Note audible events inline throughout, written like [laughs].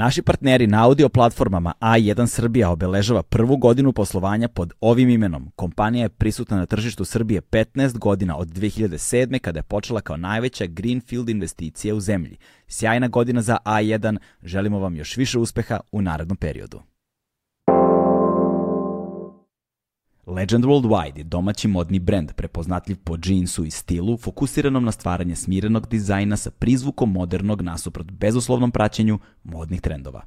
Naši partneri na audio platformama A1 Srbija obeležava prvu godinu poslovanja pod ovim imenom. Kompanija je prisutna na tržištu Srbije 15 godina od 2007. kada je počela kao najveća greenfield investicija u zemlji. Sjajna godina za A1, želimo vam još više uspeha u narednom periodu. Legend Worldwide je domaći modni brend prepoznatljiv po džinsu i stilu, fokusiranom na stvaranje smirenog dizajna sa prizvukom modernog nasuprot bezuslovnom praćenju modnih trendova.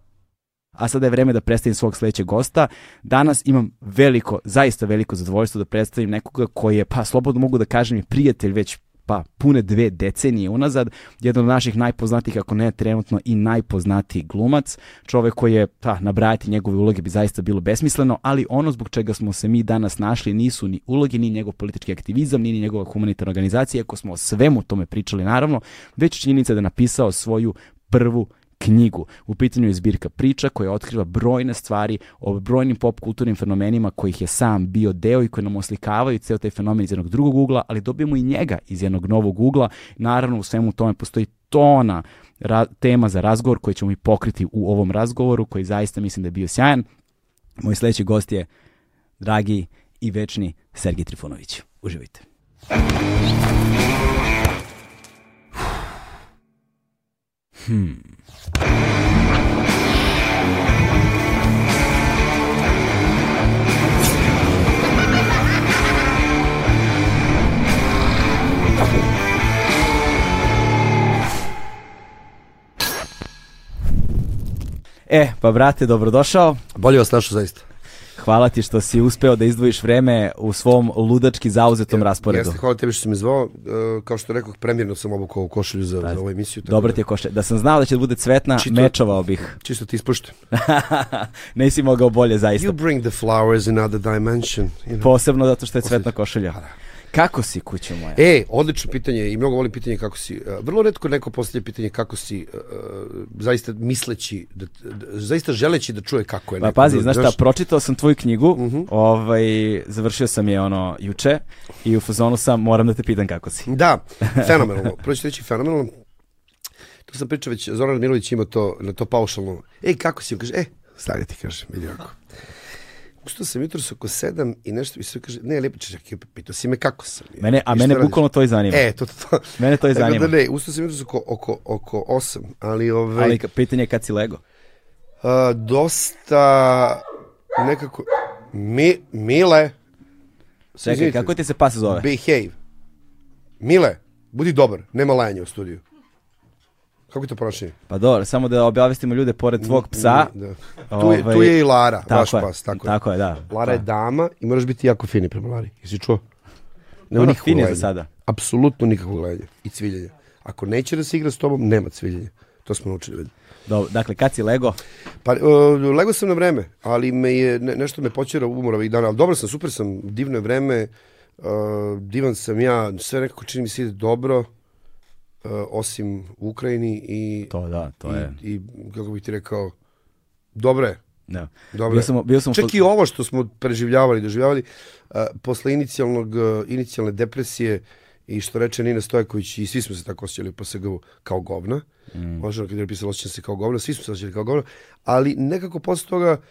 A sada je vreme da predstavim svog sledećeg gosta. Danas imam veliko, zaista veliko zadovoljstvo da predstavim nekoga koji je, pa slobodno mogu da kažem, prijatelj već pa pune dve decenije unazad, jedan od naših najpoznatijih, ako ne trenutno i najpoznatiji glumac, čovek koji je, pa, nabrajati njegove uloge bi zaista bilo besmisleno, ali ono zbog čega smo se mi danas našli nisu ni uloge, ni njegov politički aktivizam, ni njegova humanitarna organizacija, ako smo o svemu tome pričali naravno, već činjenica da napisao svoju prvu knjigu. U pitanju je zbirka priča koja otkriva brojne stvari o brojnim pop kulturnim fenomenima kojih je sam bio deo i koji nam oslikavaju ceo taj fenomen iz jednog drugog ugla, ali dobijemo i njega iz jednog novog ugla. Naravno, u svemu tome postoji tona ra tema za razgovor koji ćemo i pokriti u ovom razgovoru, koji zaista mislim da je bio sjajan. Moj sledeći gost je dragi i večni Sergij Trifunović. Uživajte. Hmm. E, pa brate, dobrodošao. Bolje vas našao zaista. Hvala ti što si uspeo da izdvojiš vreme u svom ludački zauzetom ja, rasporedu. Jeste, hvala tebi što si me zvao. Uh, kao što rekao, premjerno sam obukao košulju za, za ovu emisiju. Dobro ti je košulja. Da sam znao da će da bude cvetna, Čito, mečovao bih. [laughs] Čisto ti ispuštujem. [laughs] Nisi mogao bolje, zaista. You bring the flowers in another dimension. You know? Posebno zato što je cvetna košulja. Da. Kako si, kućo moja? E, odlično pitanje i mnogo volim pitanje kako si. Vrlo redko neko postavlja pitanje kako si, uh, zaista misleći, da, da, zaista želeći da čuje kako je pa, neko. Pa pazi, znaš šta, pročitao sam tvoju knjigu, uh mhm. -huh. ovaj, završio sam je ono juče i u fazonu sam, moram da te pitam kako si. Da, fenomenalno. Prvo ću reći fenomenalno. To sam pričao već, Zoran Milović ima to, na to paušalno. Ej, kako si? Kaže, e, stani ti, kaže, vidi ovako. Ustao sam jutro oko sedam i nešto mi se kaže, ne, lepo ćeš, pitao si me kako sam. Mene, a mene bukvalno to i zanima. E, to, to, to. Mene to i zanima. Da ne, ustao sam jutro oko, oko, oko osam, ali ove... Ali pitanje je kad si lego? Uh, dosta, nekako, mi, Mile. Čekaj, kako ti se pas zove? Behave. Mile, budi dobar, nema lajanja u studiju. Kako je to ponašanje? Pa dobro, samo da objavistimo ljude pored tvog psa. Da. Tu, je, tu je i Lara, tako vaš je, pas. Tako, tako je. da. Lara je dama i moraš biti jako fini prema Lari. Jesi čuo? Nema nikakvog fini za sada. Apsolutno nikakvog gledanja i cviljenja. Ako neće da se igra s tobom, nema cviljenja. To smo naučili. Dobro, dakle, kad si lego? Pa, uh, lego sam na vreme, ali me je, ne, nešto me počera umora ovih dana, ali dobro sam, super sam, divno je vreme, uh, divan sam ja, sve nekako čini mi se ide dobro, osim u Ukrajini i to da, to i, je. I kako bih ti rekao dobre. Da. Dobre. Bio sam, bio sam Čak i ovo što smo preživljavali, doživljavali uh, posle inicijalnog uh, inicijalne depresije i što reče Nina Stojković i svi smo se tako osjećali po SGU kao govna. Mm. Možda kad je pisalo osjećam se kao govna, svi smo se osjećali kao govna, ali nekako posle toga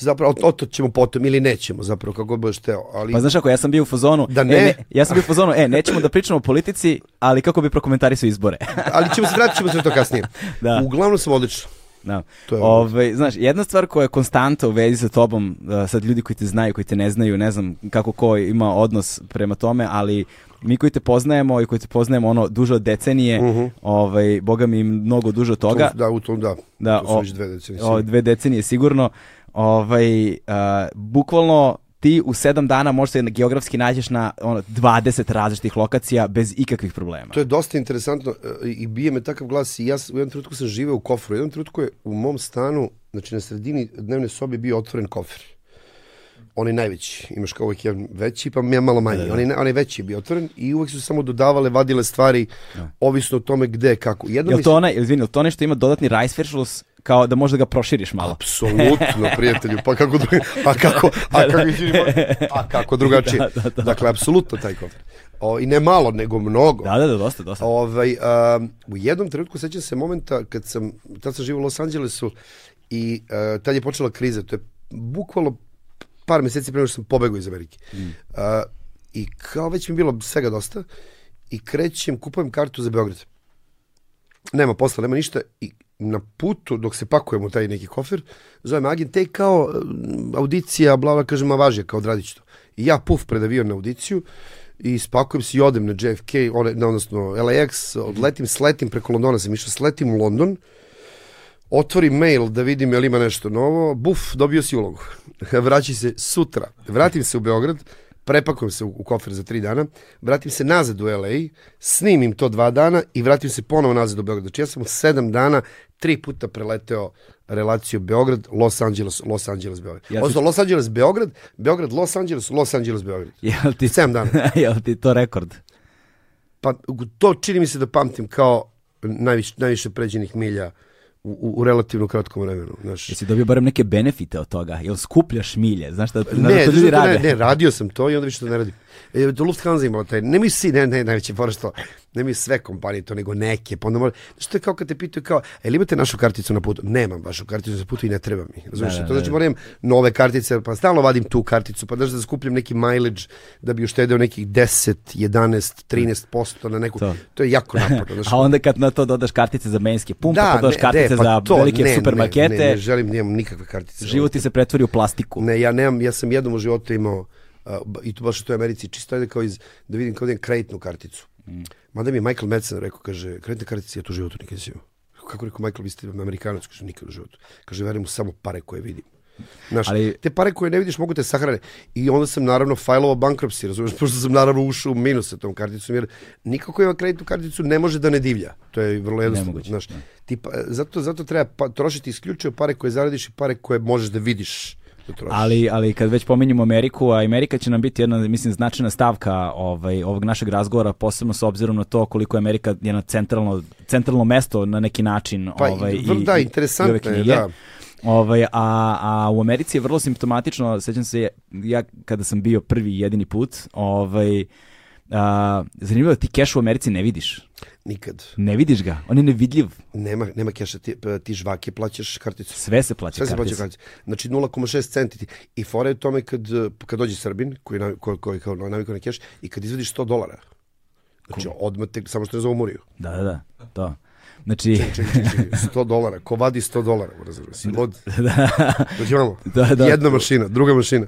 zapravo o to ćemo potom ili nećemo zapravo kako budeš teo. Ali... Pa znaš ako ja sam bio u fazonu, da ne? E, ne, ja sam bio u fazonu, e, nećemo da pričamo o politici, ali kako bi prokomentarisao izbore. [laughs] ali ćemo se vratiti ćemo se to kasnije. [laughs] da. Uglavnom sam odlično. Da. To je Ove, znaš, jedna stvar koja je konstanta u vezi sa tobom, uh, sad ljudi koji te znaju, koji te ne znaju, ne znam kako ko ima odnos prema tome, ali mi koji te poznajemo i koji te poznajemo ono duže od decenije, uh mhm. -huh. ovaj, boga mi mnogo duže od toga. To, da, u tom da. Da, to su o, već dve decenije. O, dve decenije sigurno. Ovaj, uh, bukvalno ti u sedam dana možeš se geografski nađeš na ono, 20 različitih lokacija bez ikakvih problema. To je dosta interesantno e, i bije me takav glas i ja u jednom trenutku sam živeo u kofru. U jednom trenutku je u mom stanu, znači na sredini dnevne sobe bio otvoren kofer. On je najveći, imaš kao uvijek jedan veći, pa ja malo manji. Da, da. On, je, on je veći bio otvoren i uvek su samo dodavale, vadile stvari, da. ovisno o tome gde, kako. Jedno je to onaj, izvini, to nešto ima dodatni rice kao da možda ga proširiš malo. Apsolutno, [laughs] prijatelju, pa kako a kako, a kako, a kako drugačije. [laughs] Da, da, da. Dakle, apsolutno taj kofer. O, I ne malo, nego mnogo. Da, da, da, dosta, dosta. Ovaj, a, u jednom trenutku sećam se momenta kad sam, tad sam živio u Los Angelesu i a, tad je počela kriza. To je bukvalno par meseci pre nego što sam pobegao iz Amerike. Mm. A, I kao već mi je bilo svega dosta i krećem, kupujem kartu za Beograd. Nema posla, nema ništa i na putu dok se pakujemo u taj neki kofer, zove me agent, te kao mm, audicija, bla, bla, kaže, ma važi, kao odradit to. I ja puf pred avion na audiciju i spakujem se i odem na JFK, one, odnosno LAX, odletim, sletim preko Londona, sam išao, sletim u London, otvorim mail da vidim je li ima nešto novo, buf, dobio si ulogu. [laughs] Vraći se sutra. Vratim se u Beograd, prepakujem se u, kofer za tri dana, vratim se nazad u LA, snimim to dva dana i vratim se ponovo nazad u Beograd. Znači ja sam sedam dana tri puta preleteo relaciju Beograd, Los Angeles, Los Angeles, Beograd. Ja Odnosno, Los Angeles, Beograd, Beograd, Los Angeles, Los Angeles, Beograd. [laughs] Jel ti, 7 dana. [laughs] jel ti to rekord? Pa to čini mi se da pamtim kao najviše, najviše pređenih milja u, u relativno kratkom vremenu. Znaš. Jesi dobio barem neke benefite od toga? Jel skupljaš milje? Znaš da, ne, da to ljudi rade? Ne, ne, radio sam to i onda više to ne radim. E, do Lufthansa imala taj, nemoj si, ne, ne, najveće fora što, nemoj sve kompanije to, nego neke, pa onda mora, što je kao kad te pitaju kao, e, li imate našu karticu na putu? Nemam vašu karticu na putu i ne treba mi. Razumiješ, Da, da, to znači da. moram nove kartice, pa stalno vadim tu karticu, pa znaš da skupljam neki mileage da bi uštedeo nekih 10, 11, 13% na neku, To. to, je jako naporno. Znaš, [laughs] A onda kad na to dodaš kartice za menjske pumpe, da, dodaš ne, kartice ne, pa za to, velike ne, supermarkete, Ne, ne, ne želim, nemam nikakve kartice. život ti se pretvori u plastiku. Ne, ja nemam, ja sam jednom u životu imao i to baš u toj Americi, čisto ajde kao iz, da vidim kao da kreditnu karticu. Mm. Mada mi je Michael Madsen rekao, kaže, kreditna kartica ja tu životu nikad nisam imao. Kako rekao Michael, vi ste Amerikanac, kaže, nikad u životu. Kaže, verujem samo pare koje vidim. Znaš, Ali- te pare koje ne vidiš mogu te sahrane. I onda sam naravno fajlovao bankruptcy, razumiješ, [laughs] pošto sam naravno ušao u minus sa tom karticom, jer nikako ima kreditnu karticu ne može da ne divlja. To je vrlo jednostavno. Nemoguće, Znaš, da. ti, pa, zato, zato treba pa, trošiti isključivo pare koje zaradiš i pare koje možeš da vidiš da trošiš. Ali, ali kad već pominjemo Ameriku, a Amerika će nam biti jedna, mislim, značajna stavka ovaj, ovog našeg razgovora, posebno s obzirom na to koliko je Amerika jedna centralno, centralno mesto na neki način. Pa, ovaj, vrlo, da, interesantno ove je, da. Ovaj, a, a u Americi je vrlo simptomatično, sećam se, ja kada sam bio prvi i jedini put, ovaj, a, zanimljivo da ti keš u Americi ne vidiš. Nikad. Ne vidiš ga, on je nevidljiv. Nema, nema keša, ti, ti žvake plaćaš karticu. Sve se plaća Sve se plaća karticu. Znači 0,6 centi. ti- I fora je u tome kad, kad dođe Srbin, koji, na- koji, koji kao navikao na keš, i kad izvadiš 100 dolara. Znači odmah te, samo što ne zovu Muriju. Da, da, da, to. Znači, Čekaj, čekaj, čekaj, 100 dolara. Ko vadi 100 dolara? Razumiješ? Si lud. da, [laughs] Dođi vamo. Da, da. Jedna mašina, druga mašina.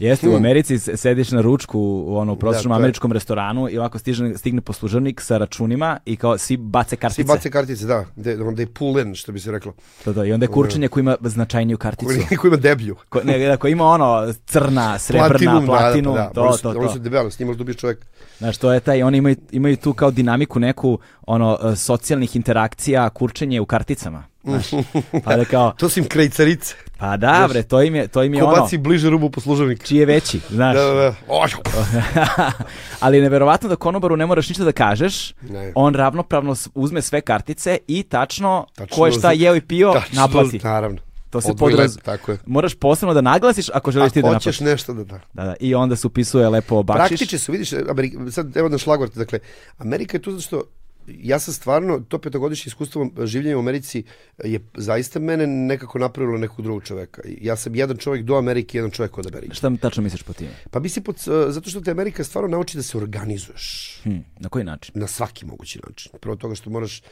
Jeste, u Americi s- sediš na ručku u ono, u prosječnom Da, to američkom restoranu i ovako stiže, stigne poslužavnik sa računima i kao svi bace kartice. Svi bace kartice, da. De, onda je pull in, što bi se reklo. To, to. I onda je kurčenje koji ima značajniju karticu. [laughs] Koji, koji ima deblju. Ko, ne, da, koji ima ono crna, srebrna, platinum, da, da, to, oni su, to, Oni to. su debeli, s njima dobiješ čovjek. Znaš, to je taj, oni imaju, imaju tu kao dinamiku neku ono e, socijalnih interakcija, kurčenje u karticama. Znaš, [laughs] pa da kao, To su im krejcarice. pa da bre, to im je, to im je Ko ono, baci bliže rubu poslužavnika. čiji je veći, znaš. Da, da, da. [laughs] Ali je neverovatno da konobaru ne moraš ništa da kažeš, Ne. on ravnopravno uzme sve kartice i tačno, Tačno ko je šta jeo i pio, tačno, naplati. Naravno. To se podraz... Tako je. Moraš posebno da naglasiš ako želiš ti da Ako naplatiš. hoćeš nešto da da. Da, da. I onda se upisuje lepo bakšiš. Praktiče su, vidiš, Amerika, sad evo na šlagvort, dakle, Amerika je tu zato što ja sam stvarno, to petogodišnje iskustvo življenja u Americi je zaista mene nekako napravilo nekog drugog čoveka. Ja sam jedan čovjek do Amerike, jedan čovjek od Amerike. Šta tačno misliš po time? Pa misli, pod, zato što te Amerika stvarno nauči da se organizuješ Hm, na koji način? na svaki mogući način. Prvo toga što moraš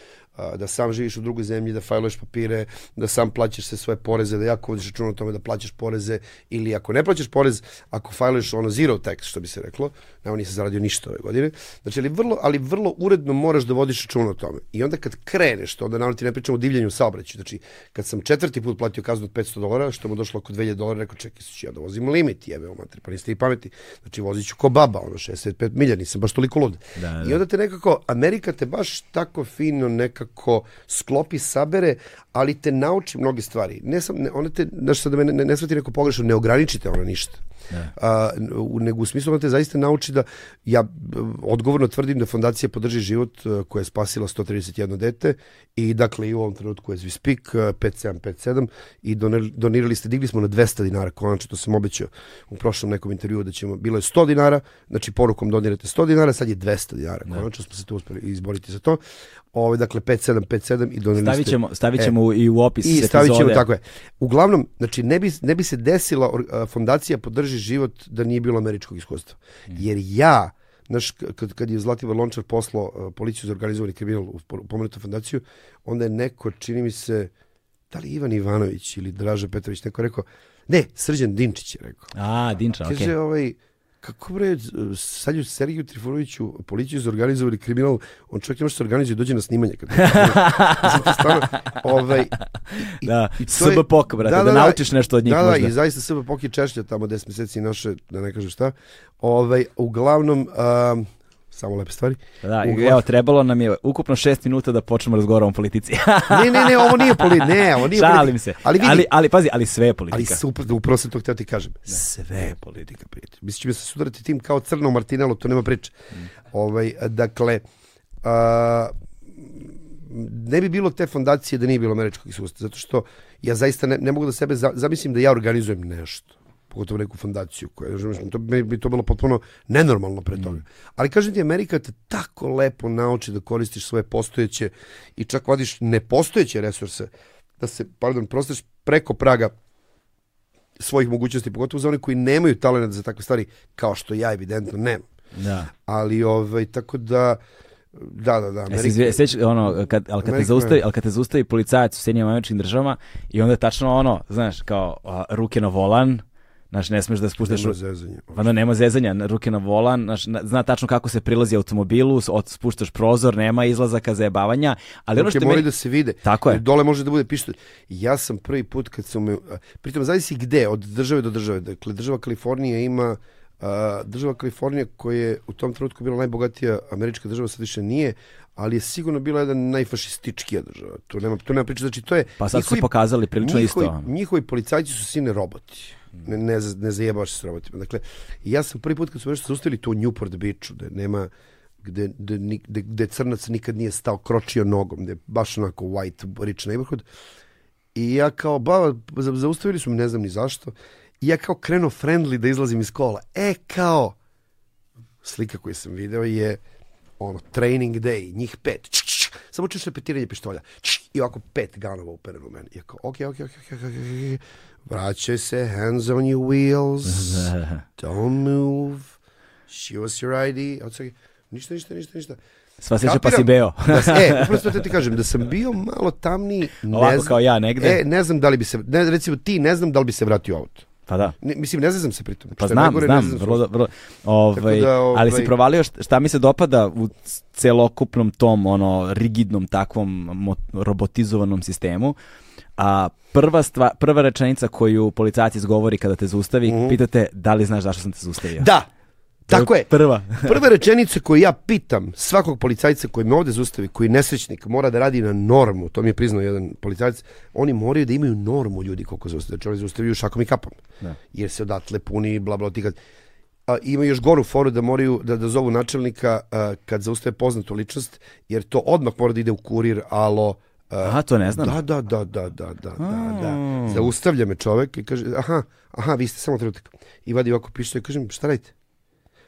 da sam živiš u drugoj zemlji, da fajluješ papire, da sam plaćaš sve svoje poreze, da jako vodiš računa o tome da plaćaš poreze ili ako ne plaćaš porez, ako fajluješ ono zero tax, što bi se reklo, nema nisam zaradio ništa ove godine, znači ali vrlo, ali vrlo uredno moraš da vodiš računa o tome. I onda kad kreneš to, onda naravno ti ne pričamo o divljanju u saobraćaju, znači kad sam četvrti put platio kaznu od 500 dolara, što mu došlo oko 2000 dolara, rekao čekaj, ću ja da vozim limit, jebe, matri, pa niste i pameti. Znači vozit ću ko baba, ono 65 milja, nisam baš toliko lud. Da, da. I onda te nekako, Amerika te baš tako fino nekako sklopi, sabere, ali te nauči mnoge stvari. Ne sam, ne, one te, znaš sad da me ne, ne, ne shvati neko pogrešno, ne ograničite ona ništa. Da. A, nego u smislu da te zaista nauči da, ja odgovorno tvrdim da fondacija podrži život koja je spasila 131 dete i dakle i u ovom trenutku je Zvispik 5757 i donirali ste, digli smo na 200 dinara, konačno to sam obećao u prošlom nekom intervjuu da ćemo, bilo je 100 dinara, znači porukom donirate 100 dinara, sad je 200 dinara, konačno smo se tu uspeli izboriti za to, Ove, dakle 5757 i doneli stavit ćemo, stavit ćemo e, i u opis i stavit ćemo, tako je. Uglavnom, znači ne bi, ne bi se desila fondacija podrži život da nije bilo američkog iskustva. Mm. Jer ja, znaš, kad, kad je Zlatibor Lončar poslao policiju za organizovani kriminal u pomenutu fondaciju, onda je neko, čini mi se, da li Ivan Ivanović ili Draža Petrović, neko rekao, ne, Srđan Dinčić je rekao. A, Dinča, okej. Kaže, okay. ovaj, kako bre, sad je Sergiju Trifunoviću policiju za organizovali kriminal, on čovjek ne može se organizuje dođe na snimanje. Kad [laughs] stvarno, ovaj, i, da, i SBPOK, brate, da, da, da, naučiš nešto od njih da, možda. Da, i zaista SBPOK je češlja tamo 10 meseci naše, da ne kažem šta. Ovaj, uglavnom, um, samo lepe stvari. Da, Uglav... evo, trebalo nam je ukupno šest minuta da počnemo razgovarati o politici. [laughs] ne, ne, ne, ovo nije politika, ne, ovo nije Šalim politika. se. Ali, vidi, ali, ali, pazi, ali sve je politika. Ali super, da upravo sam to htio ti kažem. Ne. Sve je politika, prijatelj. Mislim, će me se sudarati tim kao crno Martinelo, to nema priče. Mm. Ovaj, dakle, a, ne bi bilo te fondacije da nije bilo američkog iskustva, zato što ja zaista ne, ne mogu da sebe zamislim da ja organizujem nešto pogotovo neku fondaciju koja to bi, bi to bilo potpuno nenormalno pre toga. Mm. Ali kažem ti Amerika te tako lepo nauči da koristiš svoje postojeće i čak vadiš nepostojeće resurse da se pardon prosteš preko praga svojih mogućnosti, pogotovo za one koji nemaju talent za takve stvari, kao što ja evidentno nemam. Da. Ali ovaj tako da Da, da, da. Amerika... Seć, ono, kad, ali, kad te zaustavi, ali kad te zaustavi policajac u Sjedinjama američkim državama i onda je tačno ono, znaš, kao a, ruke na volan, Znaš, ne smeš da spuštaš... Nema zezanja. Pa da, nema zezanja, ruke na volan, znaš, zna tačno kako se prilazi automobilu, od, spuštaš prozor, nema izlazaka zajebavanja, ali ono što meni... da se vide. Tako je. Dole može da bude pištolj. Ja sam prvi put kad sam... Pritom, zavisi gde, od države do države. Dakle, država Kalifornija ima... Uh, država Kalifornija koja je u tom trenutku bila najbogatija američka država, sad više nije, ali je sigurno bila jedna najfašističkija država. Tu nema, tu nema priče, znači to je... Pa sad njihovi, su pokazali prilično njihovi, isto. Njihovi policajci su sine roboti ne, ne, ne zajebavaš se s robotima. Dakle, ja sam prvi put kad su nešto zaustavili to u Newport Beachu, da nema gde, gde, gde, crnac nikad nije stao, kročio nogom, gde je baš onako white, rich neighborhood. I ja kao, ba, zaustavili su me, ne znam ni zašto. I ja kao krenuo friendly da izlazim iz kola. E, kao, slika koju sam video je ono, training day, njih pet. Č, č, samo čuš repetiranje pištolja. Č, I ovako pet ganova upereno u meni. I ja kao, ok, ok, ok, ok, ok, ok, vraćaj se, hands on your wheels, [laughs] don't move, show us your ID. Ništa, ništa, ništa, ništa. Sva seća pa si beo. da, [laughs] e, uprosto te ti kažem, da sam bio malo tamniji, ne Ovako znam, kao ja negde. E, ne znam da li bi se, ne, recimo ti, ne znam da li bi se vratio auto. Pa da. Ne, mislim, ne znam se pritom. Pa znam, najgore, znam, znam vrlo, vrlo, ovaj, da, ovaj, ali si provalio šta, šta mi se dopada u celokupnom tom, ono, rigidnom takvom robotizovanom sistemu, a prva, stva, prva rečenica koju policajac izgovori kada te zaustavi, mm -hmm. pitate da li znaš zašto sam te zaustavio. Da, tako je. Prva. [laughs] Prva rečenica koju ja pitam svakog policajca koji me ovde zaustavi, koji je nesrećnik, mora da radi na normu, to mi je priznao jedan policajac, oni moraju da imaju normu ljudi koliko zaustavljaju, znači oni zaustavljaju šakom i kapom, da. jer se odatle puni, bla, bla, tikad. A, ima još goru foru da moraju da, da zovu načelnika a, kad zaustave poznatu ličnost, jer to odmah mora da ide u kurir, alo, Aha, to ne znam. Da, da, da, da, da, da, da, da. Zaustavlja me čovek i kaže, aha, aha, vi ste samo trenutak. I vadi ovako pištolj i kažem, šta radite?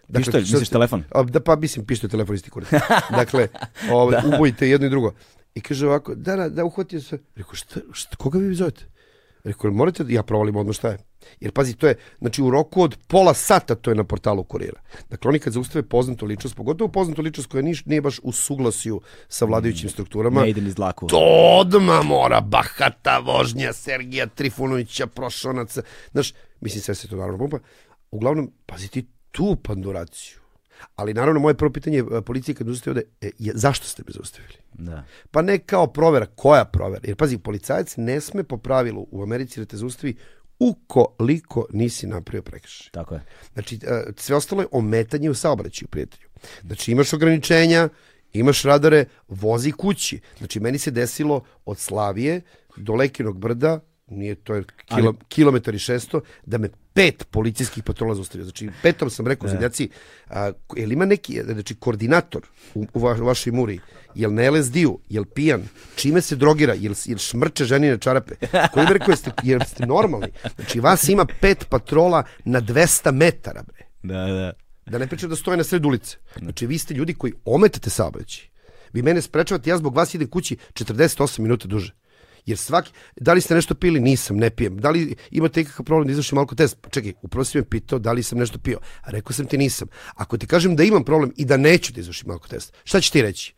Dakle, pištolj, misliš telefon? A, da, pa mislim pištolj, telefon isti kurac. [laughs] dakle, ovaj, da. ubojite jedno i drugo. I kaže ovako, da, da, da, uhvatio se. Rekao, šta, šta, koga vi zovete? Rekao, morate, da ja provalim odmah šta je. Jer pazi, to je, znači u roku od pola sata to je na portalu kurira. Dakle, oni kad zaustave poznatu ličnost, pogotovo poznatu ličnost koja niš, nije baš u suglasju sa vladajućim mm. strukturama, ne ide iz dlaku. To odmah mora bahata vožnja Sergija Trifunovića, Prošonaca. Znaš, mislim, sve se to naravno pumpa. Uglavnom, pazi ti tu panduraciju. Ali naravno moje prvo pitanje e, policije kad uzete ovde e, je zašto ste me zaustavili? Da. Pa ne kao provera, koja provera? Jer pazi, policajac ne sme po pravilu u Americi da te zaustavi ukoliko nisi napravio prekršaj. Tako je. Znači, e, sve ostalo je ometanje u saobraćaju, prijatelju. Znači, imaš ograničenja, imaš radare, vozi kući. Znači, meni se desilo od Slavije do Lekinog brda, nije to je kilo, Ali... kilometar i šesto, da me pet policijskih patrola zaustavio. Znači, petom sam rekao, da. djeci, a, jel ima neki, znači, koordinator u, u, va, u vašoj muri, jel na LSD-u, jel pijan, čime se drogira, jel, jel šmrče ženine čarape? Koji bi rekao, jeste, jel ste normalni? Znači, vas ima pet patrola na 200 metara, bre. Da, da. Da ne pričam da stoje na sred ulice. Znači, vi ste ljudi koji ometate saobraćaj. Vi mene sprečavate, ja zbog vas idem kući 48 minuta duže. Jer svaki, da li ste nešto pili? Nisam, ne pijem. Da li imate ikakav problem da izvršim alko test? Pa čekaj, upravo si me pitao da li sam nešto pio. A rekao sam ti nisam. Ako ti kažem da imam problem i da neću da izvršim alko test, šta će ti reći?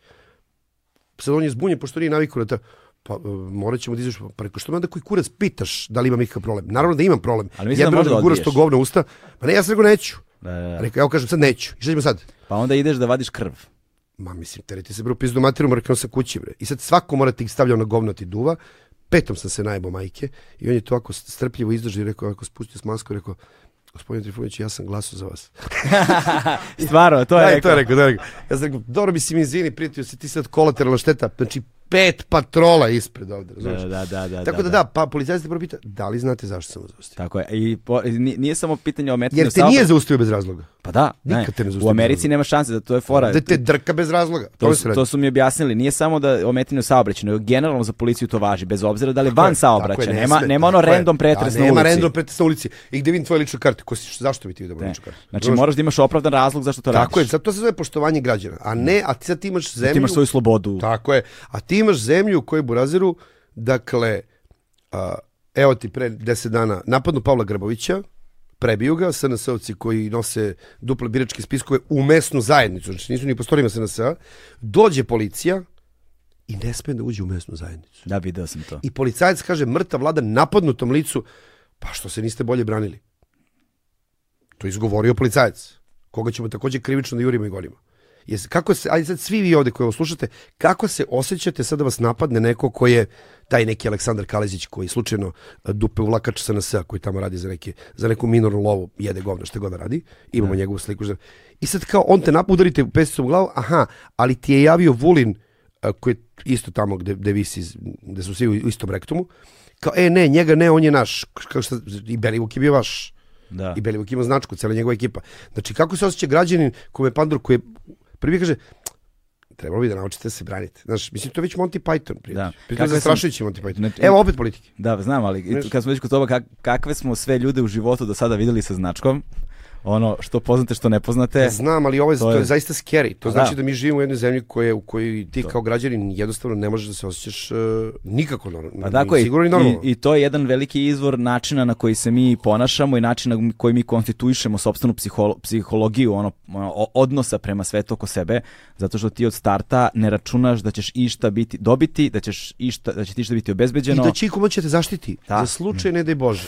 Sad on je zbunjen, pošto nije navikao da ta, pa uh, morat ćemo da. Pa rekao, što me onda koji kurac pitaš da li imam ikakav problem? Naravno da imam problem. Ali mislim da možda da guraš to govno usta. Pa ne, ja sam rekao neću. Da, da, da. Rekao, ja kažem sad neću. I šta ćemo sad? Pa onda ideš da vadiš krv. Ma mislim, tereti se bro pizdu materu, mrknuo sa kući bre. I sad svako mora ti stavlja na govno ti duva. Petom sam se najbo majke i on je to ako strpljivo izdržao i rekao, ako spustio s masku, rekao, gospodin Trifunović, ja sam glasao za vas. [laughs] Stvarno, to je Da, rekao. to je rekao, to je rekao. Ja sam rekao, dobro mi si mi izvini, prijatelju, si ti sad kolateralna šteta. Znači, pet patrola ispred ovde, razumiješ? Da, da, da, da. Tako da da, pa policajac te prvo pita, da li znate zašto sam vas zaustavio? Tako je. I po, nije, samo pitanje o metanju Jer te nije zaustavio bez razloga. Pa da, ne. Nikad te ne U Americi nema šanse da to je fora. Da te drka bez razloga. To, To, su, to su mi objasnili, nije samo da ometanju saobraćaja, nego generalno za policiju to važi, bez obzira da li Tako van saobraćaja, ne nema, nema ono random pretres Da, na Nema ulici. random pretres na ulici. I gde vidim tvoje lične karte? Ko si, zašto bi ti vidio moju Ne. ličnu kartu? Znači moraš da imaš opravdan razlog zašto to Tako je, radiš. sad to se zove poštovanje građana. A ne, a ti sad imaš zemlju... Ti imaš svoju slobodu. Tako je. A ti imaš zemlju u kojoj Burazeru, dakle, a, evo ti pre deset dana napadnu Pavla Grabovića, prebiju ga, SNS-ovci koji nose duple biračke spiskove u mesnu zajednicu, znači nisu ni postorima SNS-a, dođe policija i ne sme da uđe u mesnu zajednicu. Da, video sam to. I policajac kaže, mrtav vlada napadnutom licu, pa što se niste bolje branili? To je izgovorio policajac, koga ćemo takođe krivično da jurimo i gonimo. Jes, kako se, ajde sad svi vi ovde koji ovo slušate, kako se osjećate sad da vas napadne neko ko je taj neki Aleksandar Kalezić koji slučajno e, dupe uvlakač SNS-a koji tamo radi za, neke, za neku minornu lovu, jede govno što god da radi, imamo njegovu sliku. I sad kao on te nap udarite pesicom u glavu, aha, ali ti je javio Vulin a, koji je isto tamo gde, gde visi, gde su svi u istom rektumu, kao, e, ne, njega ne, on je naš, kao šta, i Belivuk je bio vaš, Da. i Belivuk ima značku, cijela njegova ekipa. Znači, kako se osjeća građanin kome Pandur, koji je, prvi kaže, trebalo bi da naučite da se branite. Znaš, mislim, to je već Monty Python, prijatelj. Da. Da. Pritom Kakve je zastrašujući Monty Python. Znači- Evo opet politike. Da, znam, ali Znaš- kad smo već kod toga kak, kakve smo sve ljude u životu do sada videli sa značkom, ono što poznate, što ne poznate. Znam, ali ovo je, to to je- je, zaista scary. To znači da. da. mi živimo u jednoj zemlji koje, u kojoj ti kao građanin jednostavno ne možeš da se osjećaš uh, nikako normalno. Pa tako je, sigurno i i, normalno. i to je jedan veliki izvor načina na koji se mi ponašamo i načina na koji mi konstituišemo sopstvenu psiholo- psihologiju ono, ono, odnosa prema svetu oko sebe, zato što ti od starta ne računaš da ćeš išta biti dobiti, da ćeš išta, da će ti išta biti I obezbeđeno, da će iko moći te zaštiti. Da. Za slučaj, ne daj Bože.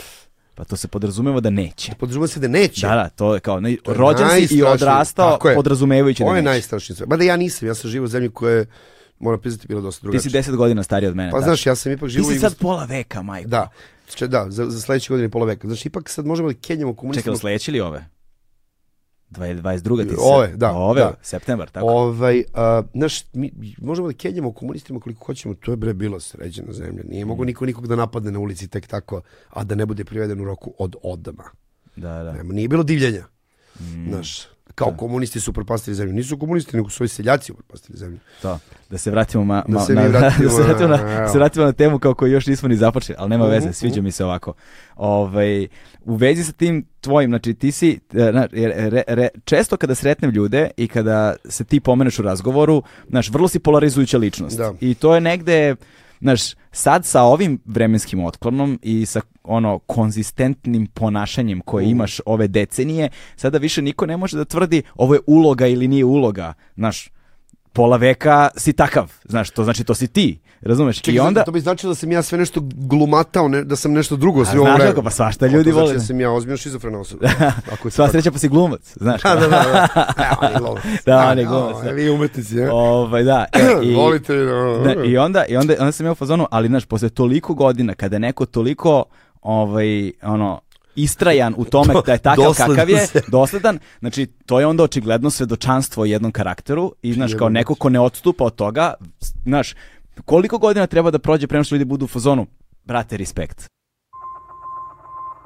Pa to se podrazumeva da neće. Podrazumeva se da neće. Da, da, to je kao, ne, To je rođen si i odrastao podrazumevajući da Ovo je neće. najstrašnije. sve. Mada ja nisam, ja sam živo u zemlji koja je, moram priznati, bila dosta Ti drugačija. si 10 godina stariji od mene. Pa tako. znaš, ja sam ipak Ti živo si sad Jugos- pola veka, majko. Da, Če- da, za, za sledeće godine i pola veka. Znači, ipak sad možemo da kenjamo Čekaj, komunistima. ili sledeći ili ove? 22. ti Ove, da, Ove, da. septembar, tako? Ovaj, a, znaš, mi možemo da kenjamo komunistima koliko hoćemo, to je bre bila sređena zemlja. Nije Mm. mogo niko nikog da napadne na ulici tek tako, a da ne bude priveden u roku od odama. Da, da. Nema, nije bilo divljenja. Mm. Znaš, kao komunisti su propastili zemlju. Nisu komunisti, nego su ovi seljaci propastili zemlju. To. Da se vratimo ma, Da ma- se na, vratimo [laughs] da se vratimo na, na- da se vratimo na temu kao koju još nismo ni započeli, ali nema veze, Mhm, sviđa mi se ovako. Ovaj u vezi sa tim tvojim, znači ti si e, na- re- re- često kada sretnem ljude i kada se ti pomeneš u razgovoru, znaš, vrlo si polarizujuća ličnost. Da. I to je negde Znaš, sad sa ovim vremenskim otklonom i sa ono konzistentnim ponašanjem koje imaš ove decenije, sada više niko ne može da tvrdi ovo je uloga ili nije uloga. Znaš, pola veka si takav, znaš, to znači to si ti, razumeš? Čekaj, I onda, to bi značilo da sam ja sve nešto glumatao, ne, da sam nešto drugo sve ovo znaš kako, pa svašta ljudi to vole. Znači da sam ja ozbiljno šizofrena osoba. [laughs] Ako je sva sreća pa si glumac, znaš. Da, da, da. da. [laughs] Evo, on je glumac. Da, on je A, glumac, da. Vi umetnici, ja? Ovaj, da. E, [clears throat] i, Volite. da, I onda, i onda, onda sam ja u fazonu, ali znaš, posle toliko godina, kada je neko toliko, ovaj, ono, istrajan u tome da je takav Dosledan kakav je, se. dosledan, znači to je onda očigledno svedočanstvo o jednom karakteru i znaš, kao neko ko ne odstupa od toga, znaš, koliko godina treba da prođe prema što ljudi budu u fazonu, brate, respekt.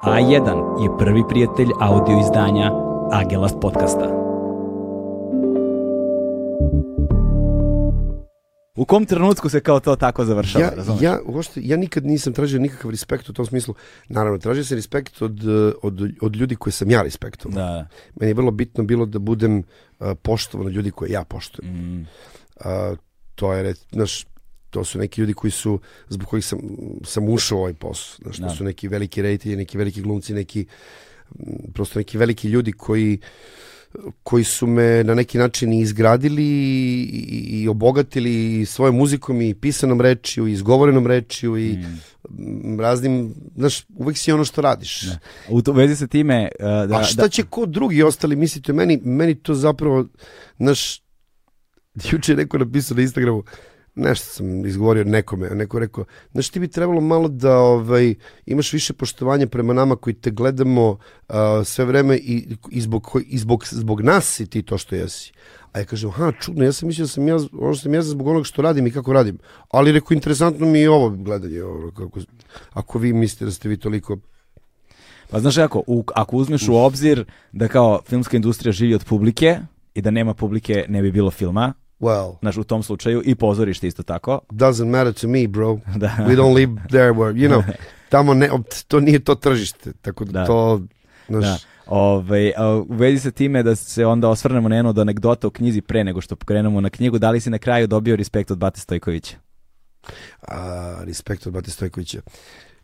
A1 je prvi prijatelj audio izdanja Agelast podcasta. U kom trenutku se kao to tako završava, Ja, razumeš? ja, uopšte, ja nikad nisam tražio nikakav respekt u tom smislu. Naravno, tražio sam respekt od, od, od ljudi koje sam ja respektovao. Da, Meni je vrlo bitno bilo da budem uh, poštovan od ljudi koje ja poštujem. mm, Uh, to je, znaš, to su neki ljudi koji su, zbog kojih sam, sam ušao u ovaj posao. Znaš, to Da. su neki veliki reditelji, neki veliki glumci, neki, prosto neki veliki ljudi koji koji su me na neki način i izgradili i, i obogatili i svojom muzikom i pisanom rečju i izgovorenom rečju i mm. raznim, znaš, uvek si ono što radiš. Da. U to- vezi sa time... uh, da, A šta da, će ko drugi ostali misliti o meni? Meni to zapravo, znaš, [laughs] juče je neko napisao na Instagramu, nešto sam izgovorio nekome, a neko rekao, znaš, ti bi trebalo malo da ovaj, imaš više poštovanja prema nama koji te gledamo uh, sve vreme i, i, zbog, i zbog, zbog nas si ti to što jesi. A ja kažem, ha, čudno, ja sam mislio da sam ja, ono sam ja zbog onoga što radim i kako radim. Ali rekao, interesantno mi je ovo gledanje. Ovo, kako, ako vi mislite da ste vi toliko Pa znaš kako, u, ako uzmeš u obzir da kao filmska industrija živi od publike i da nema publike ne bi bilo filma, well, znaš u tom slučaju i pozorište isto tako. doesn't matter to me, bro. [laughs] Da. We don't live there where, you know, [laughs] tamo ne, to nije to tržište, tako da, Da. to, znaš, Da. Ove, a u vezi sa time da se onda osvrnemo na jednu od anegdota u knjizi pre nego što krenemo na knjigu, da li si na kraju dobio respekt od Bate Stojkovića? a, respekt od Bate Stojkovića.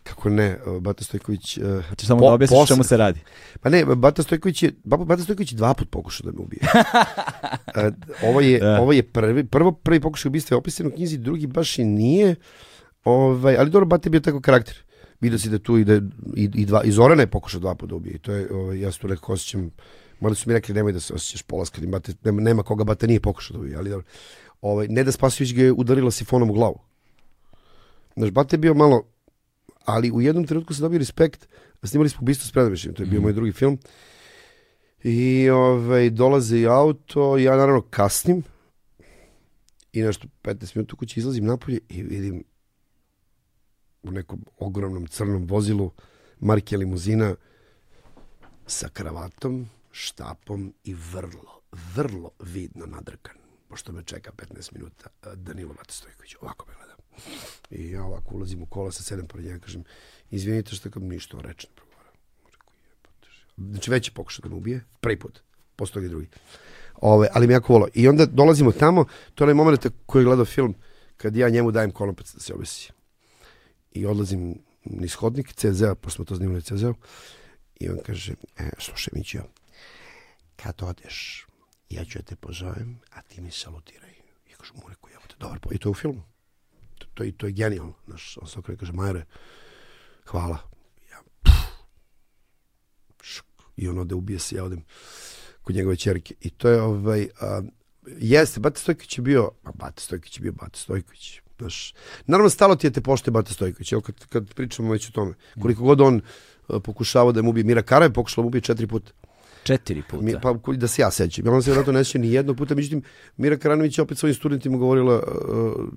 Kako ne, uh, Bata Stojković... Uh, samo Po- da objasniš posle- čemu se radi? pa ne, Bata Stojković je, Bata Stojković je dva put pokušao da me ubije. Uh, [laughs] ovo, je, Da. ovo je prvi, prvo prvi pokušaj ubistva je opisan u knjizi, drugi baš i nije, ovaj, ali dobro, Bata je bio tako karakter. Vidio si da tu ide i, i, dva, i Zorana je pokušao dva puta da ubije. I to je, ovaj, ja se tu nekako osjećam, mada su mi rekli nemoj da se osjećaš polaskanim, Bata, nema, nema koga Bata nije pokušao da ubije, ali dobro. Ovaj, Neda Spasivić ga je udarila sifonom u glavu. Znaš, Bata je bio malo, ali u jednom trenutku sam dobio respekt, snimali smo ubistvo s Predomišljim, to je bio moj drugi film. I ovaj, dolaze i auto, ja naravno kasnim i nešto 15 minuta u kući izlazim napolje i vidim u nekom ogromnom crnom vozilu marke limuzina sa kravatom, štapom i vrlo, vrlo vidno nadrkan, pošto me čeka 15 minuta, Danilo Bata Stojković, ovako me gleda. I ja ovako ulazim u kola sa sedem pored njega, kažem, izvinite što kao ništa on reče ne progovara. Znači već je pokušao da me ubije, prvi put, posle toga i drugi. Ove, ali me jako volao. I onda dolazimo tamo, to je onaj moment koji je gledao film, kad ja njemu dajem konopac da se obesi. I odlazim niz hodnik CZ-a, pošto smo to snimali CZ-u, i on kaže, e, slušaj Mićo, kad odeš, ja ću da te pozovem, a ti mi salutiraj. I kažu mu, rekao, jebote, dobar, po... i to je u filmu. To, to, to je genijalno. Znaš, on okreće, kaže, Majore, hvala. Ja, pff, šuk. I on ode, ubije se, ja odem kod njegove čerke. I to je, ovaj, a, jeste, Bate Stojković je bio, a Bate Stojković je bio Bate Stojković. Znaš, naravno, stalo ti je te pošte Bate Stojković, evo kad, kad pričamo već o tome. Koliko god on a, pokušavao da mu ubije, Mira Kara je pokušala da mu ubije četiri puta. Četiri puta. Mi, pa da se ja sećam. Ja on se vjerojatno ne seća ni jednog puta, međutim, Mira Karanović je opet svojim studentima govorila, uh,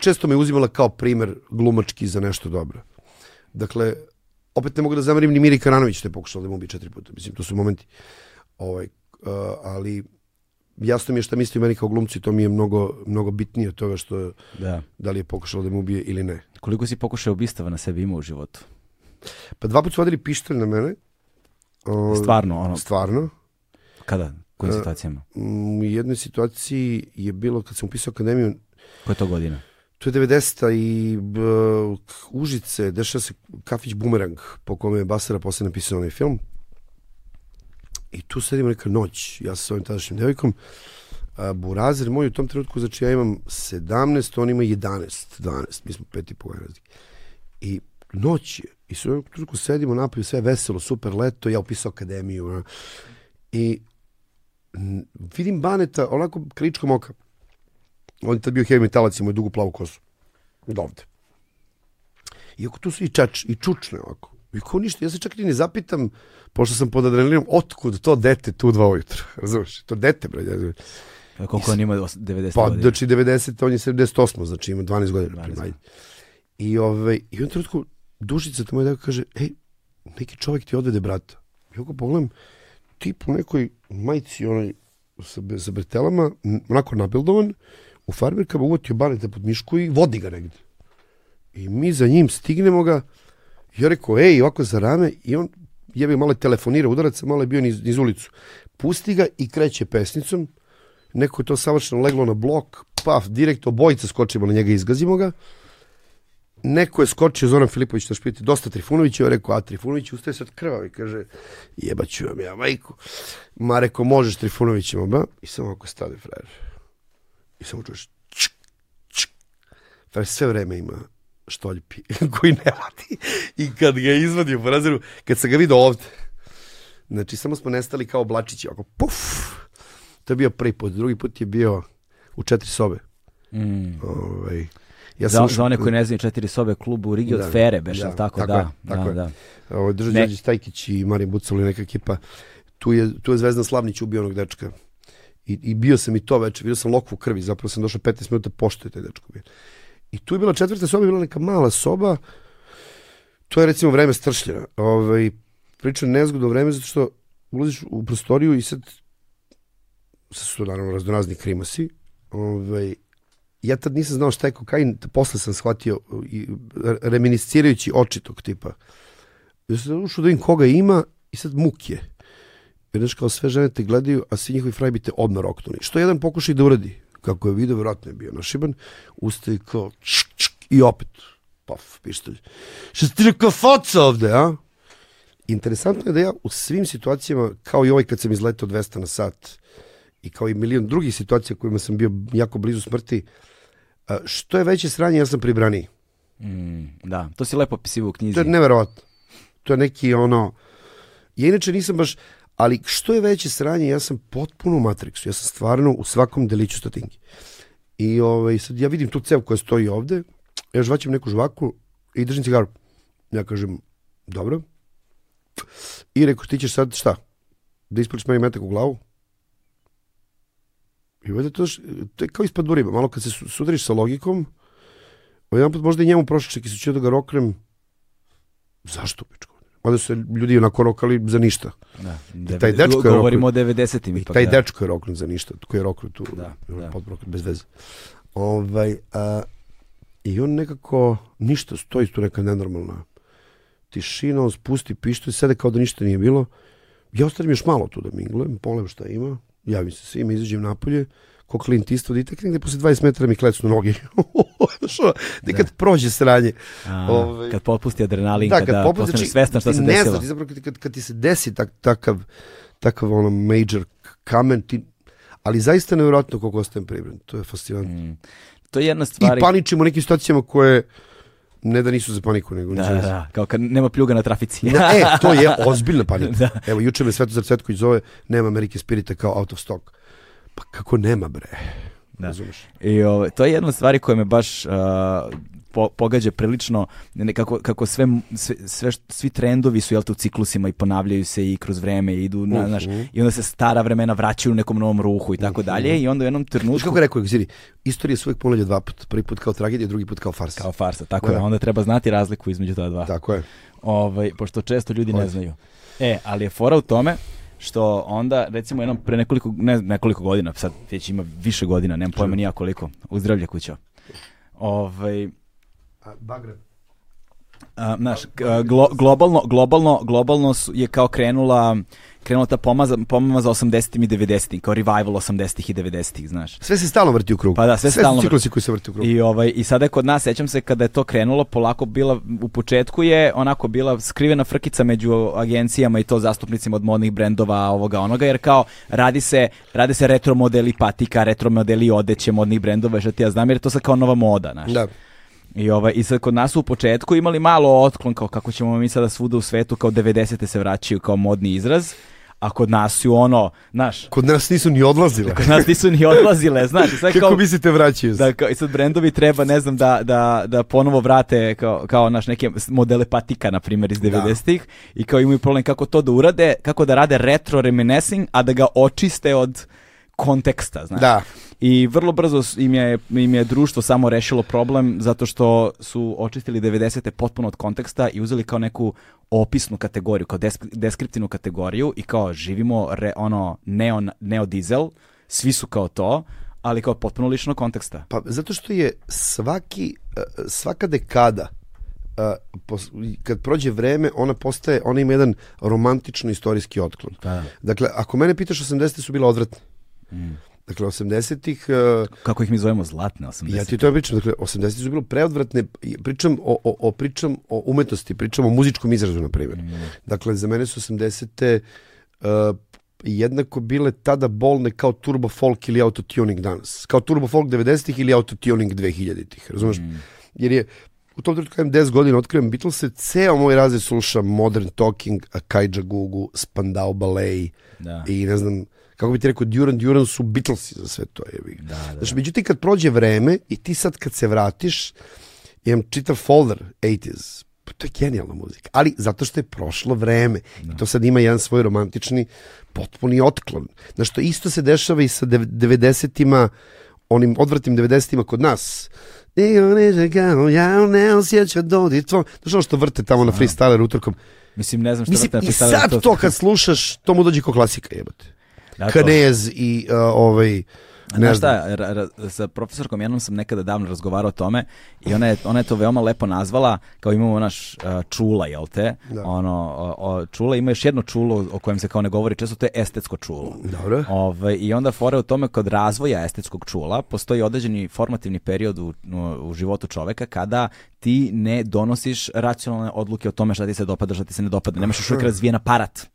često me uzimala kao primer glumački za nešto dobro. Dakle, opet ne mogu da zamerim ni Miri Karanović što je pokušala da mu ubije četiri puta. Mislim, to su momenti. Ovaj, uh, ali jasno mi je šta misli meni kao glumci, to mi je mnogo, mnogo bitnije od toga što Da. da li je pokušala da mu ubije ili ne. Koliko si pokušao ubistava na sebi imao u životu? Pa dva puta su vadili pištolj na mene. O, Stvarno, ono, Stvarno. kada? Kojim E, situacijama? Mm, U jednoj situaciji je bilo kad sam upisao akademiju, Koja je to godina? to je 90-a i b, Užice, dešava se kafić Bumerang po kome je Basara posle napisao onaj film. I tu sedimo neka noć, ja sa svojim tadašnjim devojkom, a, Burazer moj u tom trenutku, znači ja imam 17, on ima 11, 12, mi smo pet i po godina razlike. I noć je, i sve u trenutku sedimo napolju, sve veselo, super leto, ja upisao akademiju, a, i vidim Baneta onako kričkom oka. On je tad bio heavy metalac, imao je dugu plavu kosu. Od ovde. I ako tu svi čač, i čučne ovako. I ko ništa, ja se čak i ne zapitam, pošto sam pod adrenalinom, otkud to dete tu dva ujutro, [laughs] razumeš? To dete, bre, ja, Pa Koliko on ima os- 90 pa, godina? znači 90, on je 78, znači ima 12 godina. 12 12 I, ovaj, I u jednom trenutku Dušica, to moj deko kaže, ej, neki čovjek ti odvede brata. Ja ga pogledam, tip u nekoj majici, onaj, sa, sa bretelama, onako nabildovan, u farmerkama uvatio baneta pod mišku i vodi ga negde. I mi za njim stignemo ga, ja rekao, ej, ovako za rame, i on jebe malo telefonira udaraca, malo je bio niz, niz ulicu. Pusti ga i kreće pesnicom, neko je to savršeno leglo na blok, paf, direkt obojica skočimo na njega i izgazimo ga. Neko je skočio, Zoran Filipović na špiti, dosta Trifunović, je rekao, a Trifunović ustaje sad krvav i kaže, jebaću vam ja, majku. Ma rekao, možeš Trifunovićem, ba, i samo ako stade frajer. I samo čuješ, čk, čk. Frajer sve vreme ima štoljpi [laughs] koji ne vadi. I kad ga izvadio po razeru, kad sam ga vidio ovde, znači samo smo nestali kao oblačići, ovako, puf. To je bio prvi put, drugi put je bio u četiri sobe. Mm. Ovaj, ja Za, ušao- za one koji ne znaju četiri sobe klubu u Rigi Da, od Fere, beš, da, tako, tako da, je, tako da, je. da. Ovo, Drža Ne. Đorđe Stajkić i Marin Bucalo i neka ekipa. Tu je, tu je Zvezdan Slavnić ubio onog dečka. I, I bio sam i to večer, vidio sam lokvu krvi, zapravo sam došao 15 minuta pošto je taj dečko bio. I tu je bila četvrta soba, bila neka mala soba, to je recimo vreme stršljena. Ovaj, pričam nezgodno vreme zato što ulaziš u prostoriju i sad sad su naravno raznorazni krimasi. Ovaj, ja tad nisam znao šta je kokain, posle sam shvatio i reminiscirajući oči tog tipa. Ja sam ušao da vidim koga ima i sad muk je. Znaš kao sve žene te gledaju, a svi njihovi fraji bi te odmah roknuli. Što jedan pokušaj da uradi, kako je video, vjerojatno je bio našiban, ustaje kao čk, čk, i opet, paf, pištolj. Što si ti rekao faca ovde, a? Interesantno je da ja u svim situacijama, kao i ovaj kad sam izletao 200 na sat, i kao i milion drugih situacija kojima sam bio jako blizu smrti, što je veće sranje, ja sam pribraniji. Mm, da, to si lepo opisivao u knjizi. To je neverovatno. To je neki ono... Ja inače nisam baš... Ali što je veće sranje, ja sam potpuno u Matrixu. Ja sam stvarno u svakom deliću stotinki. I ovaj, sad ja vidim tu cev koja stoji ovde, ja žvaćem neku žvaku i držim cigaru. Ja kažem, dobro. I rekao, ti ćeš sad šta? Da ispališ meni metak u glavu? I ovdje to, to je kao ispod durima. Malo kad se su- sudariš sa logikom, jedan put možda i njemu prošao čak i se da ga roknem. Zašto, pičko? Mada su ljudi onako rokali za ništa. Da, taj dečko je Govorimo o 90-im I ipak. taj da. dečko je roknut za ništa, koji je roknut tu, Da, da. bez veze. Ovaj, a, I on nekako ništa, stoji tu neka nenormalna tišina, on spusti pištolj, sede kao da ništa nije bilo. Ja ostavim još malo tu da minglujem, pogledam šta ima, javim se svima, izađem napolje, ko Clint Eastwood i tek negde posle 20 metara mi klecnu noge. [laughs] Što, nekad prođe sranje. A, Ovaj- Kad popusti adrenalin, Da, kada kad popusti, postaneš znači, svestan šta se ne desilo. znaš, ti zapravo kad, kad, kad ti se desi tak, takav, takav ono major kamen, ti, ali zaista nevjerojatno koliko ostajem pribran. To je fascinantno. Mm. To je jedna stvar. I paničimo u nekim situacijama koje ne da nisu za paniku, nego Da, da, da, kao kad nema pljuga na trafici. Na, e, to je [laughs] ozbiljna panika. Da. Evo, juče me Svetozar Cvetković zove, nema Amerike Spirita kao out of stock. Pa kako nema, bre? Da. Razumeš? I ovaj, to je jedna od stvari koja me baš uh, po, pogađa prilično, ne, kako, sve, sve, sve svi trendovi su jel te, u ciklusima i ponavljaju se i kroz vreme i idu, na, znaš, Mhm. i onda se stara vremena vraćaju u nekom novom ruhu i tako dalje i onda u jednom Znaš trenutku kako rekao Ziri, istorija se uvijek ponavlja dva put. Prvi put kao tragedija, drugi put kao farsa. kao farsa, tako Da. je, onda treba znati razliku između ta dva. Tako je. Ovaj, pošto često ljudi ne Oj. znaju. E, ali je fora u tome što onda, recimo, jednom pre nekoliko, ne, nekoliko godina, sad već ima više godina, nemam pojma nija koliko, uzdravlje kućo. Ovaj, A, Bagreb. Znaš, glo- globalno, globalno, globalno je kao krenula, krenula ta pomaza, pomama za 80-im i 90-im, kao revival 80-ih i 90-ih, znaš. Sve se stalno vrti u krug. Pa da, sve sve stalno ciklusi koji se vrti u krug. I ovaj i sada je kod nas sećam se kada je to krenulo polako bila u početku je onako bila skrivena frkica među agencijama i to zastupnicima od modnih brendova ovoga onoga jer kao radi se radi se retro modeli patika, retro modeli odeće modnih brendova što ti ja znam jer je to sad kao nova moda, znaš. Da. I ovaj i sad kod nas u početku imali malo otklon kao kako ćemo mi sada svuda u svetu kao 90 se vraćaju kao modni izraz. A kod nas su ono, znaš, Kod nas nisu ni odlazile. kod nas nisu ni odlazile, znaš, sad [laughs] Kako kao, mislite vraćaju se? da, kao, i sad brendovi treba, ne znam, da, da, da ponovo vrate kao, kao naš neke modele patika, na primjer, iz 90-ih i kao imaju problem kako to da urade, kako da rade retro reminiscing, a da ga očiste od konteksta, znaš. Da. I vrlo brzo im je, im je društvo samo rešilo problem zato što su očistili 90. potpuno od konteksta i uzeli kao neku opisnu kategoriju, kao desk, deskriptivnu kategoriju i kao živimo re, ono neon, neodizel, svi su kao to, ali kao potpuno lično konteksta. Pa zato što je svaki, eh, svaka dekada pos- kad prođe vreme, ona postaje, ona ima jedan romantično istorijski otklon. Da. Dakle, ako mene pitaš, 80. su bile odvratne. Dakle, 80-ih, eh, Kako ih mi zovemo zlatne 80. ja ti to pričam, dakle, 80 su bilo preodvratne, pričam o, o, o, pričam o umetnosti, pričam o muzičkom izrazu, na primjer. Dakle, za mene su 80-te uh, jednako bile tada bolne kao turbo folk ili autotuning danas. Kao turbo folk 90-ih ili autotuning 2000-ih, razumeš? Jer je u tom trenutku kada imam 10 godina otkrivam Beatlese, ceo moj razred sluša Modern Talking, Kaija Gugu, Spandau Ballet Da. i ne znam, kako bi ti rekao, Duran Duran su Beatlesi za sve to. Je. Da, da, Znači, međutim, kad prođe vreme i ti sad kad se vratiš, imam čitav folder 80s, pa to je genijalna muzika. Ali zato što je prošlo vreme. I to sad ima jedan svoj romantični potpuni otklon. Znaš, to isto se dešava i sa dev- 90-ima, onim odvratnim 90-ima kod nas. Niko neće kao ja ne osjeća dodi tvoj. Znaš ono što vrte tamo na freestyler utorkom. Mislim, ne znam šta Mislim, vrte na i freestyleru, sad to kad slušaš, to mu dođe kao klasika jebote. Da, Knez i uh, ovaj... Ne Znaš šta, ra- ra- sa profesorkom jednom sam nekada davno razgovarao o tome i ona je, ona je to veoma lepo nazvala, kao imamo naš uh, čula, jel te? Da. Ono, o, o, čula ima još jedno čulo o kojem se kao ne govori često, to je estetsko čulo. Dobro. Ovaj, I onda fora je u tome kod razvoja estetskog čula postoji određeni formativni period u, u, u životu čoveka kada ti ne donosiš racionalne odluke o tome šta ti se dopada, šta ti se ne dopada. Nemaš još uvijek razvijen aparat.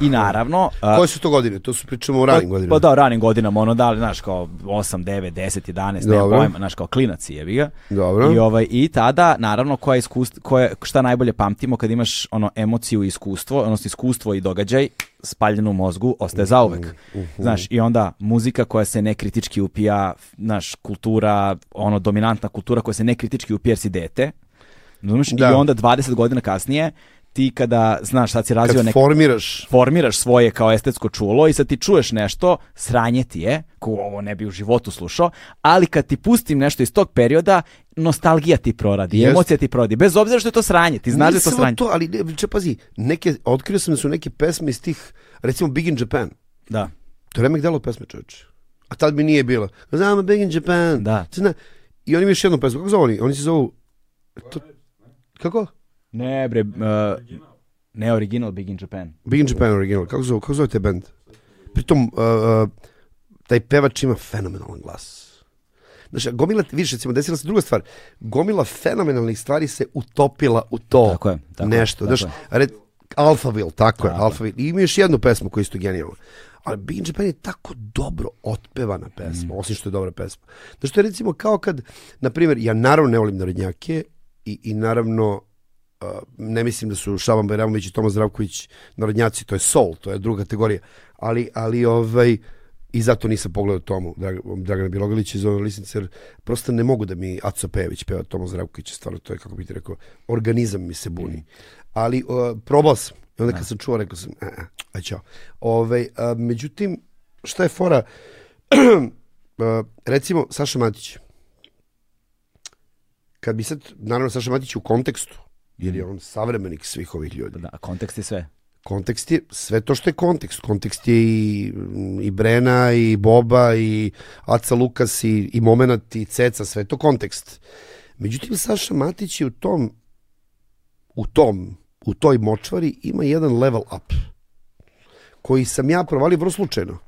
I naravno... a, Koje su to godine? To su pričamo o ranim godinama. pa da, ranim godinama, ono da, li, znaš, kao 8, 9, 10, 11, nema Dobro. pojma, znaš, kao klinac je, ga. Dobro. I, ovaj, I tada, naravno, koja iskust, koje, šta najbolje pamtimo kad imaš ono emociju i iskustvo, odnosno iskustvo i događaj, spaljeno u mozgu, ostaje zauvek. Znaš, i onda muzika koja se nekritički upija, znaš, kultura, ono, dominantna kultura koja se nekritički upija jer si dete, Razumeš? Da. I onda 20 godina kasnije, ti kada, znaš, sad si razvio Kad nek formiraš formiraš svoje kao estetsko čulo i sad ti čuješ nešto, sranje ti je, ko ovo ne bi u životu slušao, ali kad ti pustim nešto iz tog perioda, nostalgija ti proradi, Jest. emocija ti proradi, bez obzira što je to sranje, ti znaš da je to sranje. to, ali če, pazi, neke, otkrio sam da su neke pesme iz tih, recimo Big in Japan. Da. To je remek delo pesme, čovječe. A tad mi nije bilo. Znam, Big in Japan. Da. I oni imaju još jednu pesmu. Kako zove oni? Oni se zovu... To, kako? Ne bre, uh, ne original Big in Japan. Big in Japan original. Kako zove, kako zove te band? Pritom, uh, uh, taj pevač ima fenomenalan glas. Znači, gomila, vidiš, recimo, desila se druga stvar. Gomila fenomenalnih stvari se utopila u to Tako je, tako je, nešto. tako Znaš, je. red, Alphaville, tako, je, Tako je. Alphaville. I ima još jednu pesmu koja je isto genijalna. Ali Big in Japan je tako dobro otpevana pesma, Mm. osim što je dobra pesma. Znaš, to je recimo kao kad, na primjer, ja naravno ne volim narodnjake i, i naravno ne mislim da su Šaban Bajramović i Tomas Zdravković narodnjaci, to je soul, to je druga kategorija. Ali, ali ovaj, i zato nisam pogledao Tomu Drag, Dragana Bilogalića iz ove lisnice, jer prosto ne mogu da mi Aco Pejević peva Tomas Zdravković, stvarno to je, kako bi ti rekao, organizam mi se buni. Ali uh, probao sam, i onda kad sam čuo, rekao sam, a, a, aj čao. Ovaj, a, međutim, šta je fora? [clears throat] Uh, recimo, Saša Matić. Kad bi sad, naravno, Saša Matić u kontekstu, jer je on savremenik svih ovih ljudi. Da, kontekst je sve. Kontekst je sve to što je kontekst. Kontekst je i, i Brena, i Boba, i Aca Lukas, i, i Momenat, i Ceca, sve to kontekst. Međutim, Saša Matić je u tom, u tom, u toj močvari ima jedan level up koji sam ja provalio vrlo slučajno.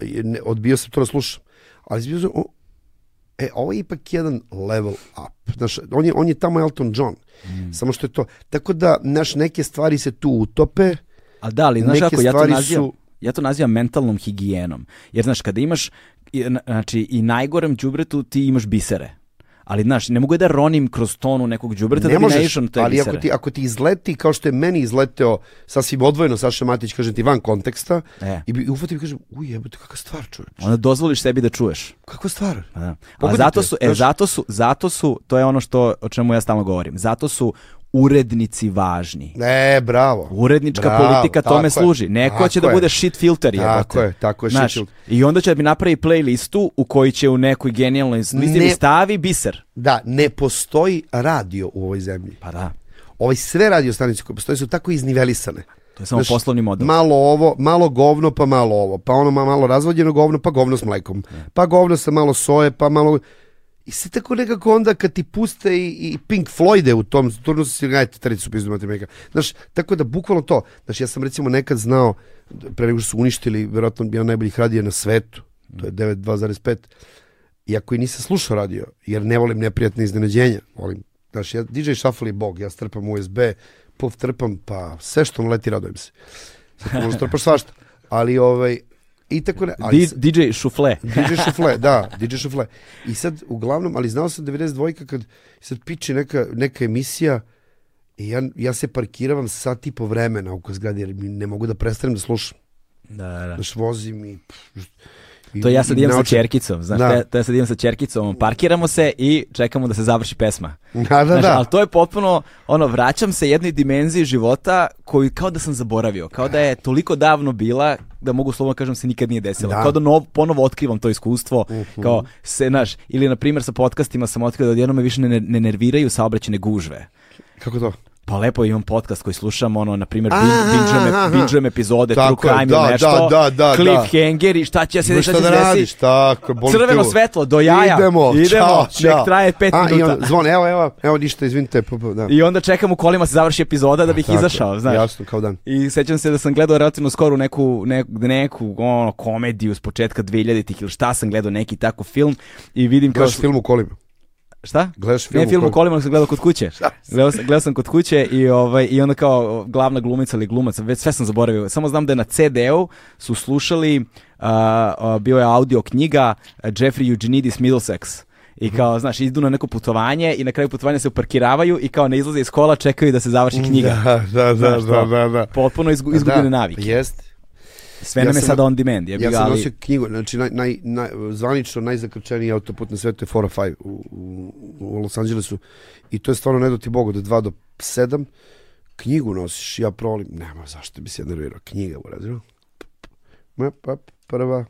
Ne, odbio sam to da slušam. Ali zbio sam, o, e, ovo je ipak jedan level up. Znaš, on, je, on je tamo Elton John. Samo što je to. Tako da, znaš, neke stvari se tu utope. A da, ali znaš kako, ja to nazivam, su- ja to nazivam mentalnom higijenom. Jer znaš, kada imaš, znači, i najgorem đubretu ti imaš bisere. Ali, znaš, ne mogu da ronim kroz tonu nekog đubreta da ne bi možeš, naišao na te ali ako ti, ako ti izleti, kao što je meni izleteo sasvim odvojeno Saša Matić, kažem ti, van konteksta, E. i, bi- i ufatim i kažem, uj, jebote, kakva stvar, čovječ. Onda dozvoliš sebi da čuješ. Kakva stvar? Da. A zato su, e, zato su, zato su, to je ono što, o čemu ja stalno govorim, zato su urednici važni. E, bravo. Urednička Bravo, politika tome je, služi. Neko će da je. bude shit filter. Tako jebote. je, tako je, shit Znaš, filter. I onda će da mi napravi playlistu u kojoj će u nekoj genijalnoj listi Ne- stavi biser. Da, ne postoji radio u ovoj zemlji. Pa da, Ovaj sve radio stanice koje postoje su tako iznivelisane. to je samo Znaš, poslovni model. Malo ovo, malo govno, pa malo ovo. Pa ono ma- malo razvodjeno govno, pa govno s mlekom. Pa govno sa malo soje, pa malo... I sve tako nekako onda kad ti puste i, i Pink Floyde u tom turnusu si gajte tricu pizdu matemeka. Znaš, tako da bukvalno to. Znaš, ja sam recimo nekad znao, pre nego što su uništili, verovatno bio najboljih radija na svetu, to je 9.2.5, iako i nisam slušao radio, jer ne volim neprijatne iznenađenja. Volim, znaš, ja, DJ Shuffle je bog, ja strpam USB, puf trpam, pa sve što mu leti radojem se. Tu možda trpaš svašta. Ali ovaj, i tako ne, ali DJ Šufle. [laughs] DJ Šufle, da, [laughs] DJ Šufle. I sad, uglavnom, ali znao sam 92 kad sad piče neka, neka emisija i ja, ja se parkiravam sat i po vremena oko zgrade jer ne mogu da prestanem da slušam. Da, da. Znaš, vozim i... i To ja sad idem sa čerkicom, znaš, Da. to ja- sad idem sa čerkicom, parkiramo se i čekamo da se završi pesma. Da, da, Znaš, da. ali to je potpuno, ono, vraćam se jednoj dimenziji života koju kao da sam zaboravio, kao da je toliko davno bila da mogu slobodno kažem se nikad nije desilo. Da. Mhm. Kao da nov, ponovo otkrivam to iskustvo, kao se, znaš, ili na primjer sa podcastima sam otkrio da odjednom me više ne, ne nerviraju saobraćene gužve. Kako to? Pa lepo imam podcast koji slušam, ono, na primjer, Aha, bin- binge-ujem, aha. binge-ujem epizode, Tako True Crime da, ili nešto, da, da, da, cliffhanger i šta će se Imaš šta da desiti. radiš, tako, Crveno svetlo, do jaja. Idemo, Idemo, čao, čao. nek traje pet A, i minuta. on, zvon, evo, evo, evo, ništa, izvinite. Da. I onda čekam u kolima se završi epizoda da bih Tako, izašao, znaš. Jasno, kao dan. I sećam se da sam gledao relativno skoro neku, neku, neku ono, komediju s početka 2000-ih ili šta sam gledao, neki tako film i vidim kao... Gledaš film u kolima. Šta? Gledaš film ne, film u kolima. sam gledao kod kuće. Gledao sam, gledao sam kod kuće i, ovaj, i onda kao glavna glumica ili glumac, već sve sam zaboravio. Samo znam da je na CD-u su slušali, a, a, bio je audio knjiga a, Jeffrey Eugenides Middlesex. Mhm. I kao, znaš, idu na neko putovanje i na kraju putovanja se uparkiravaju i kao ne izlaze iz kola, čekaju da se završi knjiga. Da, da, da, Znaš da, to? da, da. Potpuno izgu, izgubljene Da, navike. Jeste. Sve Ja nam je sada on demand. Ja ga, sam ali- nosio knjigu, znači naj, naj, naj, zvanično najzakrčeniji autoput na svetu je 405 u, u, u Los Angelesu i to je stvarno ne do ti Bogu, do 2 do 7 knjigu nosiš, ja prolim, nema zašto bi se nervirao, knjiga u razinu. Ma, pa, prva,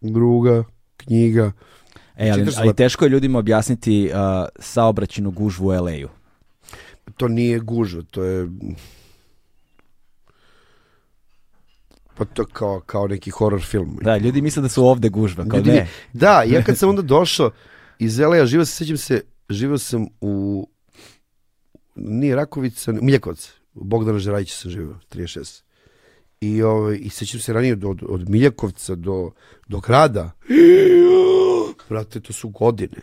druga, knjiga. E, ali, ali teško je ljudima objasniti uh, saobraćenu gužvu u LA-u. To nije gužva, to je... Pa to kao, kao neki horror film. Da, ljudi misle da su ovde gužva, kao Ljudi- ne. Da, ja kad sam onda došao iz LA, živio sam, sećam se, živio sam u, nije Rakovica, Miljakovac, u Bogdana Žerajića sam živio, 36. I, ovaj, i sećam se ranije od, od Miljakovca do, do grada. Brate, to su godine.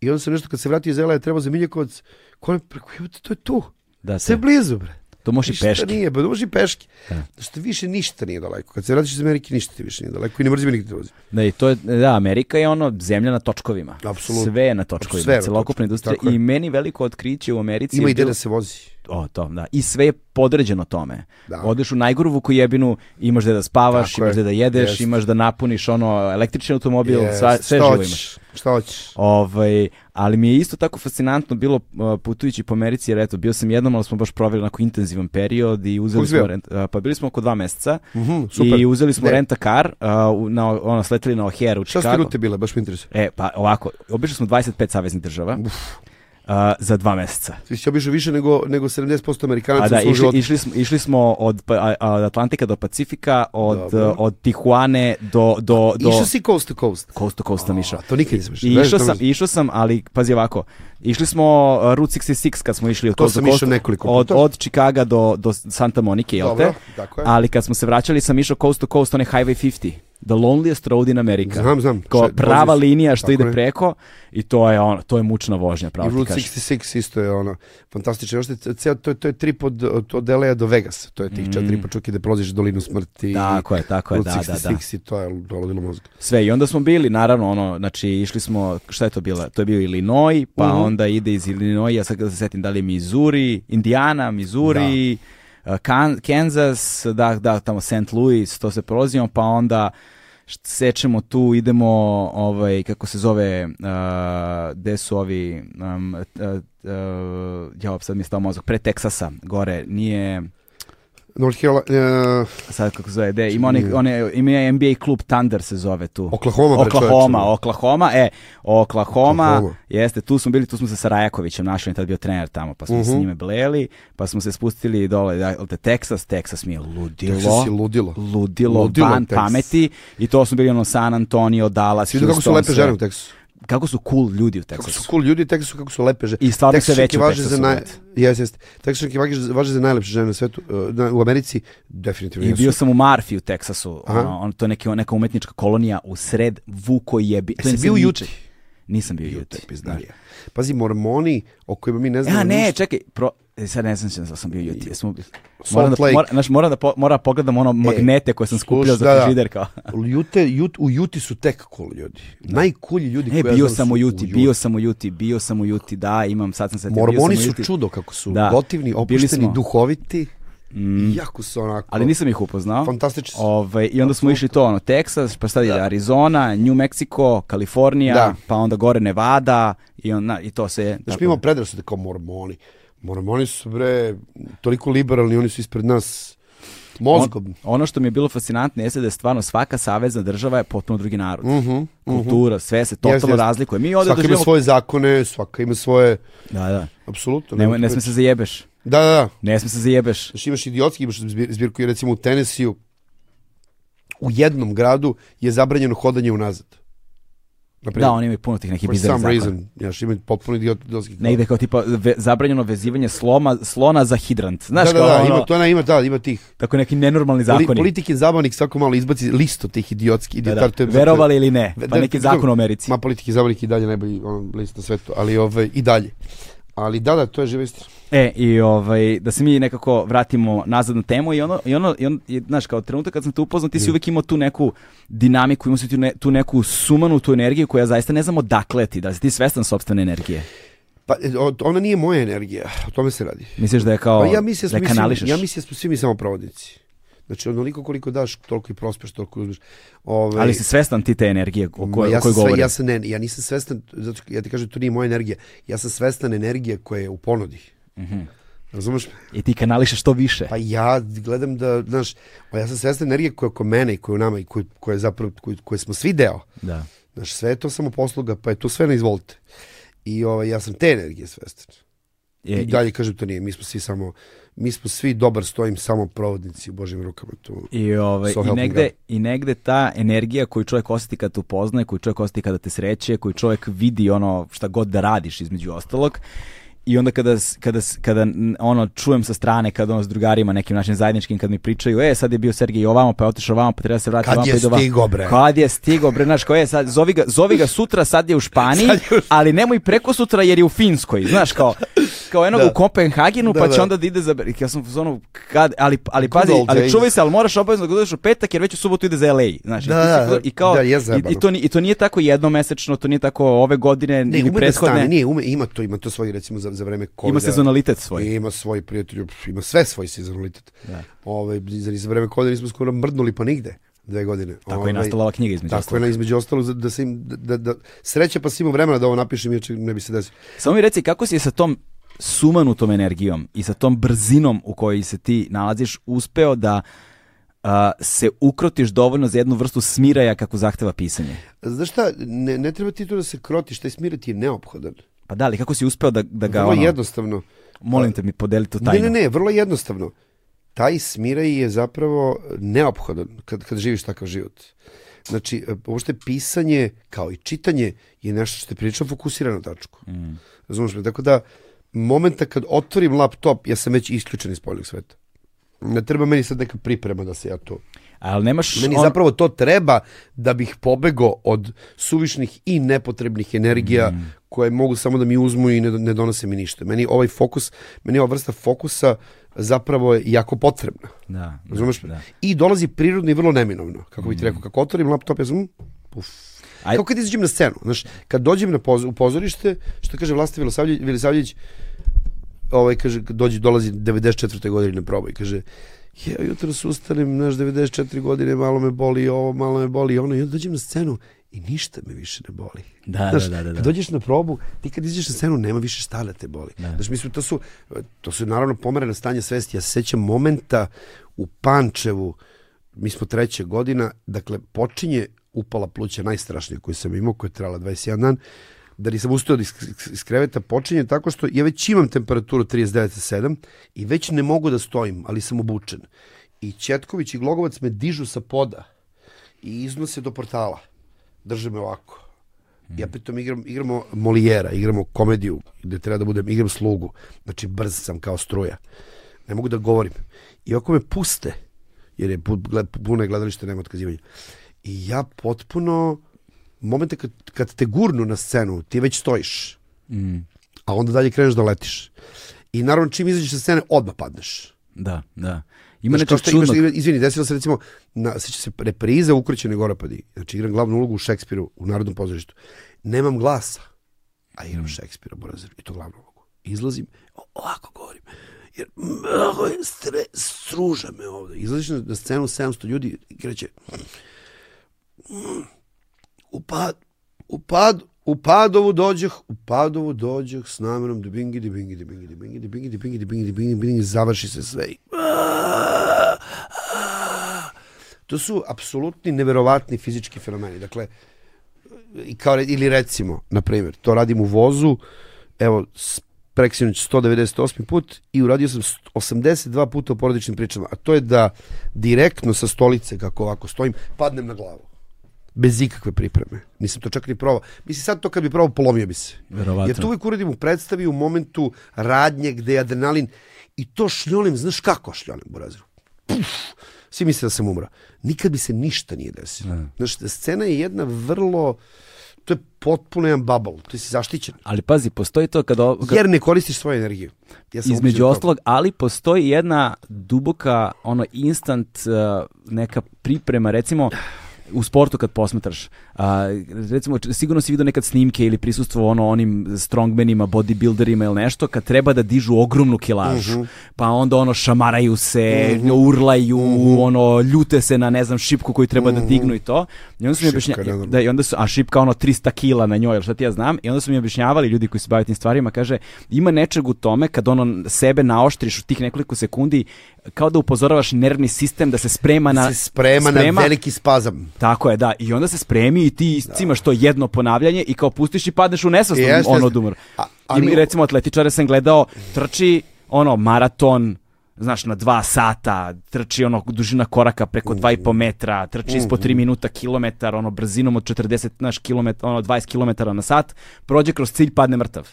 I onda sam nešto, kad se vratio iz LA, trebao za Miljakovac, ko je preko, to je tu. Da, Sve se, blizu, bre. To može i peški. nije, ba, može i peški. Da. Što više ništa nije daleko. Kad se vratiš iz Amerike, ništa ti više nije daleko i ne mrzim nikad da vozim. Da, i to je, da, Amerika je ono zemlja na točkovima. Apsolutno. Sve je na točkovima, celokupna industrija. I meni veliko otkriće u Americi Ima je i gde bilo- da se vozi. O, to, da. I sve je podređeno tome. Da. Odeš u najgoru vukojebinu, imaš gde da spavaš, Tako imaš gde da jedeš, Jest. imaš da napuniš ono električni automobil, Jest. sva, sve šta živo imaš. Šta hoćeš? Ovaj, ali mi je isto tako fascinantno bilo uh, putujući po Americi, jer eto, bio sam jednom, ali smo baš proveli onako intenzivan period i uzeli smo, rent, uh, pa bili smo oko dva meseca Mhm, super. i uzeli smo Ne. renta car, uh, na, ono, sleteli na O'Hare u Šta ste Chicago. rute bile, baš me interesuje. E, pa ovako, obišli smo 25 saveznih država uh, za dva meseca. Ti si obišao više nego, nego 70% Amerikanaca A da, u išli, životu. išli, smo, išli smo od, pa- a- a- od Atlantika do Pacifika, od, Dobro. od Tijuane do... do, do Išao si coast to coast. Coast to coast sam išao. A, to nikad nisam išao. Išao sam, išao sam, ali pazi ovako, išli smo uh, Route 66 kad smo išli od To Coast to sam Coast, išao nekoliko od, puta. od Chicaga do, do Santa Monike, jel te? Dobro, tako je. Ali kad smo se vraćali sam išao Coast to Coast, onaj Highway 50, the loneliest road in America. Znam, znam. Kao prava vozi se. linija što ide je. preko i to je ono, to je mučna vožnja, I pravo ti Route kažem. 66 isto je ono, fantastično. Još te- ceo, to, je- to je trip od, od, LA do Vegas. To je tih četiri po čuki da prolaziš dolinu smrti. Mm. Tako je, tako je, Route da, da, da. 66 i to je dolodilo mozga. Sve i onda smo bili, naravno, ono, znači išli smo, šta je to bilo? To je bio Illinois, pa Mhm. onda ide iz Illinois, ja sad da se setim da li je Missouri, Indiana, Missouri, uh, Kan- Kansas, da, da, tamo St. Louis, to se prolazimo, pa onda sečemo tu, idemo, ovaj, kako se zove, uh, gde su ovi, um, uh, uh, ja, sad mi je stao mozak, pre Teksasa, gore, nije, North Carolina, uh, sad kako zove, gde, ima, one, one, ima NBA klub Thunder se zove tu. Oklahoma, Oklahoma, čoveče. Oklahoma, e, Oklahoma, Oklahoma. jeste, tu smo bili, tu smo se sa Rajakovićem našli, on je tad bio trener tamo, pa smo Mhm. se s njime bleli, pa smo se spustili dole, da, te Texas, Texas mi je ludilo, Texas je ludilo. ludilo, Ludilo van Texas. pameti i to smo bili ono San Antonio, Dallas, Svi vidio kako su Houston, lepe žene u Teksasu. Kako su cool ljudi u Kako Texasu. su cool ljudi u Teksasu, kako su lepe žene. I stvarno se veće u Teksasu, za naj... Jes, jes. Teksašanke važe, važe za najlepše žene na svetu. uh, na- u Americi definitivno I jesu. bio sam u Marfi u Teksasu, ono, on, to je neki, neka umetnička kolonija u sred Vuko jebi. to Jesi je bio u Juti? Nisam bio u Juti. Pizdarija. Pazi, mormoni o kojima mi ne znamo Ja, ne, ništa. čekaj, pro, sad ne znam da sam bio Juti. Jesmo, moram da, mora, znaš, moram da, po, mora pogledam ono magnete koje sam skupljao slušaj, da, za da. frižider kao. [laughs] Jute, Jut, u Juti su tek cool ljudi. Najkulji ljudi E, koje ja bio sam u Juti, bio sam u Juti, bio sam u Juti, da, imam, sad sam se Mormoni su čudo kako su Da. gotivni, opušteni, duhoviti. Jako su onako... Ali nisam ih upoznao. Fantastični su. Ovaj, I onda smo išli to, ono, Texas, pa sad ide Arizona, New Mexico, Kalifornija, Da. pa onda gore Nevada i, on, i to se... Znaš, mi imamo predrasude kao mormoni. Mormoni su, bre, toliko liberalni, oni su ispred nas mozgom. On- ono što mi je bilo fascinantno jeste da je stvarno svaka savezna država je potpuno drugi narod. Mhm, Kultura, sve se totalno Jeste, jeste. razlikuje. Mi ovde Svaka ima doživljamo... svoje zakone, svaka ima svoje... Da, da. Apsolutno. Ne, ne sme se zajebeš. Da, da, da. Ne sme se zajebeš. Znaš, imaš idiotski, imaš zbir, zbirku i recimo u Tenesiju u jednom gradu je zabranjeno hodanje unazad. Naprimjer, Da, oni imaju puno tih nekih for bizarnih some zakona. reason. Znaš, imaju potpuno idiot, idiotski. Negde kao tipa ve, zabranjeno vezivanje sloma, slona za hidrant. Znaš da, da, kao da, ono, ima, to ona ima, da, ima tih. tako neki nenormalni Poli, zakoni. politikin zabavnik svako malo izbaci listo tih idiotski. da, da. je- Verovali ili ne, pa da, neki da, zakon u Americi. Ma politiki zabavnik i dalje najbolji on, list na svetu, ali ove, i dalje. Ali da, da, to je živa istina. E, i ovaj, da se mi nekako vratimo nazad na temu i ono, i ono, i on, i, znaš, kao trenutak kad sam te upoznao, ti si uvek imao tu neku dinamiku, imao si tu, ne, tu neku sumanu, tu energiju koju ja zaista ne znam odakle ti, da si ti svestan sopstvene energije? Pa, e, ona nije moja energija, o tome se radi. Misliš da je kao, Pa ja mislim, da da je kanališeš? ja mislim da smo svi mi samo provodnici. Znači, onoliko koliko daš, toliko i prospeš, toliko i uzmeš. Ove, Ali si svestan ti te energije o kojoj, ja o kojoj sve, ja sam ne, ja nisam svestan, zato ja ti kažem, to nije moja energija. Ja sam svestan energije koja je u ponudi. Mhm. Razumeš? I ti kanališeš što više. Pa ja gledam da, znaš, pa ja sam svestan energije koja je oko mene i koja je u nama i koja, koja je zapravo, koje, koje smo svi deo. Da. Znaš, sve je to samo posluga, pa je to sve na izvolite. I ovaj, ja sam te energije svestan. Je, I dalje kažem to nije, mi smo svi samo, mi smo svi dobar stojim samo provodnici u Božim rukama tu. I, ovaj, So i, negde, God. I negde ta energija koju čovjek osjeti kad te upoznaje, koju čovjek osjeti kada te sreće, koju čovjek vidi ono šta god da radiš između ostalog, I onda kada, kada, kada ono čujem sa strane kada ono s drugarima nekim našim zajedničkim kad mi pričaju, e sad je bio Sergej ovamo pa je otišao ovamo pa treba da se vratiti Kad ovamo je pa stigo, bre? Kad je stigo bre, znaš ko je sad zovi ga, zovi ga sutra sad je u Španiji, [laughs] je u- ali nemoj preko sutra jer je u Finskoj, znaš kao kao jednog Da. u Kopenhagenu Da, pa će da. onda da ide za ja sam zonu kad ali ali pazi ali čuvaj se, ali moraš obavezno da u petak jer već u subotu ide za LA, znaš. Da, da, kao- i kao da, i, i to i to nije tako jednomesečno, to nije tako ove godine Ne, ili ume da stane, prethodne. nije, ume, ima to, ima to svoj, recimo, za, za vreme COVID. Ima sezonalitet svoj. Ima svoj prijatelj, ima sve svoj sezonalitet. Da. Ove, za, za vreme COVID nismo skoro mrdnuli pa nigde dve godine. Tako Ovaj, je nastala ova knjiga između Tako je ostalog. na između ostalo da, se im, da, da, da sreća pa si imao vremena da ovo napišem, inače ne bi se desilo. Samo mi reci kako si sa tom sumanutom energijom i sa tom brzinom u kojoj se ti nalaziš uspeo da a, se ukrotiš dovoljno za jednu vrstu smiraja kako zahteva pisanje. Znaš šta, ne, ne treba ti to da se krotiš, taj smir ti je neophodan. Pa da, ali kako si uspeo da, da ga Vrlo ono, jednostavno. molim te mi podeli tu Ne, tajnu. ne, ne, vrlo jednostavno. Taj smiraj je zapravo neophodan kad, kad živiš takav život. Znači, uopšte pisanje, kao i čitanje, je nešto što te prilično fokusira na tačku. Mm. Razumeš me? Tako da, momenta kad otvorim laptop, ja sam već isključen iz spoljnog sveta. Ne treba meni sad neka priprema da se ja to... Ali nemaš Meni on- zapravo to treba da bih pobego od suvišnih i nepotrebnih energija Mm. koje mogu samo da mi uzmu i ne, ne donose mi ništa. Meni ovaj fokus, meni ova vrsta fokusa zapravo je jako potrebna. Da, da, Razumeš me? da. I dolazi prirodno i vrlo neminovno. Kako bih ti rekao, kako otvorim laptop, ja sam... mm, Uf. Aj- Kao kad izađem na scenu. Znaš, kad dođem na poz, u pozorište, što kaže Vlasta Vilosavljević ovaj, kaže, dođe, dolazi 94. godine na probu i kaže, ja jutro se ustanem, znaš, 94 godine, malo me boli ovo, malo me boli ono, i onda dođem na scenu i ništa me više ne boli. Da, Znaš, da, da, da, da. Kad dođeš na probu, ti kad izađeš na scenu, nema više šta da te boli. Da. Znaš, mislim, to su, to su naravno pomerena stanja svesti. Ja se sećam momenta u Pančevu, mi smo treće godina, dakle, počinje upala pluća najstrašnija koju sam imao, koja je trajala 21 dan, da nisam ustao iz, kreveta, počinje tako što ja već imam temperaturu 39,7 i već ne mogu da stojim, ali sam obučen. I Četković i Glogovac me dižu sa poda i iznose do portala. Drže me ovako. Ja pritom igram, igramo Molijera, igramo komediju gde treba da budem, igram slugu. Znači brz sam kao struja. Ne mogu da govorim. I ako me puste, jer je puno je gledalište, nema otkazivanja. I ja potpuno, momente kad, kad te gurnu na scenu, ti već stojiš. Mm, A onda dalje kreneš da letiš. I naravno čim izađeš sa scene, odmah padneš. da, da. Ima Znaš, kao nečeg što imaš, čudnog. izvini, desilo se recimo, na, seća se repriza Ukrećene gorapadi. Znači igram glavnu ulogu u Šekspiru u Narodnom pozorištu. Nemam glasa, a igram Šekspira, Borazir, i to glavnu ulogu. Izlazim, ovako govorim, jer mnogo je stre, struža me ovde. Izlaziš na, na scenu 700 ljudi i kreće "Mm, u pad, u pad, u Padovu dođeh, u Padovu dođeh s namerom da bingi, di bingi, di bingi, di bingi, di bingi, di bingi, di bingi, di bingi, di bingi, završi se sve To su apsolutni neverovatni fizički fenomeni. Dakle, i kao, ili recimo, na primjer, to radim u vozu, evo, preksinoć 198. put i uradio sam st- 82 puta u porodičnim pričama, a to je da direktno sa stolice, kako ovako stojim, padnem na glavu. Bez ikakve pripreme. Nisam to čak ni probao. Mislim, sad to kad bi probao, polomio bi se. Verovatno. Ja to uvijek uradim u predstavi u momentu radnje gde je adrenalin i to šljolim, znaš kako šljolim, Buraziru? Puf, svi misle da sam umra. Nikad bi se ništa nije desilo. Ne. Znaš, scena je jedna vrlo, to je potpuno jedan bubble, ti si zaštićen. Ali pazi, postoji to kad, o- kad Jer ne koristiš svoju energiju. Ja sam između ostalog, ali postoji jedna duboka, ono, instant uh, neka priprema, recimo, u sportu kad posmetraš, a, recimo, sigurno si vidio nekad snimke ili prisustvo ono onim strongmanima, bodybuilderima ili nešto, kad treba da dižu ogromnu kilažu, Mhm. pa onda ono šamaraju se, urlaju, Mhm. ono ljute se na ne znam šipku koju treba da dignu i to. I onda su mi Šipka je objašnja- nenormalna. da, i onda su, a šipka ono 300 kila na njoj, ili šta ti ja znam, i onda su mi objašnjavali ljudi koji se bave tim stvarima, kaže, ima nečeg u tome kad ono sebe naoštriš u tih nekoliko sekundi, kao da upozoravaš nervni sistem da se sprema na... se sprema, na veliki spazam. Tako je, da. I onda se spremi i ti iscimaš to jedno ponavljanje i kao pustiš i padneš u nesvast Jeste, ono od umora. I recimo atletičare sam gledao, trči ono maraton, znaš, na dva sata, trči ono dužina koraka preko dva i po metra, trči ispod tri minuta kilometar, ono brzinom od 40 znaš, kilometra, ono 20 kilometara na sat, prođe kroz cilj, padne mrtav.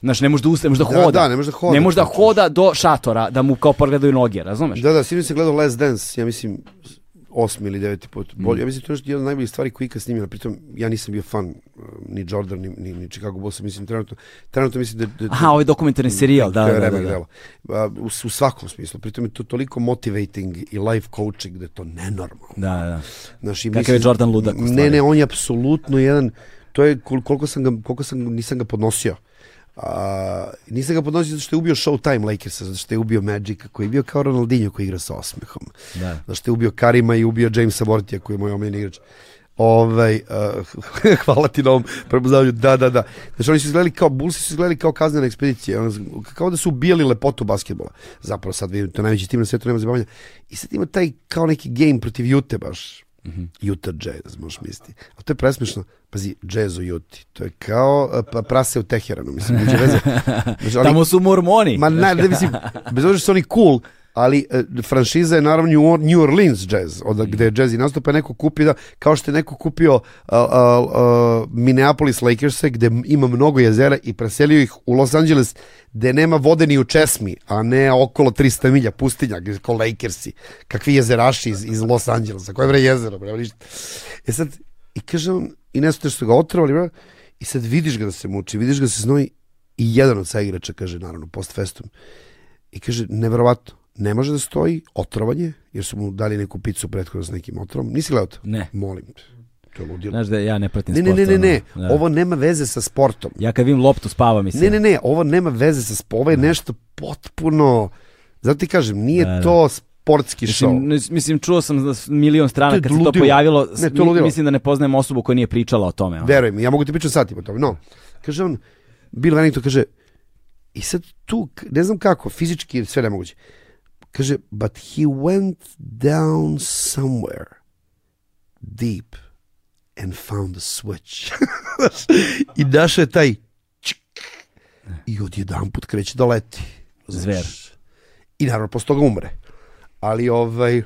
Znaš, ne može da ustane, ne može da Da, hoda. da, ne može da hoda. Ne može da hoda do šatora, da mu kao pogledaju noge, razumeš? Da, da, sinoć sam gledao Last Dance, ja mislim osmi ili deveti put. Bolje, ja mislim to je jedna od najboljih stvari koji ikad snimila. Pritom ja nisam bio fan uh, ni Jordan ni, ni, ni Chicago Bulls, mislim trenutno trenutno mislim da, da, da Aha, ovaj dokumentarni serijal, da, da, da, da. delo. A, u, u svakom smislu. Pritom je to toliko motivating i life coaching da je to nenormalno. Da, da. Znaš, i Kakav mislim- je Jordan ludak, Ne, ne, on je apsolutno jedan, to je kol- koliko sam ga, koliko sam, nisam ga podnosio. A, nisam ga podnosio zato što je ubio Showtime Lakersa, zato što je ubio Magica, koji je bio kao Ronaldinho koji igra sa osmehom. Da. Zato što je ubio Karima i ubio Jamesa Vortija koji je moj omiljeni igrač. Ovaj, uh, [laughs] hvala ti na ovom prepoznavanju, da, da, da. Znači oni su izgledali kao, Bullsi su izgledali kao kaznena ekspedicija, kao da su ubijali lepotu basketbola. Zapravo sad vidim, to je najveći tim na svetu, nema zabavanja. I sad ima taj kao neki game protiv Jute baš. Utah Jazz, možeš misliti. A to je presmišno. Pazi, jazz u Juti. To je kao uh, pa, prase u Teheranu, mislim. [laughs] Neće veze. Znači, ali- Tamo su mormoni. Ma ne, ne mislim, [laughs] bez obzira što su oni cool, ali e, franšiza je naravno New, Or- New Orleans jazz, od gde je jazz i nastupa neko kupio, da, kao što je neko kupio a, a, a, Minneapolis Lakers gde ima mnogo jezera i preselio ih u Los Angeles gde nema vode ni u česmi, a ne okolo 300 milja pustinja, gde kao Lakersi, kakvi jezeraši iz, iz Los Angelesa, koje bre jezero, bre, ništa. E sad, i kaže on, i nešto što ga otrovali, bre, i sad vidiš ga da se muči, vidiš ga da se znoji i jedan od saigrača kaže, naravno, post festum, i kaže, neverovatno, ne može da stoji otrovanje, jer su mu dali neku picu prethodno s nekim otrovom. Nisi gledao to? Ne. Molim te. To je ludilo. Znaš da ja ne pratim Ne, ne, sport. ne, ne, ne. ono, da. Ovo nema veze sa sportom. Ja kad vidim loptu spava mi se. Ne, ne, ne, ovo nema veze sa sportom. Ovo je nešto potpuno... Zato ti kažem, nije Da, da. to sportski Mislim, show. ne- mislim, čuo sam da milion strana kad se to ludilo. pojavilo, Ne, to mi- ludilo. mislim da ne poznajem osobu koja nije pričala o tome. ono. Veruj mi, ja mogu ti pričati satima o tome. No, kaže on, Bill Wennington kaže, i sad tu, ne znam kako, fizički sve nemoguće. Kaže, but he went down somewhere deep and found a switch. [laughs] I našao je taj čik, i odjedan put kreće da leti. Zver. I naravno, posle toga umre. Ali ovaj,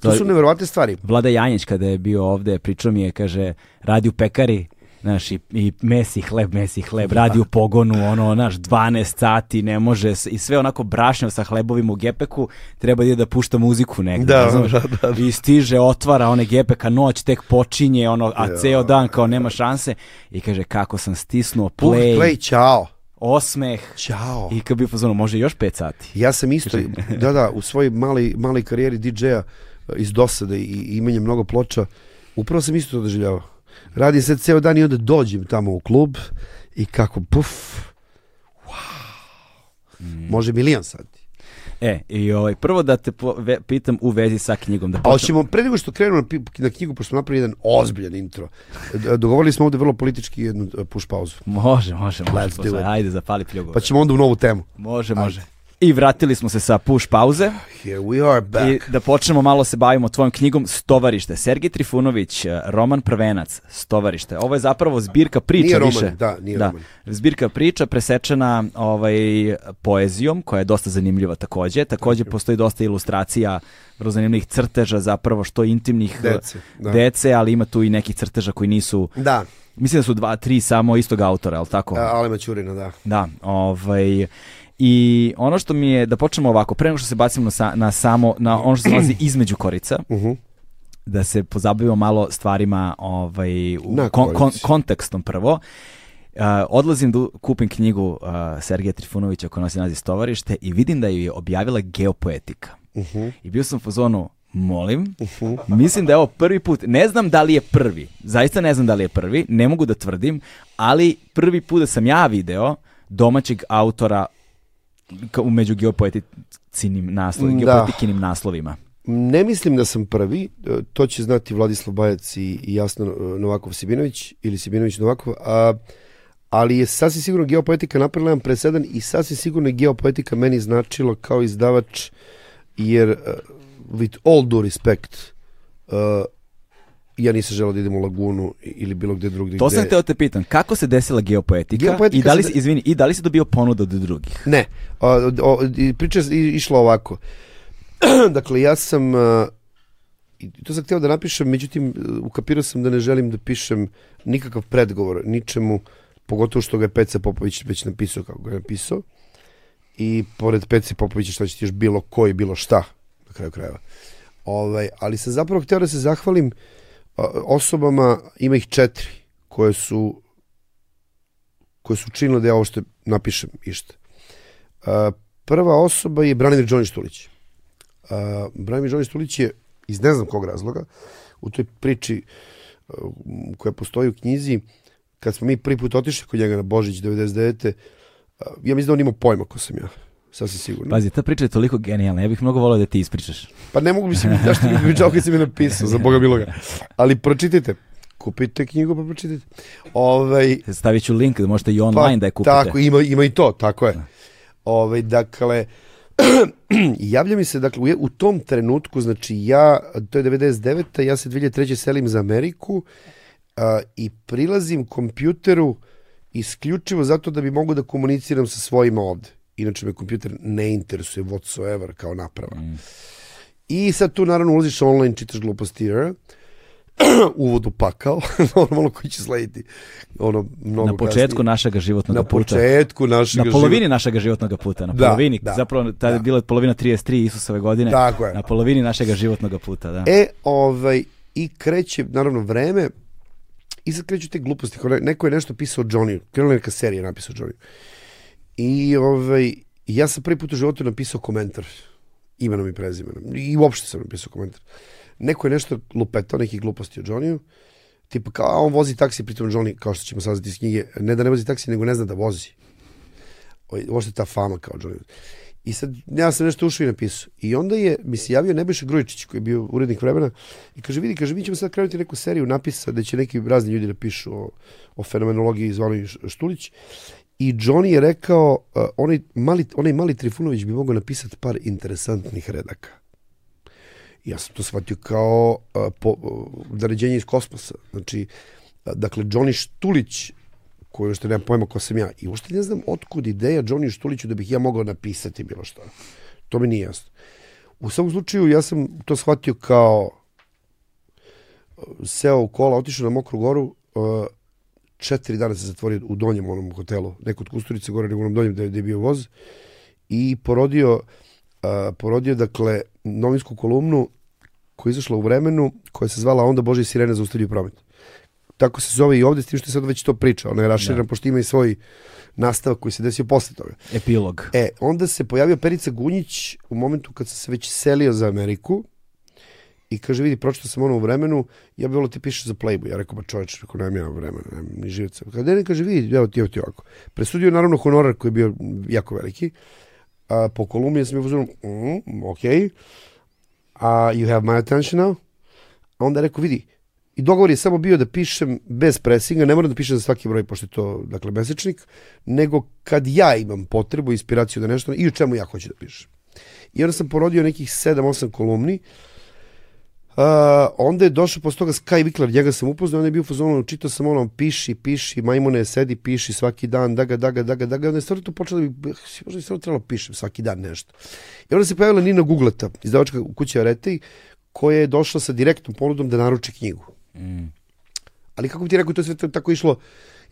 to To- su neverovatne stvari. Vlada Janjić kada je bio ovde, pričao mi je, kaže, radi u pekari, znaš, i, i mesi hleb, mesi hleb, radi u pogonu, ono, znaš, 12 sati, ne može, i sve onako brašnjav sa hlebovima u gepeku, treba da ide da pušta muziku negde, Da, razumeš? da, da, I stiže, otvara one gepeka, noć tek počinje, ono, a ceo dan kao nema šanse, i kaže, kako sam stisnuo Puh, play, play, čao. osmeh, Ćao. i kad bi fazonu, može još 5 sati. Ja sam isto, [laughs] da, da, u svojoj mali, mali karijeri DJ-a e, iz dosade i, i imenjem mnogo ploča, upravo sam isto to doživljavao. Radim se ceo dan i onda dođem tamo u klub i kako, puf, wow, može milion sati. E, i ovaj, prvo da te po- ve- pitam u vezi sa knjigom. Da A počnem- hoćemo, pre nego što krenemo na, na knjigu, pošto smo napravili jedan ozbiljan intro, dogovorili smo ovde vrlo politički jednu push pauzu. Može, može, može. Let's do it. Ajde, zapali pljugu. Pa ćemo onda u novu temu. Može, može. I vratili smo se sa push pauze Here we are back. i da počnemo malo se bavimo tvojom knjigom Stovarište. Sergij Trifunović, eh, roman Prvenac, Stovarište. Ovo je zapravo zbirka priča Nije roman, više. da, nije roman. Zbirka priča presečena ovaj, poezijom, koja je dosta zanimljiva takođe. Takođe postoji dosta ilustracija, vrlo zanimljivih crteža zapravo, što intimnih eh, Dece, da. dece, ali ima tu i nekih crteža koji nisu, Da, mislim da su dva, tri samo istog autora, ali tako? a, Alema Ćurina, da. Da, ovaj, i ono što mi je, da počnemo ovako, pre nego što se bacimo na, na samo, na ono što se nalazi [clears throat] između korica, Mhm. da se pozabavimo malo stvarima ovaj, u kon- kon- kontekstom prvo. Uh, odlazim da kupim knjigu uh, Sergeja Trifunovića koja nosi naziv Stovarište i vidim da ju je objavila Geopoetika. Mhm. I bio sam u fazonu, molim, mislim da je ovo prvi put, ne znam da li je prvi, zaista ne znam da li je prvi, ne mogu da tvrdim, ali prvi put da sam ja video domaćeg autora u među geopoeticinim naslovima, Da. geopoetikinim naslovima. Ne mislim da sam prvi, e, to će znati Vladislav Bajac i, Jasno e, Novakov Sibinović ili Sibinović Novakov, a, ali je sasvim sigurno geopoetika napravila jedan presedan i sasvim sigurno je geopoetika meni značilo kao izdavač jer uh, with all due respect uh, ja nisam želeo da idem u Lagunu ili bilo gde drugdje. To sam hteo te pitam, kako se desila geopoetika, Geopoetika i da li si, izvini, i da li si dobio ponudu od drugih? Ne, o, o, priča je išla ovako. [clears throat] dakle, ja sam, i to sam htio da napišem, međutim, ukapirao sam da ne želim da pišem nikakav predgovor, ničemu, pogotovo što ga je Peca Popović već napisao kako ga je napisao. I pored Pece Popovića šta će ti još bilo koji, bilo šta, na kraju krajeva. Ovaj, ali sam zapravo htio da se zahvalim a, osobama, ima ih četiri, koje su koje su učinile da ja ovo što napišem išta. Prva osoba je Branimir Đonić Tulić. Branimir Đonić Tulić je iz ne znam kog razloga u toj priči koja postoji u knjizi kad smo mi prvi put otišli kod njega na Božić 99. a, ja mislim da on imao pojma ko sam ja. Sasvim sigurno. Pazi, ta priča je toliko genijalna, ja bih mnogo volio da ti ispričaš. Pa ne mogu mislim, zašto mi bi čao kad si mi napisao, za Boga miloga. Ali pročitajte. Kupite knjigu pa pročitajte. Ovaj, Stavit ću link da možete i online da je kupite. Tako, ima, ima i to, tako je. Ovaj, dakle, [clears throat] javlja mi se, dakle, u tom trenutku, znači ja, to je 99. ja se 2003. selim za Ameriku a, i prilazim kompjuteru isključivo zato da bi mogu da komuniciram sa svojima ovde. Inače me kompjuter ne interesuje whatsoever kao naprava. I sad tu naravno ulaziš online, čitaš gluposti, jer, [clears throat] uvod u pakao, [laughs] normalno koji će slediti ono, mnogo na početku kasnije. našeg životnog na puta. početku našeg Na polovini našeg životnog puta, na Da, polovini, da, zapravo tada je da. bila polovina 33 Isusove godine, Tako je. na polovini našeg životnog puta, da. E, ovaj, i kreće, naravno, vreme, i sad kreću te gluposti. Neko je nešto pisao o Johnny, krenula neka serija napisao o Johnny. I ovaj, ja sam prvi put u životu napisao komentar, imenom i prezimenom. I uopšte sam napisao komentar. Neko je nešto lupetao, nekih gluposti o Johnny-u, tipa kao, on vozi taksi, pritom Johnny, kao što ćemo saznati iz knjige, ne da ne vozi taksi, nego ne zna da vozi. Ovaj, Uopšte ta fama kao Johnny. I sad ja sam nešto ušao i napisao. I onda je mi se javio Nebojša Grujičić koji je bio urednik vremena i kaže vidi, kaže mi ćemo sad krenuti neku seriju napisa da će neki razni ljudi da pišu o, o fenomenologiji zvani Štulić. I Johnny je rekao, uh, onaj, mali, onaj mali Trifunović bi mogao napisati par interesantnih redaka. Ja sam to shvatio kao uh, po, uh, naređenje iz kosmosa. Znači, uh, dakle, Johnny Štulić koju što nemam pojma ko sam ja. I uopšte ne znam otkud ideja Johnny Štuliću da bih ja mogao napisati bilo što. To mi nije jasno. U svakom slučaju ja sam to shvatio kao seo u kola, otišao na Mokru goru, uh, četiri dana se zatvorio u donjem onom hotelu, neko od Kusturice gore, nego onom donjem gde, gde je bio voz i porodio, uh, porodio dakle novinsku kolumnu koja je izašla u vremenu, koja se zvala Onda Bože sirene zaustavljaju promet tako se zove i ovde, s tim što je sad već to priča, ona je raširena, da. pošto ima i svoj nastavak koji se desio posle toga. Epilog. E, onda se pojavio Perica Gunjić u momentu kad sam se već selio za Ameriku i kaže, vidi, pročito sam ono u vremenu, ja bi volio da ti pišeš za Playboy. Ja rekao, pa čovječ, rekao, nemam ja vremena, nemam ni živca. Kada ne, kaže, vidi, evo ti, evo ti ovako. Presudio naravno honorar koji je bio jako veliki. A, po Kolumbiji sam je uzoro, mm, ok, uh, you have my attention now. A onda je rekao, vidi, I dogovor je samo bio da pišem bez presinga, ne moram da pišem za svaki broj, pošto je to, dakle, mesečnik, nego kad ja imam potrebu, inspiraciju da nešto, i u čemu ja hoću da pišem. I onda sam porodio nekih 7-8 kolumni, Uh, onda je došao posle toga Sky Vikler, njega sam upoznao, on je bio fazonu, čitao sam ono, piši, piši, majmune, sedi, piši svaki dan, daga, daga, daga, daga, onda je stvarno to počelo da bi, možda je stvarno trebalo pišem svaki dan nešto. I onda se pojavila Nina Gugleta, izdavačka kuća Aretej, koja je došla sa direktnom ponudom da naruči knjigu. Mm. Ali kako bi ti rekao, to sve tako išlo,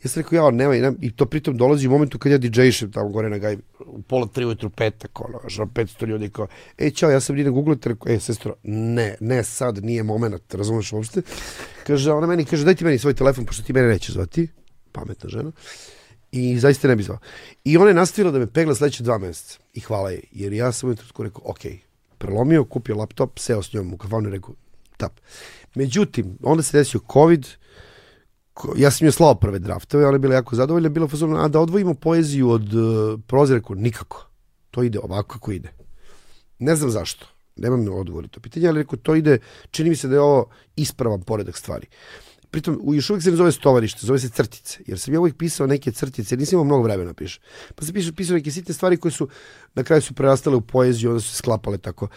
ja sam rekao, ja, nemaj, nemaj, i to pritom dolazi u momentu kad ja DJ-šem tamo gore na gajbi, u pola tri ujutru petak, ono, na 500 ljudi kao, e, čao, ja sam ni na Google, e, sestro, ne, ne sad, nije moment, razumeš uopšte. Kaže, ona meni, kaže, daj ti meni svoj telefon, pošto ti mene neće zvati, pametna žena, i zaista ne bi zvao. I ona je nastavila da me pegla sledeće dva meseca. I hvala je, jer ja sam u trenutku rekao, ok, prelomio, kupio laptop, seo s njom u kafanu i rekao, tap. Međutim, onda se desio COVID, ja sam joj slao prve draftove, ona je bila jako zadovoljna, bila fazona, a da odvojimo poeziju od uh, proze, nikako. To ide ovako kako ide. Ne znam zašto. Nemam odgovor na to pitanje, ali rekao, to ide, čini mi se da je ovo ispravan poredak stvari. Pritom, u još uvijek se ne zove stovarište, zove se crtice, jer sam ja uvijek pisao neke crtice, nisam imao mnogo vremena da piše. Pa sam pisao, pisao neke sitne stvari koje su na kraju su prerastale u poeziju, onda su se sklapale tako.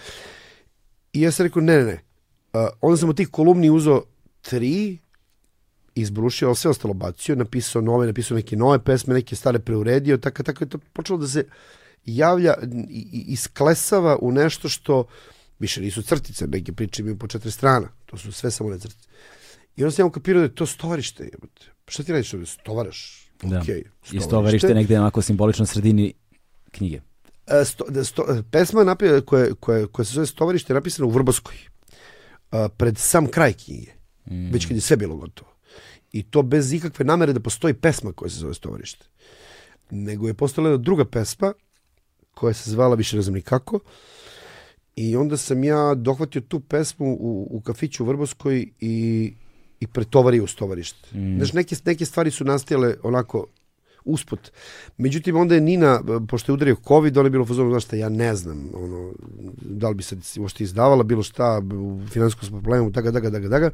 I ja sam rekao, ne, ne, ne, Uh, onda sam od tih kolumni uzeo tri, izbrušio, ali sve ostalo bacio, napisao nove, napisao neke nove pesme, neke stare preuredio, tako, tako je to počelo da se javlja i isklesava u nešto što više nisu crtice, neke priče imaju po četiri strana, to su sve samo ne crtice. I onda sam ja ukapirao da je to stovarište, jebate. Šta ti radiš ovdje? Stovaraš? Da. Okay, I stovarište negde onako simbolično sredini knjige. E, sto, da, sto, pesma napija, koja, koja, koja se zove Stovarište je napisana u Vrboskoj pred sam kraj knjige. Mm. Već kad je sve bilo gotovo. I to bez ikakve namere da postoji pesma koja se zove Stovarište. Nego je postala druga pesma koja se zvala više ne znam ni kako. I onda sam ja dohvatio tu pesmu u, u kafiću u Vrboskoj i, i pretovario u stovarište. Mm. Znaš, neke, neke stvari su nastajale onako usput. Međutim, onda je Nina, pošto je udario COVID, ona je bilo fazonu, znaš šta, ja ne znam, ono, da li bi se uopšte izdavala, bilo šta, u finansijskom problemu, daga, daga, daga, daga.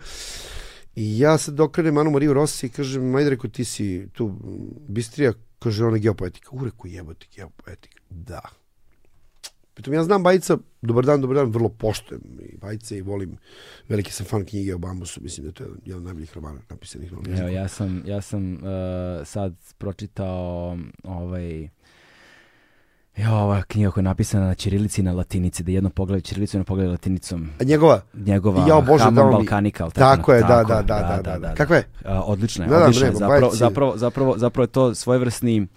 I ja sad dokrenem Anu Mariju Rossi i kažem, ajde reko, ti si tu bistrija, kaže ona geopoetika. U, reku, jebote, geopoetika. Da. Pritom ja znam Bajica, dobar dan, dobar dan, vrlo poštujem i Bajice i volim, veliki sam fan knjige o bambusu, mislim da to je jedan od najboljih romana napisanih na Evo, ja sam, ja sam uh, sad pročitao ovaj, Jo, ova knjiga koja je napisana na ćirilici i na latinici, da jedno pogleda ćirilicom, jedno pogleda latinicom. A njegova? Njegova ja, Bože, da Balkanika. Tako, tako je, da, da, da, da, da, da. Kakva je? Uh, odlična je, da, odlična je. Zapravo, zapravo, zapravo, zapravo je to svojevrsni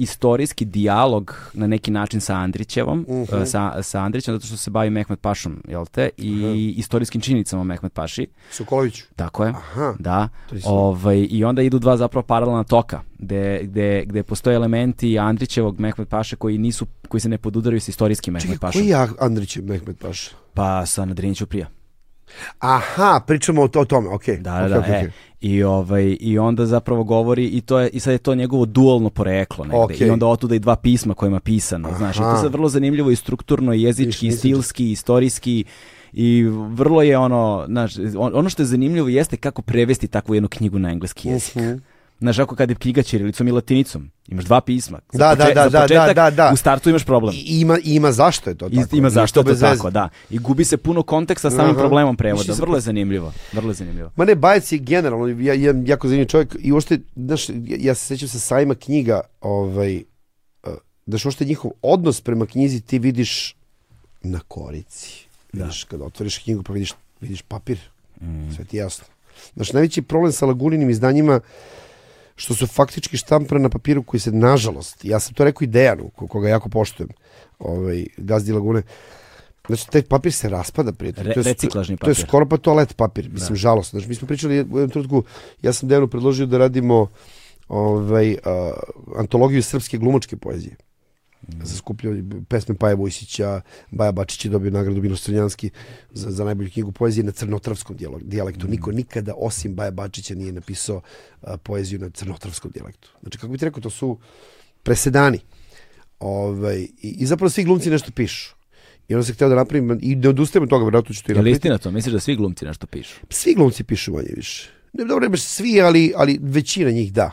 istorijski dijalog na neki način sa Andrićevom, uh -huh. sa, sa Andrićem, zato što se bavi Mehmet Pašom, jel te? I uh -huh. istorijskim činjenicama Mehmet Paši. Sokolović. Tako je. Aha. Da. Ovaj, I onda idu dva zapravo paralelna toka, gde, gde, gde postoje elementi Andrićevog Mehmet Paše koji nisu koji se ne podudaraju sa istorijskim Mehmet Pašom. Čekaj, koji je Andrićev Mehmet Paša? Pa sa Nadriniću prija. Aha, pričamo o, to, o tome, okej. Da, okej, da, okej, e. okej. I, ovaj, I onda zapravo govori i to je i sad je to njegovo dualno poreklo negde. I onda otuda i dva pisma kojima pisano, znaš. I to Aha. je vrlo zanimljivo i strukturno, i jezički, i stilski, i istorijski i vrlo je ono, znaš, on- ono što je zanimljivo jeste kako prevesti takvu jednu knjigu na engleski jezik. Mhm. Znaš, ako kad je knjiga ćirilicom i latinicom, imaš dva pisma. Za Da, da, poče- da, za da, početak, da, da. U startu imaš problem. I ima, i ima zašto je to I- tako. Ima nije zašto je to veze. tako, da. I gubi se puno konteksta samim Aha. problemom prevoda. Vrlo je zanimljivo. Vrlo je zanimljivo. Ma ne, Bajec je generalno ja, ja, jako zanimljiv čovjek i uopšte, znaš, ja, se sećam sa sajma knjiga, ovaj, uh, znaš, uopšte njihov odnos prema knjizi ti vidiš na korici. Vidiš, kada otvoriš knjigu pa vidiš, vidiš papir, sve ti jasno. Znaš, najveći problem sa Laguninim izdanjima što su faktički štampane na papiru koji se, nažalost, ja sam to rekao i Dejanu, ko- koga jako poštujem, ovaj, gazdi Lagune, Znači, taj papir se raspada prijatelj. Re- To je- reciklažni To je papir. skoro pa toalet papir, mislim, žalosno. Znači, mi smo pričali u jednom trenutku, ja sam Dejanu predložio da radimo ovaj, a, antologiju srpske glumačke poezije. Za skupljanje pesme Paja Vojsića, Baja Bačić je dobio nagradu Miloš Crnjanski za, za najbolju knjigu poezije na crnotravskom dijalektu. Niko nikada osim Baja Bačića nije napisao a, poeziju na crnotravskom dijalektu. Znači, kako bi ti rekao, to su presedani. Ovaj, i, I zapravo svi glumci nešto pišu. I onda se htio da napravim, i ne odustajem od toga, vjerojatno ću to i Je li napraviti. istina to? Misliš da svi glumci nešto pišu? Svi glumci pišu manje više. Ne, dobro, ne baš svi, ali, ali većina njih da.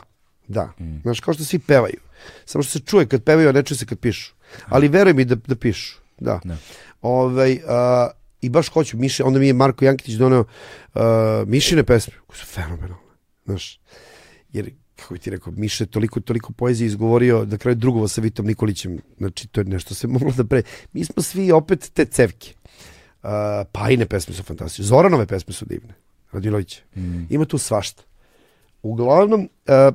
Da. Mm. Znaš, kao što svi pevaju. Samo što se čuje kad pevaju, a ne čuje se kad pišu. Ali veruj mi da, da pišu. Da. Da. Ovaj, a, I baš hoću, Miše, onda mi je Marko Jankitić doneo a, Mišine pesme, koje su fenomenalne. Znaš, jer kako bi ti rekao, Miše toliko, toliko poezije izgovorio da kraju drugovo sa Vitom Nikolićem. Znači, to je nešto se [laughs] moglo da pre... Mi smo svi opet te cevke. Uh, Pajine pesme su fantastične. Zoranove pesme su divne. Radilović. Ima tu svašta. Uglavnom, uh,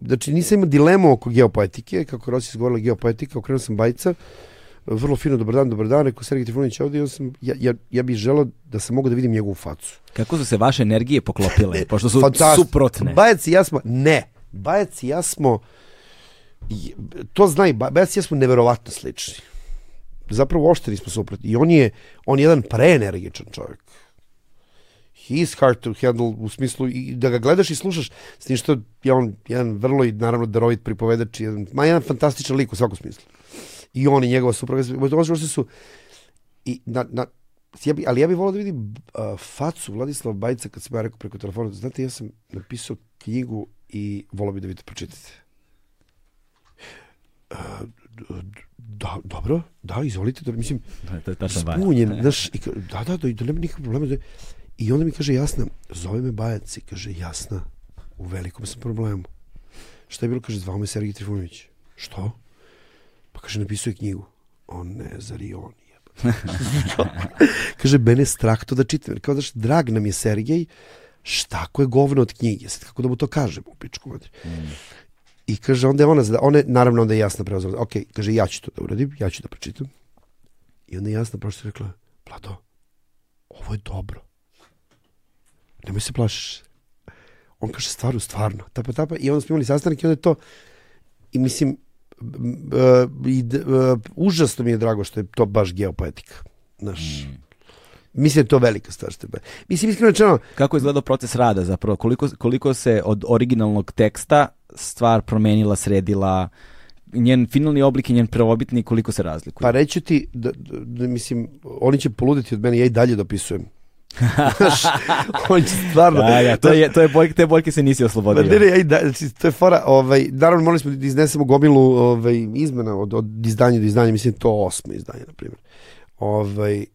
znači nisam imao dilemu oko geopoetike, kako je Rosija izgovorila geopoetika, okrenuo sam bajca, vrlo fino, dobar dan, dobar dan, rekao Sergej Trifunović ovdje, i onda sam, ja, ja, ja bih želeo da sam mogu da vidim njegovu facu. Kako su se vaše energije poklopile? [laughs] Pošto su Fantast- suprotne. Bajac i ja smo, ne, Bajac i ja smo, to zna i Ba- Bajac i ja smo neverovatno slični. Zapravo uopšte nismo suprotni. I on je, on je jedan preenergičan čovjek. He is hard to handle u smislu i da ga gledaš i slušaš s tim što je on jedan vrlo i naravno darovit pripovedač, jedan, ma jedan fantastičan lik u svakom smislu. I on i njegova supruga, uopšte su i na, na, ja bi, ali ja bih volao da vidim uh, facu Vladislava Bajca kad sam ja rekao preko telefona. Znate, ja sam napisao knjigu i volao bih da vi to pročitate. Uh, da, dobro, da, izvolite. Da, mislim, To je tačno Baja. zbunjen, znaš, i, ka- da, da, da, da nema nikakvog problema. Da, I onda mi kaže Jasna, zove me Bajac i kaže Jasna, u velikom sam problemu. Šta je bilo? Kaže, zvao me Sergij Trifunović. Što? Pa kaže, napisao je knjigu. On ne, zar i on [laughs] kaže, mene je strah to da čitam. Kao, znaš, drag nam je Sergej, šta ako je govno od knjige? Sad, kako da mu to kažem u pičku materi? I kaže, onda je ona, ona naravno, onda je jasna preuzela. Ok, kaže, ja ću to da uradim, ja ću da pročitam. I onda je jasna prosto rekla, Vlado, ovo je dobro. Nemoj se plašiš. On kaže, stvarno, stvarno. Tapa, tapa. I onda smo imali sastanak i onda je to, i mislim, i užasno mi je drago što je to baš geopoetika. Znaš, mislim da je to velika stvar. Što je, mislim, iskreno rečeno, Kako je izgledao proces rada zapravo? Koliko, koliko se od originalnog teksta stvar promenila, sredila, njen finalni oblik i njen prvobitni, koliko se razlikuju? Pa reću ti, da, da, da, mislim, oni će poluditi od mene, ja i dalje dopisujem. Oni će stvarno... Da, da, to je, to je boljke, te boljke se nisi oslobodio. ne, ne, ja dalje, znači, to je fora, ovaj, naravno morali smo da iznesemo gomilu ovaj, izmena od, od izdanja do izdanja, mislim to osmo izdanje, na primjer. Ovaj,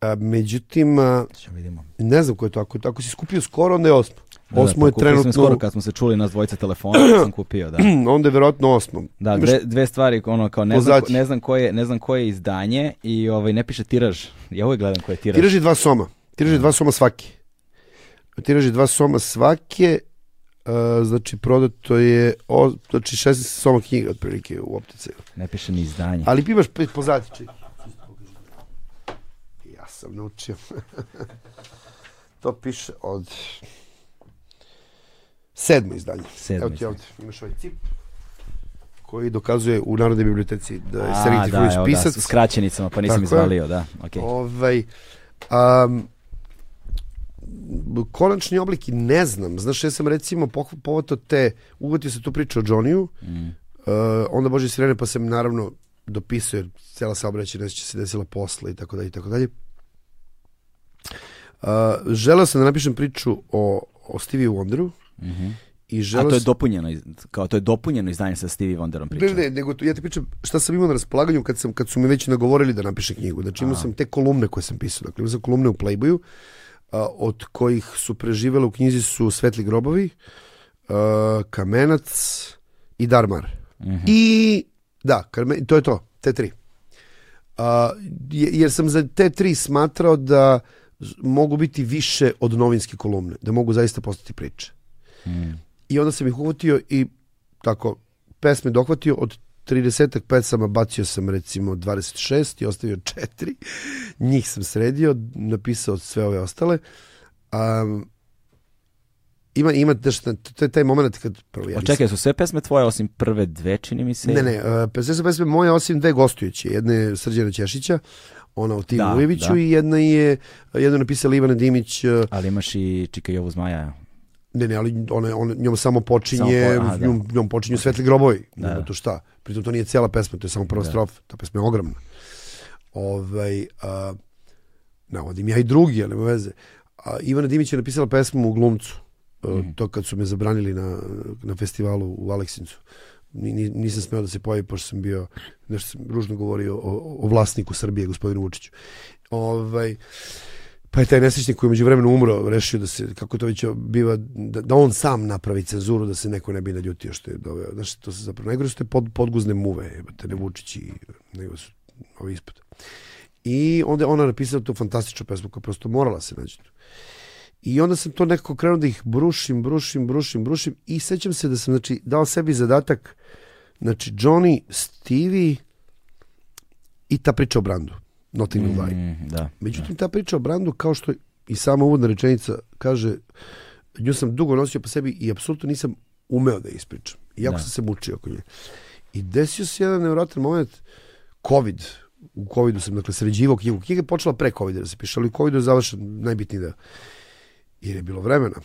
a, međutim, a, vidimo. ne znam ko je to, ako, ako si skupio skoro, onda je osmo. Da, da, Osmo je pa trenutno, Skoro kad smo se čuli nas dvojica telefona, sam kupio, da. [clears throat] onda je verovatno osmo. Da, dve, dve stvari, ono kao ne znam, ne znam koje, ne znam koje je izdanje i ovaj ne piše tiraž. Ja uvijek gledam koje je tiraž. Tiraž je dva soma. Tiraž je dva soma svaki. Tiraž je dva soma svake, a, znači prodato je, o, znači 16 soma knjiga otprilike u optice. Ne piše ni izdanje. Ali imaš čekaj. Ja sam naučio. [laughs] to piše od sedmo izdanje. Sedmo Evo ti ovdje, imaš ovaj cip koji dokazuje u Narodnoj biblioteci da je Sergej da, Trifunović evo, pisac. da, s kraćenicama, pa nisam Tako je. izvalio, da. okej. Ovaj, um, konačni oblik i ne znam. Znaš, ja sam recimo povatao te, uvatio se tu priču o Johnny-u, mm. uh, onda Bože sirene, pa sam naravno dopisao, jer cela saobraćaj će se desila posle i tako dalje i tako dalje. Uh, želeo sam da napišem priču o, o Stevie Wonderu, mm -hmm. I želeo... A to je dopunjeno, kao to je dopunjeno izdanje sa Stevie Wonderom priča. Ne, ne, nego ja ti pričam šta sam imao na raspolaganju kad, sam, kad su mi već nagovorili da napišem knjigu. Znači imao sam te kolumne koje sam pisao. Dakle, imao sam kolumne u Playboyu, od kojih su preživele u knjizi su Svetli grobovi, Kamenac i Darmar. Mm -hmm. I, da, to je to, te tri. Jer sam za te tri smatrao da mogu biti više od novinske kolumne, da mogu zaista postati priče. Mm. I onda sam ih uhvatio i tako pesme dohvatio od 30 pesama bacio sam recimo 26 i ostavio četiri. Njih sam sredio, napisao sve ove ostale. Um, ima ima to je taj moment kad prvo ja. Očekaj, su sve pesme tvoje osim prve dve, čini mi se. Ne, ne, uh, sve su pesme moje osim dve gostujuće. Jedna je Srđana Ćešića, ona u Timu da, Ujeviću da. i jedna je jedno napisala Ivana Dimić. Uh, Ali imaš i Čika Jovu Zmaja. Ne, ne, ali ona, ona, njom samo počinje, samo po, aha, da. njom, njom počinju svetli grobovi, da, da. to šta. Pritom to nije cijela pesma, to je samo prva da. strofa, ta pesma je ogromna. Ovaj, a, navodim ja i drugi, ali nema veze. A, Ivana Dimić je napisala pesmu u Glumcu, mm. to kad su me zabranili na, na festivalu u Aleksincu. Nisam smeo da se pojavi, pošto sam bio, nešto sam ružno govorio o, o vlasniku Srbije, gospodinu Vučiću. Ovaj, Pa je taj nesrećnik koji je među vremenu umro rešio da se, kako to već biva, da, da on sam napravi cenzuru da se neko ne bi naljutio što je doveo. Znaš, to se zapravo, najgore su te pod, podguzne muve, jebate, ne Vučići, nego su ovi ispod. I onda ona napisala tu fantastičnu pesmu koja prosto morala se naći. I onda sam to nekako krenuo da ih brušim, brušim, brušim, brušim i sećam se da sam znači, dao sebi zadatak znači Johnny, Stevie i ta priča o Brandu. Nothing Will Die. Mm, da, Međutim, da. ta priča o Brandu, kao što i sama uvodna rečenica kaže, nju sam dugo nosio po sebi i apsolutno nisam umeo da ispričam. Iako da. sam se mučio oko nje. I desio se jedan nevjerojatan moment, COVID, u covidu sam dakle sređivao knjigu. Knjiga je počela pre covida da se piše, ali u covidu je završen najbitniji deo. Jer je bilo vremena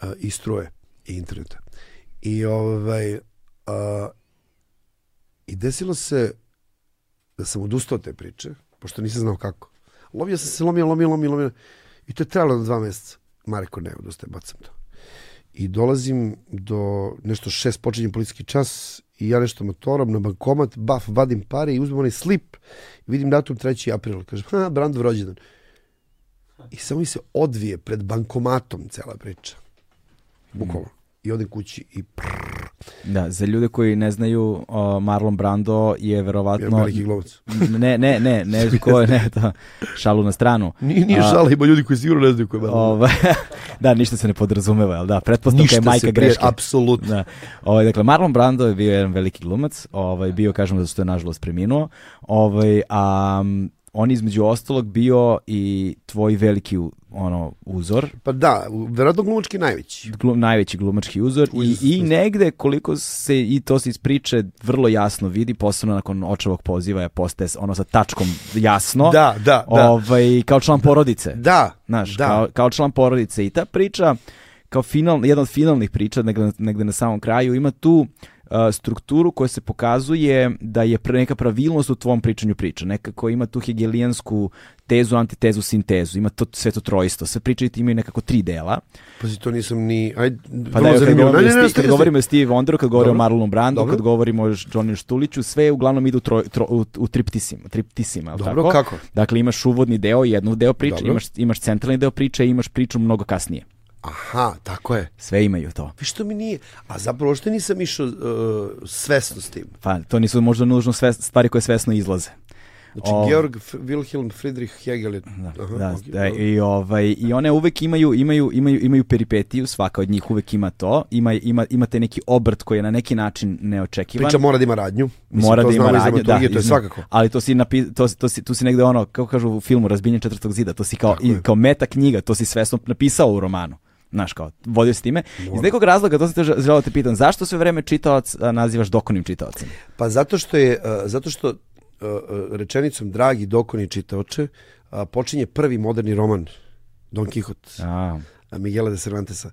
a, i struje i interneta. I ovaj a, i desilo se da sam odustao te priče pošto nisam znao kako. Lovio sam se, lomio, lomio, lomio, lomio. I to je trajalo na dva meseca. Mareko, ne, odustaje, bacam to. I dolazim do nešto šest, počinjem policijski čas i ja nešto motorom na bankomat, baf, vadim pare i uzmem onaj slip i vidim datum 3. april. Kažem, ha, Brandov rođendan. I samo mi se odvije pred bankomatom cela priča. Bukvalno. I odem kući i prrr, Da, za ljude koji ne znaju, o, Marlon Brando je verovatno... Je veliki glumac. [laughs] Ne, ne, ne, ne, [laughs] ko je, ne, to, šalu na stranu. Nije, nije šala, ima ljudi koji sigurno ne znaju ko je Marlon Ova, [laughs] da, ništa se ne podrazumeva, ali da, pretpostavka je majka greške. apsolutno. Da. Ovaj, dakle, Marlon Brando je bio jedan veliki glumac, ovaj, bio, kažemo da su to nažalost preminuo, ovaj, a on između ostalog bio i tvoj veliki ono uzor. Pa da, verovatno glumački najveći. Glum, najveći glumački uzor i, i negde koliko se i to se iz priče vrlo jasno vidi, posebno nakon očevog poziva je postaje ono sa tačkom jasno. Da, da, da. Ovaj, kao član porodice. Da, Znaš, da. Kao, kao član porodice i ta priča kao final, jedna od finalnih priča negde, negde na samom kraju ima tu uh, strukturu koja se pokazuje da je pre neka pravilnost u tvom pričanju priča. Nekako ima tu hegelijansku tezu, antitezu, sintezu. Ima to sve to trojstvo. Sve priče imaju nekako tri dela. Pazi, to nisam ni... Aj, pa da, kad govorimo, ne, ne, ne, kad govorimo o Steve Wonderu, kad govorimo o Marlonu Brandu, Dobro. kad govorimo o Johnny Štuliću, sve uglavnom idu troj, tro, u, u triptisima. triptisima Dobro, tako? kako? Dakle, imaš uvodni deo, jednu deo priče, imaš, imaš centralni deo priče i imaš priču mnogo kasnije. Aha, tako je. Sve imaju to. Vi što mi nije, a zapravo što nisam išao uh, svesno s tim. Pa, to nisu možda nužno sve, stvari koje svesno izlaze. Znači, o... Georg Wilhelm Friedrich Hegel je... Da, Aha, da, okay, da, i, ovaj, i one uvek imaju, imaju, imaju, imaju peripetiju, svaka od njih uvek ima to, ima, ima, imate neki obrt koji je na neki način neočekivan. Priča mora da ima radnju. Mislim, mora da ima radnju, da, to je svakako. Ali to si, napi, to, to, si, tu si negde ono, kako kažu u filmu Razbijenje četvrtog zida, to si kao, i, kao meta knjiga, to si svesno napisao u romanu. Znaš kao, vodio se time. Iz nekog razloga, to se te želeo da te pitam, zašto sve vreme čitalac nazivaš dokonim čitaocem? Pa zato što je, zato što rečenicom dragi dokoni čitaoče počinje prvi moderni roman Don Quixote. A. Miguela de Cervantesa.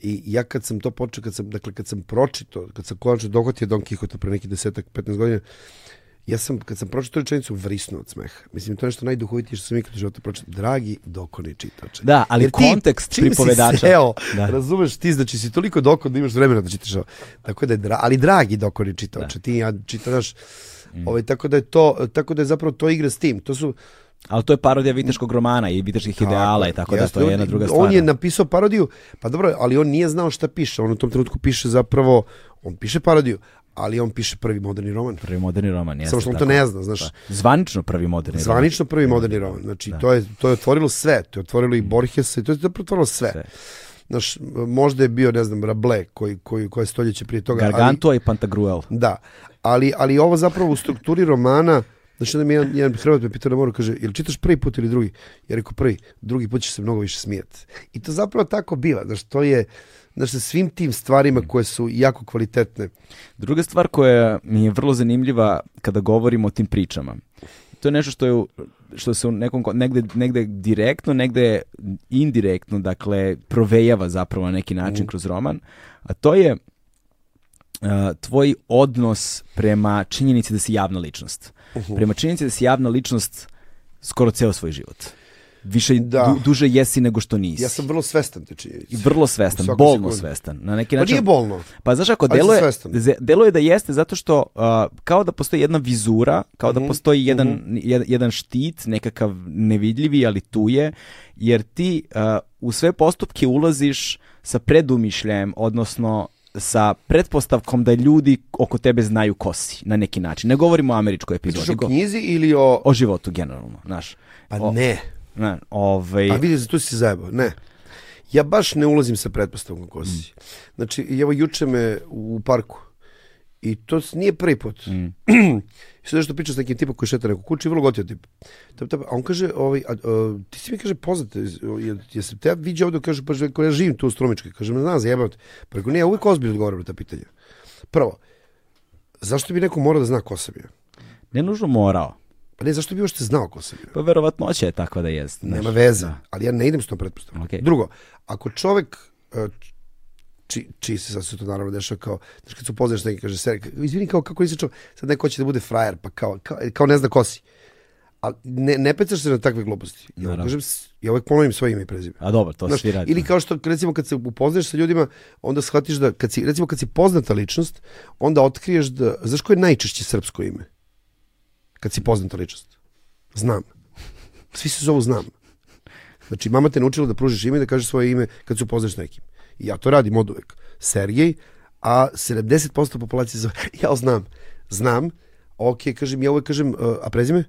I ja kad sam to počeo, kad sam, dakle, kad sam pročito, kad sam konačno dohvatio Don Quixote pre neki desetak, 15 godina, ja sam, kad sam pročito rečenicu, vrisnuo od smeha. Mislim, to je nešto najduhovitije što sam ikad u životu pročito. Dragi dokoni čitače. Da, ali Jer ti, kontekst čim si seo, Da. razumeš, ti znači si toliko dokon da imaš vremena da čitaš ovo. Tako da je, dra, ali dragi dokoni čitače, ti ja čitaš, Mm. ovaj, tako da je to, tako da je zapravo to igra s tim. To su, Ali to je parodija viteškog romana i viteških ideala i tako da jeste, to je jedna druga stvar. On je napisao parodiju, pa dobro, ali on nije znao šta piše. On u tom trenutku piše zapravo, on piše parodiju, ali on piše prvi moderni roman. Prvi moderni roman, jeste. Samo što on to ne zna, znaš. Da. Zvanično prvi moderni roman. Zvanično prvi moderni roman. Znači, to, je, to je otvorilo sve. To je otvorilo i Borgesa i to je otvorilo sve. Sve. Znaš, možda je bio, ne znam, Rabelais, koji, koji, koje je stoljeće prije toga. ali- Gargantua i Pantagruel. Da, ali, ali ovo zapravo u strukturi romana, znači da mi jedan, jedan Hrvat me pitao na moru, kaže, jel čitaš prvi put ili drugi? Ja rekao prvi, drugi put ćeš se mnogo više smijati. I to zapravo tako biva, znaš, to je, znaš, sa svim tim stvarima koje su jako kvalitetne. Druga stvar koja mi je vrlo zanimljiva kada govorimo o tim pričama. To je nešto što je što se u nekom ko- negde, negde direktno, negde indirektno, dakle provejava zapravo na neki način kroz roman, a to je uh, tvoj odnos prema činjenici da si javna ličnost. Prema činjenici da si javna ličnost skoro ceo svoj život. Više Da. du- duže jesi nego što nisi. Ja sam vrlo svestan te činjenice. I vrlo svestan, bolno sekundi. svestan. Na neki Pa način nije bolno. pa znaš ako deluje, deluje da jeste zato što uh, kao da postoji jedna vizura, kao Mhm, da postoji jedan, jed- jedan štit, nekakav nevidljivi, ali tu je, jer ti uh, u sve postupke ulaziš sa predumišljajem, odnosno sa pretpostavkom da ljudi oko tebe znaju ko si, na neki način. Ne govorimo o američkoj Pričaš epizodi, o knjizi ili o... o životu generalno, znaš. Pa O- ne. Ne, ovaj, A vidi, tu si zajebao. Ne. Ja baš ne ulazim sa pretpostavkom ko si. Znači, i evo juče me u parku i to nije prvi put. I [clears throat] sad nešto pričam s nekim tipom koji šeta neko kući, vrlo gotio tip. Tap, tap, a on kaže, ovaj, a, a, ti si mi kaže poznat, je, jesam te ja vidio ovdje, kaže, pa ja živim tu u Strumičkoj. Kaže, me znam, zajebam te. Pa rekao, ne, ja uvijek ozbiljno odgovaram na ta pitanja. Prvo, zašto bi neko morao da zna ko sam ja? ne nužno morao. Pa ne, zašto bi uopšte znao ko sam ja? Pa verovatnoća je takva da jeste. Nema veze, Da. ali ja ne idem s tom pretpostavkom. Okej. Drugo, ako čovek e, či, čiji se sad se to naravno dešava kao, znaš kad se upoznaš neki kaže, ser, izvini kao kako nisi čovek, sad neko hoće da bude frajer, pa kao, kao, kao ne zna ko si. Ali ne, ne pecaš se na takve gluposti. Ja, Naravno. kažem, ja uvek ponovim svoje ime i prezime. A dobro, to Znaš, svi radi. ili kao što recimo kad se upoznaš sa ljudima, onda shvatiš da kad si recimo kad si poznata ličnost, onda otkriješ da znaš koje je najčešće srpsko ime? Kad si poznata ličnost. Znam. Svi se zovu znam. Znači mama te naučila da pružiš ime i da kažeš svoje ime kad se upoznaš nekim. I ja to radim od uvek. Sergej, a 70% populacije zove [laughs] ja znam. Znam. Ok, kažem, ja uvek kažem, uh, a prezime?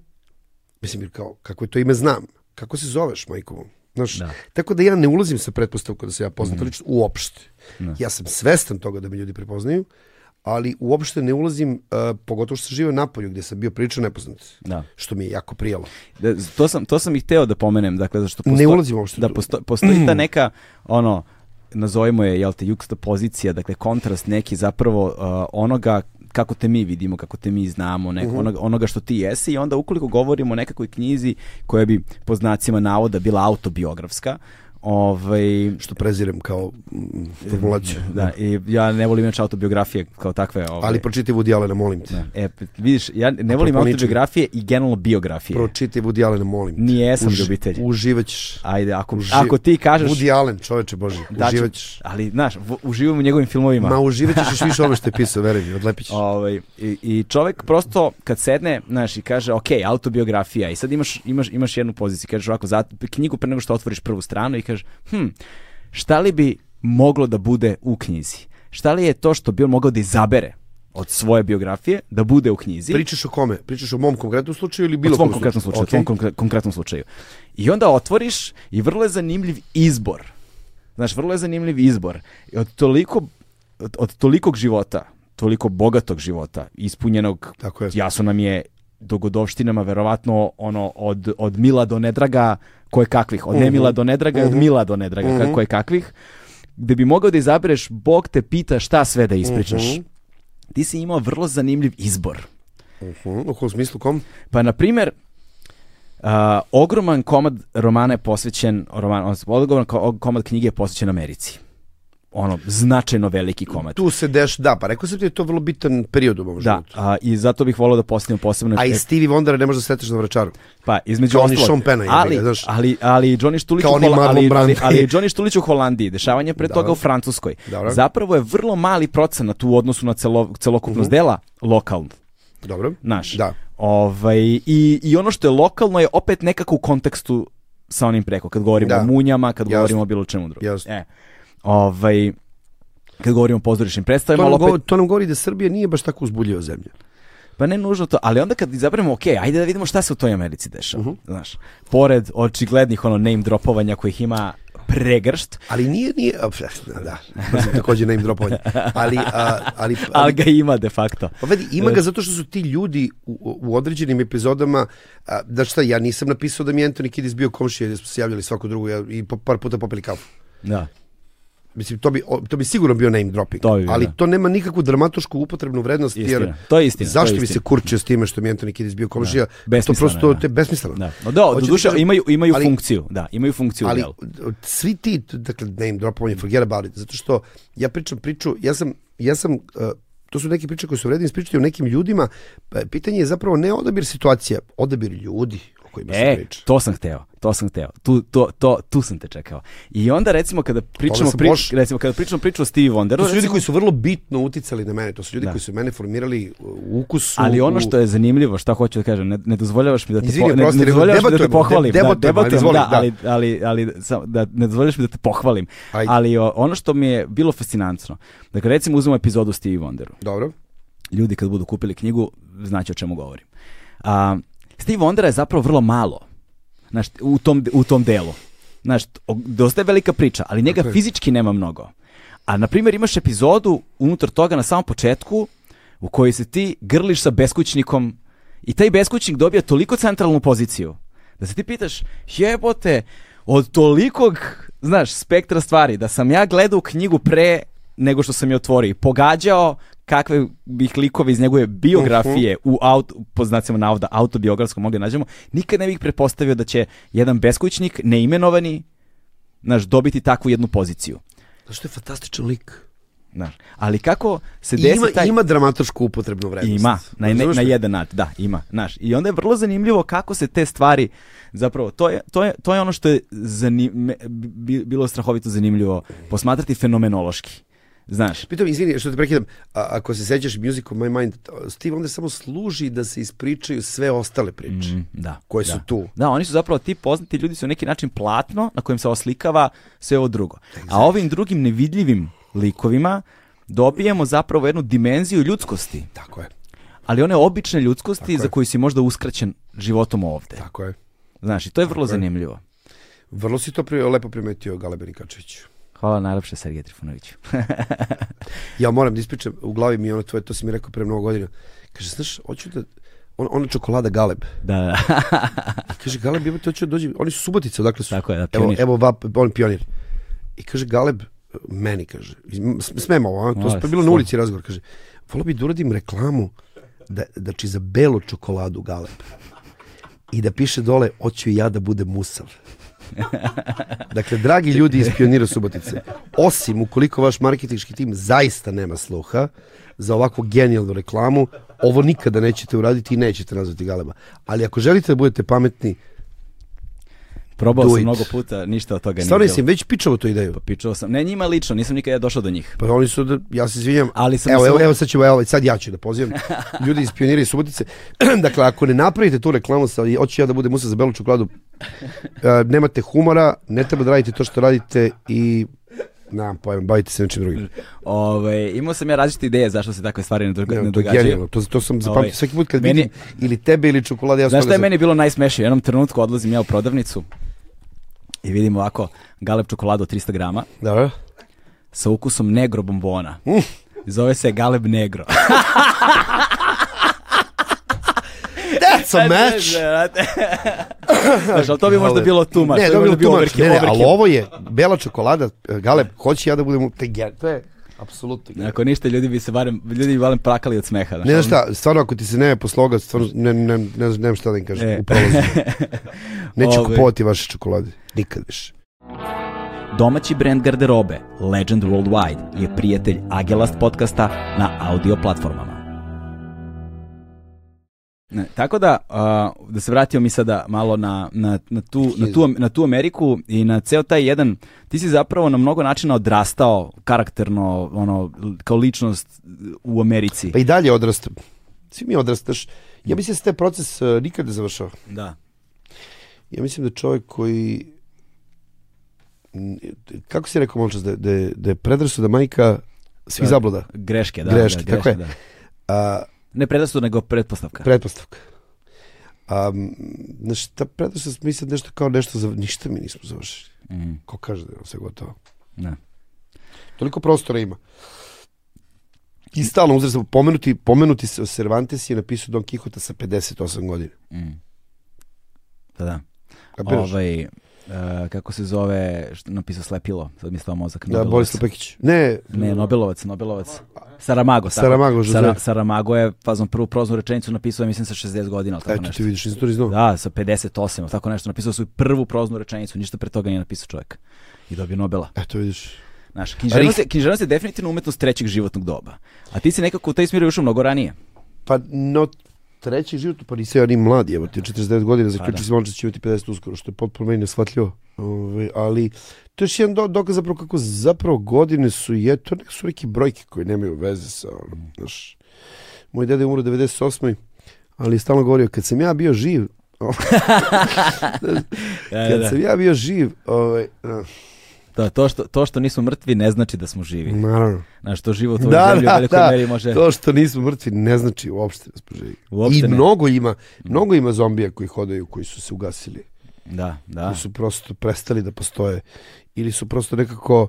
Mislim, kao, kako je to ime znam? Kako se zoveš, majkovo? Znaš, Da. tako da ja ne ulazim sa pretpostavkom da se ja poznata Mhm. ličnost uopšte. Ja sam svestan toga da me ljudi prepoznaju, ali uopšte ne ulazim, uh, pogotovo što sam živio napolju gdje sam bio pričao nepoznat. Da. Što mi je jako prijalo. Da, to sam to sam i hteo da pomenem, dakle zašto Ne ulazim uopšte da posto, postoji ta [clears throat] neka ono nazovimo je jel te pozicija, dakle kontrast neki zapravo uh, onoga kako te mi vidimo, kako te mi znamo, nek, Mhm. onoga, onoga što ti jesi i onda ukoliko govorimo o nekakvoj knjizi koja bi po znacima navoda bila autobiografska, ovaj, Što prezirem kao mm, formulaciju. da, i ja ne volim inače autobiografije kao takve. Ovaj, Ali pročitaj Woody Allena, molim te. da. E, vidiš, ja ne volim Apropo ničega. autobiografije i generalno biografije. Pročitaj Woody Allena, molim te. Nijesam Uži- ljubitelj. Uživat ćeš. Ajde, ako, Uži- ako ti kažeš... Woody Allen, čoveče Boži, da ću- uživat ćeš. ali, znaš, uživam u njegovim filmovima. Ma uživat ćeš još [laughs] više ono što je pisao, veruj ćeš. Ovaj, i, I čovek prosto kad sedne, znaš, i kaže, ok, autobiografija, i sad imaš, imaš, imaš jednu poziciju, kažeš ovako, za, knjigu pre nego što otvoriš prvu stranu i kažeš, hm, šta li bi moglo da bude u knjizi? Šta li je to što bi on mogao da izabere od svoje biografije da bude u knjizi? Pričaš o kome? Pričaš o mom konkretnom slučaju ili bilo svom kom konkretnom slučaju, u svom konkre- konkretnom slučaju. I onda otvoriš i vrlo je zanimljiv izbor. Znaš, vrlo je zanimljiv izbor. I od toliko, od, od tolikog života, toliko bogatog života, ispunjenog, Tako je. jasno nam je dogodovštinama verovatno ono od, od mila do nedraga koje kakvih, od nemila do nedraga, od mila do nedraga Mhm. koje kakvih, gde bi mogao da izabereš, Bog te pita šta sve da ispričaš. Mhm. Ti si imao vrlo zanimljiv izbor. Mhm, U smislu kom? Pa, na primjer, Uh, ogroman komad romana je posvećen, roman, odnosno, ogroman ko- komad knjige je posvećen Americi. Ono, značajno veliki komad. Tu se deš, da, pa rekao sam ti da je to vrlo bitan period u mom Da, životu. a, i zato bih volio da postavim posebno... A i Stevie Wondera ne možeš da sreteš na vračaru. Pa, između Kao ni ostalog. Sean Penna, ali, znaš. ali, ali Johnny Štulić Kao u ni Hola- Marlon ali, ali, ali Johnny Štulić u Holandiji, dešavanje pre toga u Francuskoj. Dobro. Zapravo je vrlo mali procenat u odnosu na celo, celokupnost dela lokalno. Dobro? Naš. Da. Ovaj, i, I ono što je lokalno je opet nekako u kontekstu sa onim preko, kad govorimo Da. o munjama, kad Jasno. govorimo o bilo čemu drugom. Jasno. E, ovaj, kad govorimo o pozorišnim To predstavima, nam, ali opet, govori, to nam govori da Srbija nije baš tako uzbudljiva zemlja. pa ne nužno to, ali onda kad izaberemo, ok, ajde da vidimo šta se u toj Americi dešava, Mhm. znaš, pored očiglednih ono name dropovanja kojih ima pregršt, Ali nije, nije, da, mrzim takođe name dropovanje. Ali, a, ali, ali, [laughs] ali ga ima de facto. Pa vidi, ima ga zato što su ti ljudi u, u određenim epizodama, a, da šta, ja nisam napisao da mi je Anthony Kiddis bio komšija, jer smo se javljali svako drugo ja, i po, par puta popili kafu. Da. Mislim, to bi, to bi sigurno bio name dropping. To bi ali da. to nema nikakvu dramatošku upotrebnu vrednost, jer Istina. To je istina, to zašto je bi se kurčio s time što mi Anthony Kiddis bio komšija? to Besmisleno prosto da. te besmisleno. Da. No, da, doduše kažem, imaju, imaju ali- funkciju, da, imaju funkciju ali delu. svi ti, dakle, name dropovanje, forget about it, zato što ja pričam priču, ja sam, ja sam uh, to su neke priče koje su vredne ispričati o nekim ljudima, pa pitanje je zapravo ne odabir situacija, odabir ljudi kojima se E, priča. to sam hteo, to sam hteo. Tu, to, to, tu sam te čekao. I onda recimo kada pričamo, pri, loš. recimo kada pričamo priču o Stevie Wonderu, To su ljudi recimo, koji su vrlo bitno uticali na mene, to su ljudi Da. koji su mene formirali u ukusu. ali ono što je zanimljivo, šta hoću da kažem, ne, ne dozvoljavaš mi da te, Izvini, po, ne, oprosti, ne dozvoljavaš mi da te debatujemo, pohvalim, de- da, debatujemo, ali debatujemo, izvoli, da, da. ali, ali, ali sam, da ne dozvoljavaš mi da te pohvalim. Ajde. Ali o, ono što mi je bilo fascinantno, dakle recimo uzmemo epizodu o Stevie Wonderu. Dobro. ljudi kad budu kupili knjigu znaće o čemu govorim. A, Steve Wondera je zapravo vrlo malo znaš, u, tom, u tom delu. Znaš, dosta je velika priča, ali njega je. fizički nema mnogo. A na primjer imaš epizodu unutar toga na samom početku u kojoj se ti grliš sa beskućnikom i taj beskućnik dobija toliko centralnu poziciju da se ti pitaš jebote od tolikog znaš spektra stvari da sam ja gledao knjigu pre nego što sam je otvorio i pogađao kakve bih likove iz njegove biografije u auto, po znacima navoda autobiografskom mogli da nađemo, nikad ne bih pretpostavio da će jedan beskućnik, neimenovani, znaš, dobiti takvu jednu poziciju. Zato što je fantastičan lik. Znaš, ali kako se desi ima, taj... ima dramatošku upotrebnu vrednost. Ima, na, Razumeš na jedan način, da, ima, znaš. I onda je vrlo zanimljivo kako se te stvari, zapravo, to je, to je, to je ono što je zanim, bilo strahovito zanimljivo posmatrati fenomenološki. Znaš, Pitam, izvini, što te prekidam, a, ako se sećaš Music of My Mind, Steve onda samo služi da se ispričaju sve ostale priče. Mm, da. Koje da. su tu. Da, oni su zapravo ti poznati ljudi su na neki način platno na kojem se oslikava sve ovo drugo. A ovim drugim nevidljivim likovima dobijemo zapravo jednu dimenziju ljudskosti, Tako je, ali one obične ljudskosti Tako za je. koju si možda uskraćen životom ovde. tako je. Znaš, i to je vrlo je. zanimljivo. Vrlo si to pri, lepo primetio, Galebe Nikačević. Hvala najlepše Sergej Trifunoviću. [laughs] Ja moram da ispričam, u glavi mi je ono tvoje, to si mi rekao pre mnogo godina. Kaže, znaš, hoću da, on, ona čokolada Galeb. da, da. [laughs] Kaže, Galeb, jebate, hoću da dođem, oni su subotice, odakle su? Tako je, da, Evo, pionir. evo, vap, on pionir. I kaže, Galeb, meni, kaže, smemo ovo, a? to je bilo na ulici razgovor, kaže, volio bi da uradim reklamu, da, znači za belu čokoladu Galeb. I da piše dole, hoću i ja da budem musav. [laughs] Dakle, dragi ljudi iz Pionira Subotice, osim ukoliko vaš marketinški tim zaista nema sluha za ovakvu genijalnu reklamu, ovo nikada nećete uraditi i nećete nazvati Galeba. Ali ako želite da budete pametni, Probao sam mnogo puta, ništa od toga nije stvarno bilo. im već pičao tu ideju. Pa Pičao sam, ne njima lično, nisam nikada došao do njih. Pa oni su, da, ja se izvinjam, Ali sam evo, evo, evo sad ćemo, evo, sad ja ću da pozivam ljudi iz Pionira i Subotice. [clears throat] dakle, ako ne napravite tu reklamu sa hoću ja da budem musa za belu čokoladu, e, nemate humora, ne treba da radite to što radite i nemam pojma, bavite se nečim drugim. Ove, imao sam ja različite ideje zašto se takve stvari ne, doga- Ne, ne to je događaju. to, to sam zapamtio Ovaj, svaki put kad meni- vidim ili tebe ili čokolade, ja Znaš šta je meni bilo najsmešnije? U jednom trenutku odlazim ja u prodavnicu i vidim ovako Galeb čokoladu od 300 grama Da, sa ukusom negro bombona. Mm. Zove se Galeb Negro. [laughs] That's a match! Znaš, ali to bi možda bilo much. Ne, to bi bilo tumač. Ne, ne, ali ovo je bela čokolada, e, Galeb, hoće ja da budem, to je, Apsolutno. Ako ništa, ljudi bi se barem, ljudi bi barem plakali od smeha. Ne znaš šta, stvarno ako ti se ne po sloga, stvarno ne, ne, ne, ne znam šta da im kažem E. u prolazu. [laughs] Neću Ove. kupovati vaše čokolade. Nikad više. Domaći brend garderobe Legend Worldwide je prijatelj Agelast podcasta na audio platformama. Ne, tako da, a, da se vratimo mi sada malo na, na, na, tu, na, tu, na tu Ameriku i na ceo taj jedan, ti si zapravo na mnogo načina odrastao karakterno, ono, kao ličnost u Americi. Pa i dalje odrastam. Svi mi odrastaš. Ja mislim da se taj proces uh, nikad ne završava. Da. Ja mislim da čovjek koji kako si rekao malo da, da, da je predrasuda majka svih Da. zabluda. Greške, da. Greške, da, tako je. Da. A, Ne predrasu, nego pretpostavka. pretpostavka. A, m, znaš, ta predrasuda mi sad nešto kao nešto za, ništa mi nismo završili. Mhm, Ko kaže da je sve gotovo? da. Toliko prostora ima. I stalno uzrastam, pomenuti, pomenuti se Cervantes je napisao Don Quixota sa 58 godina. Mhm. Da, da. Kapiraš? Ovaj, e, kako se zove, što napisao Slepilo, sad mi je stao mozak. Da. Boris Lepekić. Ne, Ne, Nobelovac, Nobelovac. Saramago. tako. Saramago. Sara, Saramago je, fazom, prvu proznu rečenicu napisao, mislim, sa 60 godina, tako eto nešto. ti vidiš, nisam to znao. Da, sa 58, ili tako nešto. Napisao svoju prvu proznu rečenicu, ništa pre toga nije napisao čovjek. I dobio Nobela. Eto vidiš. Znaš, književnost je, književnost je definitivno umetnost trećeg životnog doba. A ti si nekako u taj smjer ušao mnogo ranije. Pa no, treći život, pa nisam ja ni mlad, evo ti 49 godina, da. zaključio sam da će imati 50 uskoro, što je potpuno meni nesvatljivo. Ove, ali to je još jedan do, dokaz zapravo kako zapravo godine su, je, to nek su neki brojke koje nemaju veze sa, ono, znaš, moj deda je umro 98. Ali je stalno govorio, kad sam ja bio živ, [laughs] Da, kad sam ja bio živ, ovaj, To, to, što, to što nismo mrtvi ne znači da smo živi. naravno, Znaš, to život u [laughs] ovoj Da, zemlji u da, velikoj da. meri može... to što nismo mrtvi ne znači uopšte da smo živi. Uopšte I ne. mnogo ima, mnogo ima zombija koji hodaju, koji su se ugasili. Da, da. koji su prosto prestali da postoje ili su prosto nekako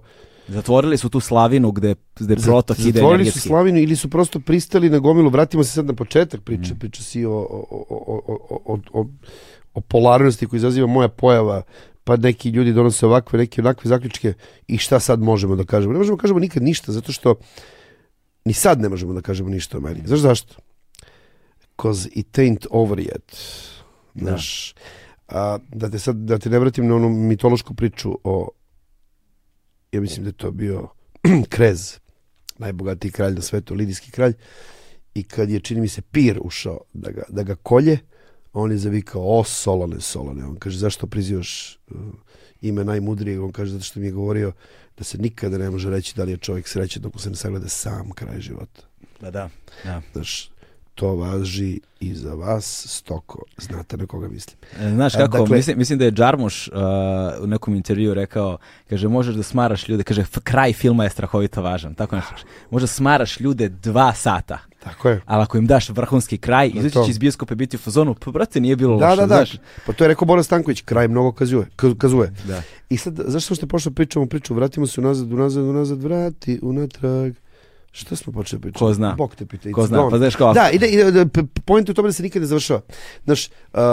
Zatvorili su tu slavinu gde, gde protok ide zatvorili su slavinu ili su prosto pristali na gomilu. Vratimo se sad na početak priče. Priča si o, o, o, o, o, o, o polarnosti koju izaziva moja pojava pa neki ljudi donose ovakve, neke onakve zaključke i šta sad možemo da kažemo? Ne možemo da kažemo nikad ništa, zato što ni sad ne možemo da kažemo ništa o meni. Znaš zašto? Cause it ain't over yet. Znaš, a, da te sad, da te ne vratim na onu mitološku priču o ja mislim da je to bio [clears throat] Krez, najbogatiji kralj na svetu, lidijski kralj, i kad je, čini mi se, Pir ušao da ga, da ga kolje, on je zavikao, o Solone, Solone. On kaže, zašto prizivaš uh, ime najmudrijeg? On kaže, zato što mi je govorio da se nikada ne može reći da li je čovjek srećan dok se ne sagleda sam kraj života. Da, da. da. Znaš, to važi i za vas, stoko. Znate na koga mislim. E, Znaš kako, dakle- mislim, mislim da je Džarmuš uh, u nekom intervju rekao, kaže, možeš da smaraš ljude, kaže, "F- kraj filma je strahovito važan, tako nešto. Možda smaraš ljude dva sata, Tako je. ali ako im daš vrhunski kraj, Da, izaći će iz bioskopa i biti u fazonu, pa brate, nije bilo Da, loše, da, da. znaš. Pa to je rekao Boris Stanković, kraj mnogo kazuje. ka- kazuje. Da. I sad, zašto smo što počeli da pričamo priču, vratimo se unazad, unazad, unazad, vrati, unatrag. Šta smo počeli pričati? Ko zna? Bog te pita. Ko zna, pa znaš kao, Da, ide, ide, da, point u tome da se nikad ne završava. Znaš, uh,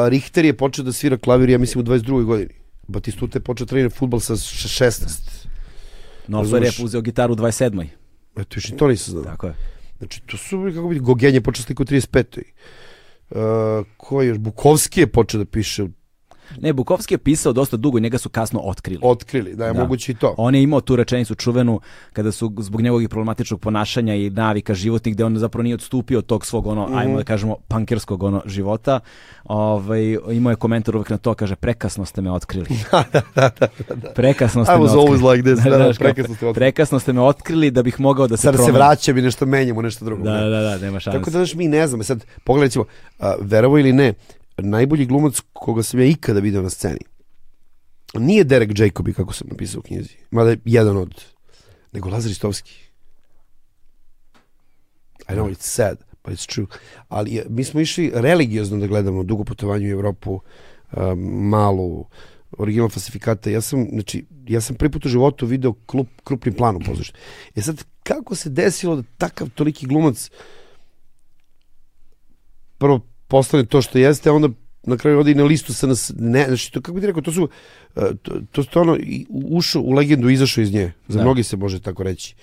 Richter je počeo da svira klavir, ja mislim, u 22. godini. Batistuta je počeo da trenira futbol sa š- 16. Nofler je uzeo gitaru u 27. Eto, još i to nisam znao. Tako je. Znači, to su, kako bi, Gogen je počeo sliku u 35. Uh, ko je još? Bukovski je počeo da piše, u- Ne, Bukovski je pisao dosta dugo i njega su kasno otkrili. otkrili, da je Da. moguće i to. On je imao tu rečenicu čuvenu kada su zbog njegovog problematičnog ponašanja i navika životnih gde on zapravo nije odstupio od tog svog ono, Mhm. ajmo da kažemo, pankerskog ono života. Ovaj, imao je komentar uvek na to, kaže, prekasno ste me otkrili. [laughs] Prekasno ste I me was otkrili. always like this, da, da, kao, prekasno ste otkrili. Prekasno ste me otkrili da bih mogao da se Sad se vraćam i nešto menjamo, nešto drugo. Da, da, da, nema šanse. Tako da, znaš, mi ne znamo. Sad, pogledaj, recimo, a, verovo ili ne, najbolji glumac koga sam ja ikada video na sceni, nije Derek Jacobi, kako sam napisao u knjizi, mada je jedan od, nego Lazar Istovski. I know it's sad, but it's true. Ali mi smo išli religiozno da gledamo dugo putovanje u Evropu, um, malu, original falsifikata. Ja sam, znači, ja sam prvi put u životu video krupni plan u pozorištu. E sad, kako se desilo da takav toliki glumac prvo postane to što jeste, a onda na kraju ode i na listu sa nas, ne, znači, to, kako bi ti rekao, to su, uh, to, to, to ono, ušao u legendu, izašao iz nje. Za Da. mnogi se može tako reći.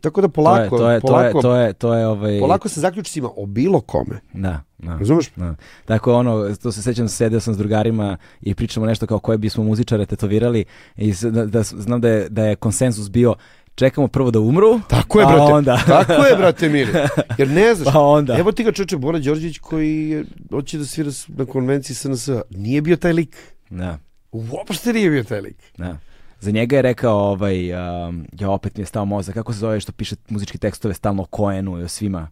Tako da polako, to je, to je, polako, to je, to je, to je ovaj... polako sa zaključcima o bilo kome. Da, da. Razumeš? Da. Tako ono, to se sećam, sedeo sam s drugarima i pričamo nešto kao koje bismo muzičare tetovirali i da, da, znam da je, da je konsenzus bio čekamo prvo da umru, Tako je, brate. onda... Tako je, brate Mili. Jer ne znaš. [laughs] Pa onda. Evo ti ga čoče Bora Đorđević koji je, hoće da svira na konvenciji SNS. Nije bio taj lik. Da, Uopšte nije bio taj lik. da. Za njega je rekao, ovaj, um, ja opet mi je stao mozak, kako se zove što piše muzičke tekstove stalno o Koenu i o svima.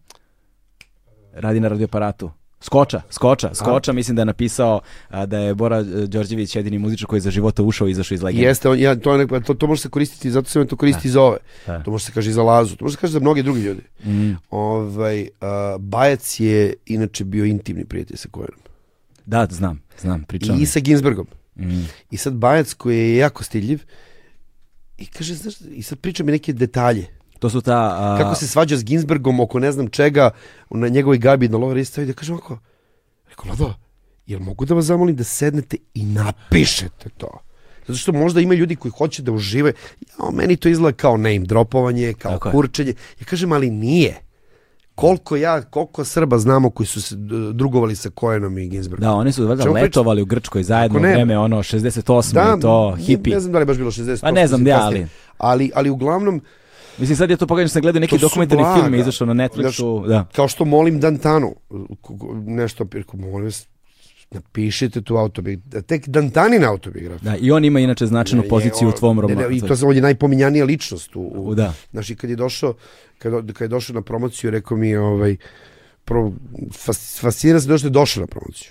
Radi na radioaparatu. Skoča, Skoča, Skoča, mislim da je napisao a, da je Bora e, Đorđević jedini muzičar koji je za života ušao i izašao iz legende. Jeste, on, ja, to, je to, to može se koristiti, zato se to koristi i za ove. Da. To može se kaže i za Lazu, to može se kaže za mnogi drugi ljudi. Mm, Ovaj, a, Bajac je inače bio intimni prijatelj sa Kojenom. da, znam, znam, pričam. I sa Ginsbergom. Mm, I sad Bajac koji je jako stiljiv i kaže, znaš, i sad priča mi neke detalje. To su ta... a, Kako se svađa s Ginsbergom oko ne znam čega na njegovoj gabi na lovari stavi da kaže ovako, rekao, Lado, jel mogu da vas zamolim da sednete i napišete to? Zato što možda ima ljudi koji hoće da užive. Ja, meni to izgleda kao name dropovanje, kao Tako je. kurčenje. Ja kažem, ali nije. Koliko ja, koliko Srba znamo koji su se drugovali sa Kojenom i Ginsbergom. Da, oni su valjda letovali u Grčkoj zajedno u ne- vreme ono 68 i to hipi. Ne znam da li je baš bilo 60. Pa ne znam, ja, ali- ali... Ali ali Mislim sad je to pogledam sam gledao neki dokumentarni film je izašao na Netflixu, da. kao što molim Dantanu, nešto, molim vas, napišite tu autobiografiju, tek Dantanin autobiografiju. Da, i on ima inače značajnu poziciju u on- tvom ne, romanu. ne, I to on je najpominjanija ličnost. U, u, U, da. Znaš, i kad je došao, kad, kad je došao na promociju, rekao mi je, ovaj, prvo, fas, fascinira se došto je došao na promociju.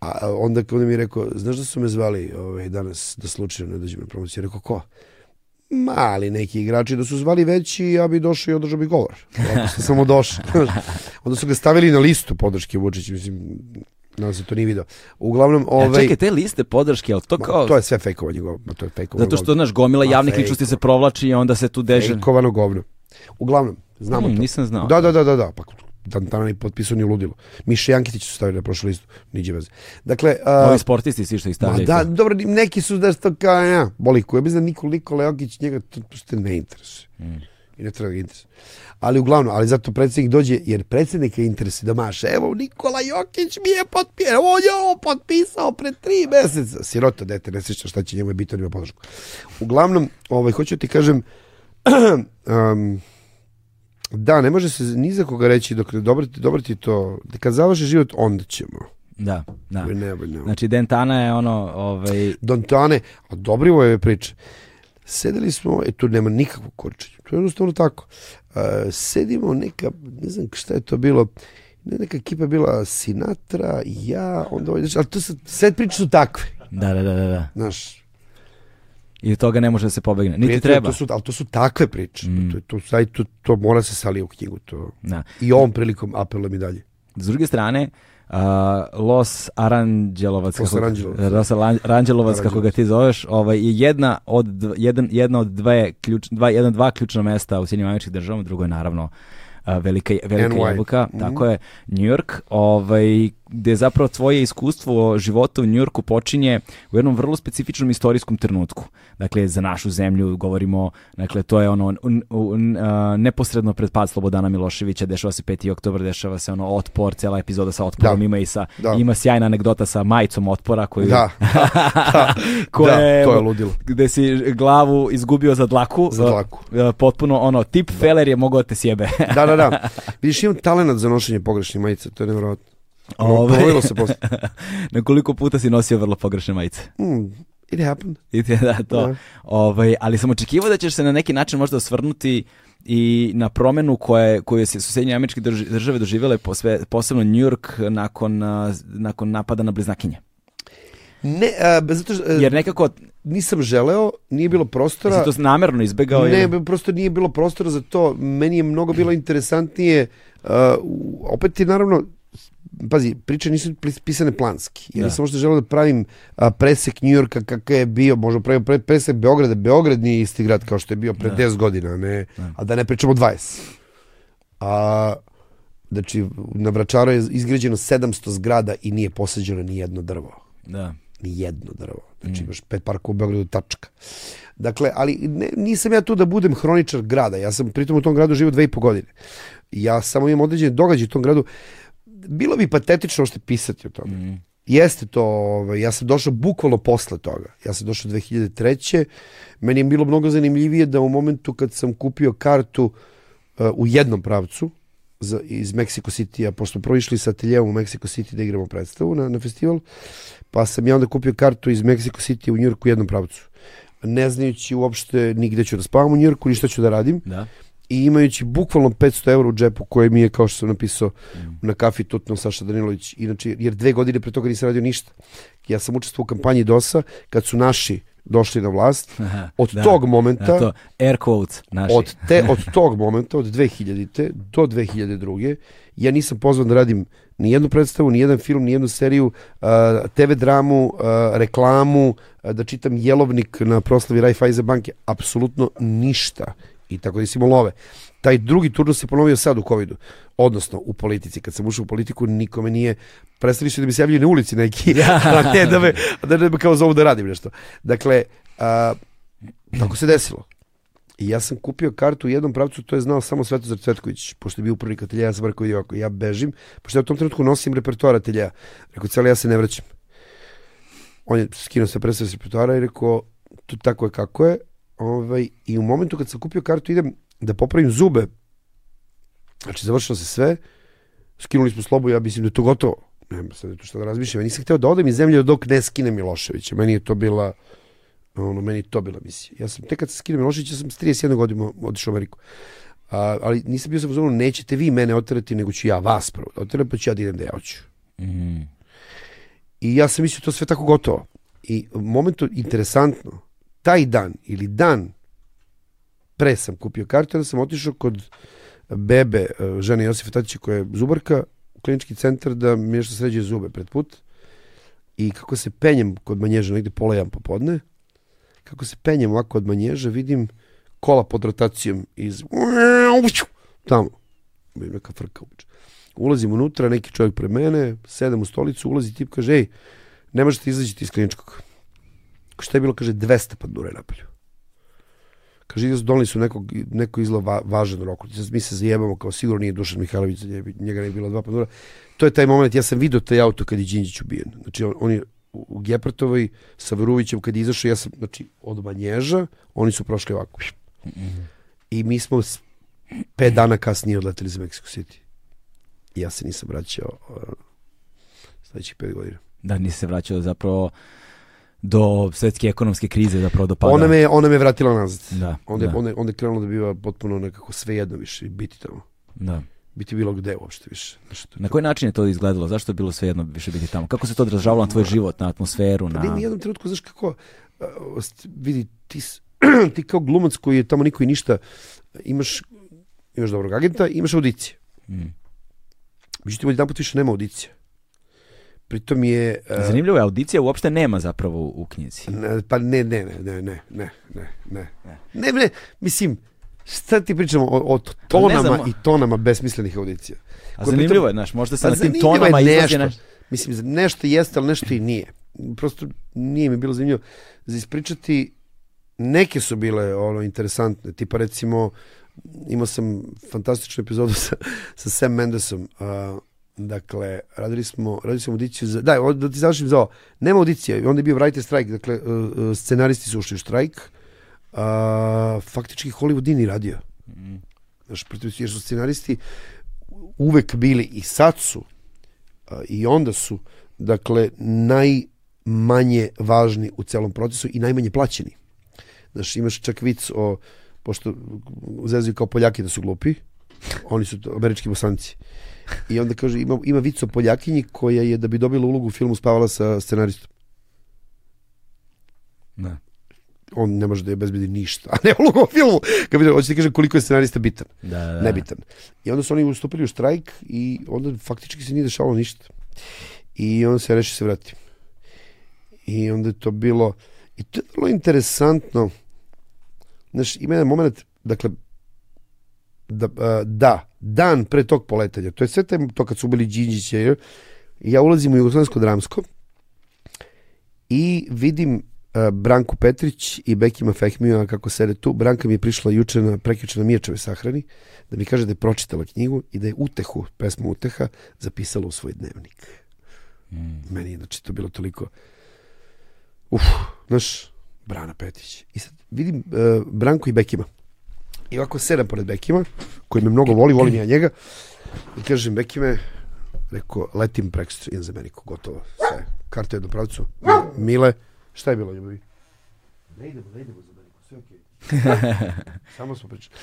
A a onda, onda mi je rekao, znaš da su me zvali ovaj, danas da slučajno ne dođem na promociju? Ja rekao, ko? Mali neki igrači da su zvali veći, ja bi došao i održao bi govor. Ovako sam samo došao. [laughs] onda su ga stavili na listu podrške Vučić, mislim, nadam se to nije video. Uglavnom, Ovaj... ovaj, čekaj, te liste podrške, ali to kao... to je sve fejkovanje, to je fejkovanje. Zato što, znaš, gomila Ma, javnih fejko. ličnosti se provlači i onda se tu deže... Fejkovano govno. Uglavnom, znamo Hmm, to. nisam znao. Da, da, da, da, da. Pa Dantana ni potpisao ni ludilo. Miše Jankitić su stavili na prošlu listu. Niđe veze. Dakle, a, Ovi sportisti svi što ih ma stavljaju. da, dobro, neki su da što kao, ja, boli ko. Ja mislim da Niko Nikola Jokić njega to prosto ne interesuje. Mm. I ne treba ga interesuje. Ali uglavnom, ali zato predsjednik dođe, jer predsjednika interesuje da maše. Evo, Nikola Jokić mi je potpisao, on je ovo potpisao pre tri meseca. Sirota, dete, ne sjeća šta će njemu je biti, on ima podršku. Uglavnom, ovaj, hoću ti kažem, [clears throat] um, da, ne može se ni za koga reći dok ne dobro ti, dobro ti to, kad završi život, onda ćemo. Da, da. Ne, ne, ne. Znači, Dentana je ono, ovaj... Dontane, a dobri ovo je priča. Sedeli smo, e tu nema nikakvog korčenja, to je jednostavno tako. Uh, sedimo neka, ne znam šta je to bilo, ne, neka ekipa bila Sinatra, ja, onda ovaj, ali to su, sve priče su takve, Da, da, da, da, da. znaš. I od toga ne može da se pobegne. Niti Prijatelju, treba. To su, ali to su takve priče, Mm. to, to, to, to, to mora se salije u knjigu, to. Da. I ovom prilikom apelujem i dalje. S druge strane, uh, Los Aranđelovac, Los kako, Aranđelovac. Los Aran- Aranđelovac, kako ga ti zoveš, ovaj, je jedna od, jedan, jedna od dve ključ, dva, jedan, dva ključna mesta u Sjedinjim američkih državama, drugo je naravno a, velika, velika NY. jabuka, Mhm. tako je, New York, ovaj, gde zapravo tvoje iskustvo života u New Yorku počinje u jednom vrlo specifičnom istorijskom trenutku. Dakle, za našu zemlju govorimo, dakle, to je ono un- un- a, neposredno pred pad Slobodana Miloševića, dešava se 5. oktobar, dešava se ono otpor, cela epizoda sa otporom, Da. ima i sa, Da. ima sjajna anegdota sa majicom otpora koju, Da, [laughs] koja da, je, to je ludilo. gde si glavu izgubio za dlaku, Za dlaku. a, potpuno ono, tip feler je mogao da te sjebe. Da, da, da. [laughs] Vidiš, imam talent za nošenje pogrešnih majica, to je nevjerojatno. Ove- se posle. [laughs] Na koliko puta si nosio vrlo pogrešne majice? Mm, it happened. I ti- [laughs] da, to. Da. Ovaj, ali sam očekivao da ćeš se na neki način možda osvrnuti i na promenu koje, koju se su Sjedinje američke drž- države doživjele, posve, posebno New York nakon, a, nakon napada na bliznakinje. Ne, a, zato što, e, Jer nekako, nisam želeo, nije bilo prostora. si to namerno izbegao? Ne, ili? prosto nije bilo prostora za to. Meni je mnogo bilo interesantnije. Uh, opet je naravno, pazi, priče nisu pisane planski. Ja Da. sam možda želeo da pravim a, presek Njujorka kakav je bio, možda pravim pre, presek Beograda. Beograd nije isti grad kao što je bio pre Da. 10 godina, ne, Da. a da ne pričamo 20. A, znači, na Vračaru je izgrađeno 700 zgrada i nije posađeno ni jedno drvo. Da. ni jedno drvo. Znači imaš pet parkova u Beogradu tačka. Dakle, ali ne, nisam ja tu da budem hroničar grada. Ja sam pritom u tom gradu živio dve i po godine. Ja samo imam određene događaje u tom gradu. Bilo bi patetično što pisati o tome. Jeste to, ovaj, ja sam došao bukvalno posle toga. Ja sam došao 2003. Meni je bilo mnogo zanimljivije da u momentu kad sam kupio kartu uh, u jednom pravcu, za, iz Mexico City-a, pošto smo prvo išli sa ateljevom u Mexico City da igramo predstavu na, na festival, pa sam ja onda kupio kartu iz Mexico City u Njurku u jednom pravcu. Ne znajući uopšte nigde ću da spavam u Njurku, ni šta ću da radim. Da. I imajući bukvalno 500 eura u džepu koje mi je, kao što sam napisao, na kafi tutno Saša Danilović. Inače, jer dve godine pre toga nisam radio ništa. Ja sam učestvovao u kampanji DOS-a kad su naši došli na vlast. [laughs] Od Da. tog momenta... Da, to, air quotes naši. Od, te, od [laughs] tog momenta, od 2000. do 2002. ja nisam pozvan da radim ni jednu predstavu, ni jedan film, ni jednu seriju, uh, TV dramu, uh, reklamu, uh, da čitam jelovnik na proslavi Raiffeisen banke, apsolutno ništa. I tako da imao love. Taj drugi turnus se ponovio sad u covidu. Odnosno, u politici. Kad sam ušao u politiku, nikome nije... Prestali su da mi se javljaju na ulici neki, [laughs] [laughs] a ne da me, da ne me kao zovu da radim nešto. Dakle, a, tako se desilo. I ja sam kupio kartu u jednom pravcu, to je znao samo Svetozar Cvetković, pošto je bio upravnik ateljeja, ja sam rekao, "Joko, ja bežim, pošto ja u tom trenutku nosim repertoar ateljeja. Rekao, cijelo ja se ne vraćam. On je skinuo se predstav s repertoara i rekao, tu tako je kako je. Ovaj, I u momentu kad sam kupio kartu idem da popravim zube, znači završilo se sve, skinuli smo slobu, ja mislim da je to gotovo. Nema sad tu šta da razmišljam. Ja nisam hteo da odem iz zemlje dok ne skine Miloševića. Meni je to bila ono, meni je to bila misija. Ja sam, tek kad se skine Milošević, ja sam s 31 godina otišao u Ameriku. A, ali nisam bio sam u nećete vi mene oterati, nego ću ja vas prvo da oteram, pa ću ja da idem da ja hoću. Mhm. I ja sam mislio to sve tako gotovo. I momentu, interesantno, taj dan ili dan pre sam kupio kartu, onda sam otišao kod bebe, eh, žene Josifa Tatića koja je zubarka, u klinički centar da mi nešto sređuje zube pred put. I kako se penjem kod manježa, negde pola jedan popodne, kako se penjem ovako od manježa, vidim kola pod rotacijom iz tamo. Vidim neka frka ubiče. Ulazim unutra, neki čovjek pre mene, sedem u stolicu, ulazi tip, kaže, ej, ne možete izađiti iz kliničkog. Šta je bilo, kaže, 200 pandura je napolju. Kaže, doneli su nekog, neko izla va, važan rok. Mi se zajebamo, kao sigurno nije Dušan Mihajlović, njega ne je bilo dva pandura. To je taj moment, ja sam vidio taj auto kad je Đinđić ubijen. Znači, on, on je u Gepartovoj sa Veruvićem kad je izašao, ja sam, znači, od Manježa, oni su prošli ovako. I mi smo pet dana kasnije odleteli za Mexico City. I ja se nisam vraćao uh, sledećih pet godina. Da, nisi se vraćao zapravo do svetske ekonomske krize, zapravo do pada. Ona me, ona me vratila nazad. Da, Onda, je- da, onda, je- onda je krenulo da biva potpuno nekako svejedno više, biti tamo. da. Biti bilo gde uopšte više. Znači, to- Na koji način je to izgledalo? Zašto je bilo svejedno više biti tamo? Kako se to odražavalo na tvoj život, na atmosferu? Pa Na... u jednom trenutku, znaš kako, vidi, ti, [clears throat] ti kao glumac koji je tamo niko i ništa, imaš, imaš dobrog agenta, imaš audicije. Mm. Međutim, jedan put više nema audicije. Pritom je... uh, Zanimljivo je, audicija uopšte nema zapravo u, u knjizi. Pa ne, ne, ne, ne, ne, ne, ne, ne. Ne, ne, mislim, šta ti pričamo o, o tonama znamo. i tonama besmislenih audicija. A Koje zanimljivo pritom- je, znaš, možda se Pa na tim je tonama izlazi nešto. nešto. Mislim, nešto jeste, ali nešto i nije. Prosto nije mi bilo zanimljivo za ispričati. Neke su bile ono interesantne, tipa recimo imao sam fantastičnu epizodu [laughs] sa, sa Sam Mendesom. Uh, dakle, radili smo, radili smo audiciju za... Da, da ti završim za ovo. Nema audicije, onda je bio writer strike, dakle, uh, uh, scenaristi su ušli u štrajk. Uh, faktički Hollywood nije ni radio. Znaš, protiv, jer su scenaristi uvek bili i sad su a, i onda su dakle najmanje važni u celom procesu i najmanje plaćeni. Znaš, imaš čak vic o, pošto zezuju kao Poljaki da su glupi, oni su to, američki bosanci. I onda kaže, ima, ima vic o Poljakinji koja je da bi dobila ulogu u filmu spavala sa scenaristom. Da. On ne može da je bezbedi ništa, [laughs] a ne ulogu u filmu. Kad bi, hoće ti kaže koliko je scenarista bitan. Da, da. nebitan. I onda su oni ustupili u štrajk i onda faktički se nije dešavalo ništa. I onda se reši se vrati. I onda je to bilo, i to je vrlo interesantno, znaš, ima jedan moment, dakle, da, da, dan pre tog poletanja, to je sve taj, to kad su ubili Đinđića, je, i ja ulazim u Jugoslovensko dramsko I vidim uh, Branku Petrić i Bekima Fehmija kako sede tu. Branka mi je prišla juče na, prekjuče na Mirčeve sahrani da mi kaže da je pročitala knjigu i da je Utehu, pesmu Uteha, zapisala u svoj dnevnik. Mm. Meni je, znači, to bilo toliko... Uf, znaš, Brana Petić. I sad vidim uh, Branku i Bekima. I ovako sedam pored Bekima, koji me mnogo voli, volim ja njega. I kažem, Bekime, rekao, letim prekstru, idem za Ameriku, gotovo, sve. Karta je do pravcu. Mile, šta je bilo, ljubavi? Ne idemo, ne idemo za Ameriku, sve okej. Okay. [laughs] Samo smo pričali.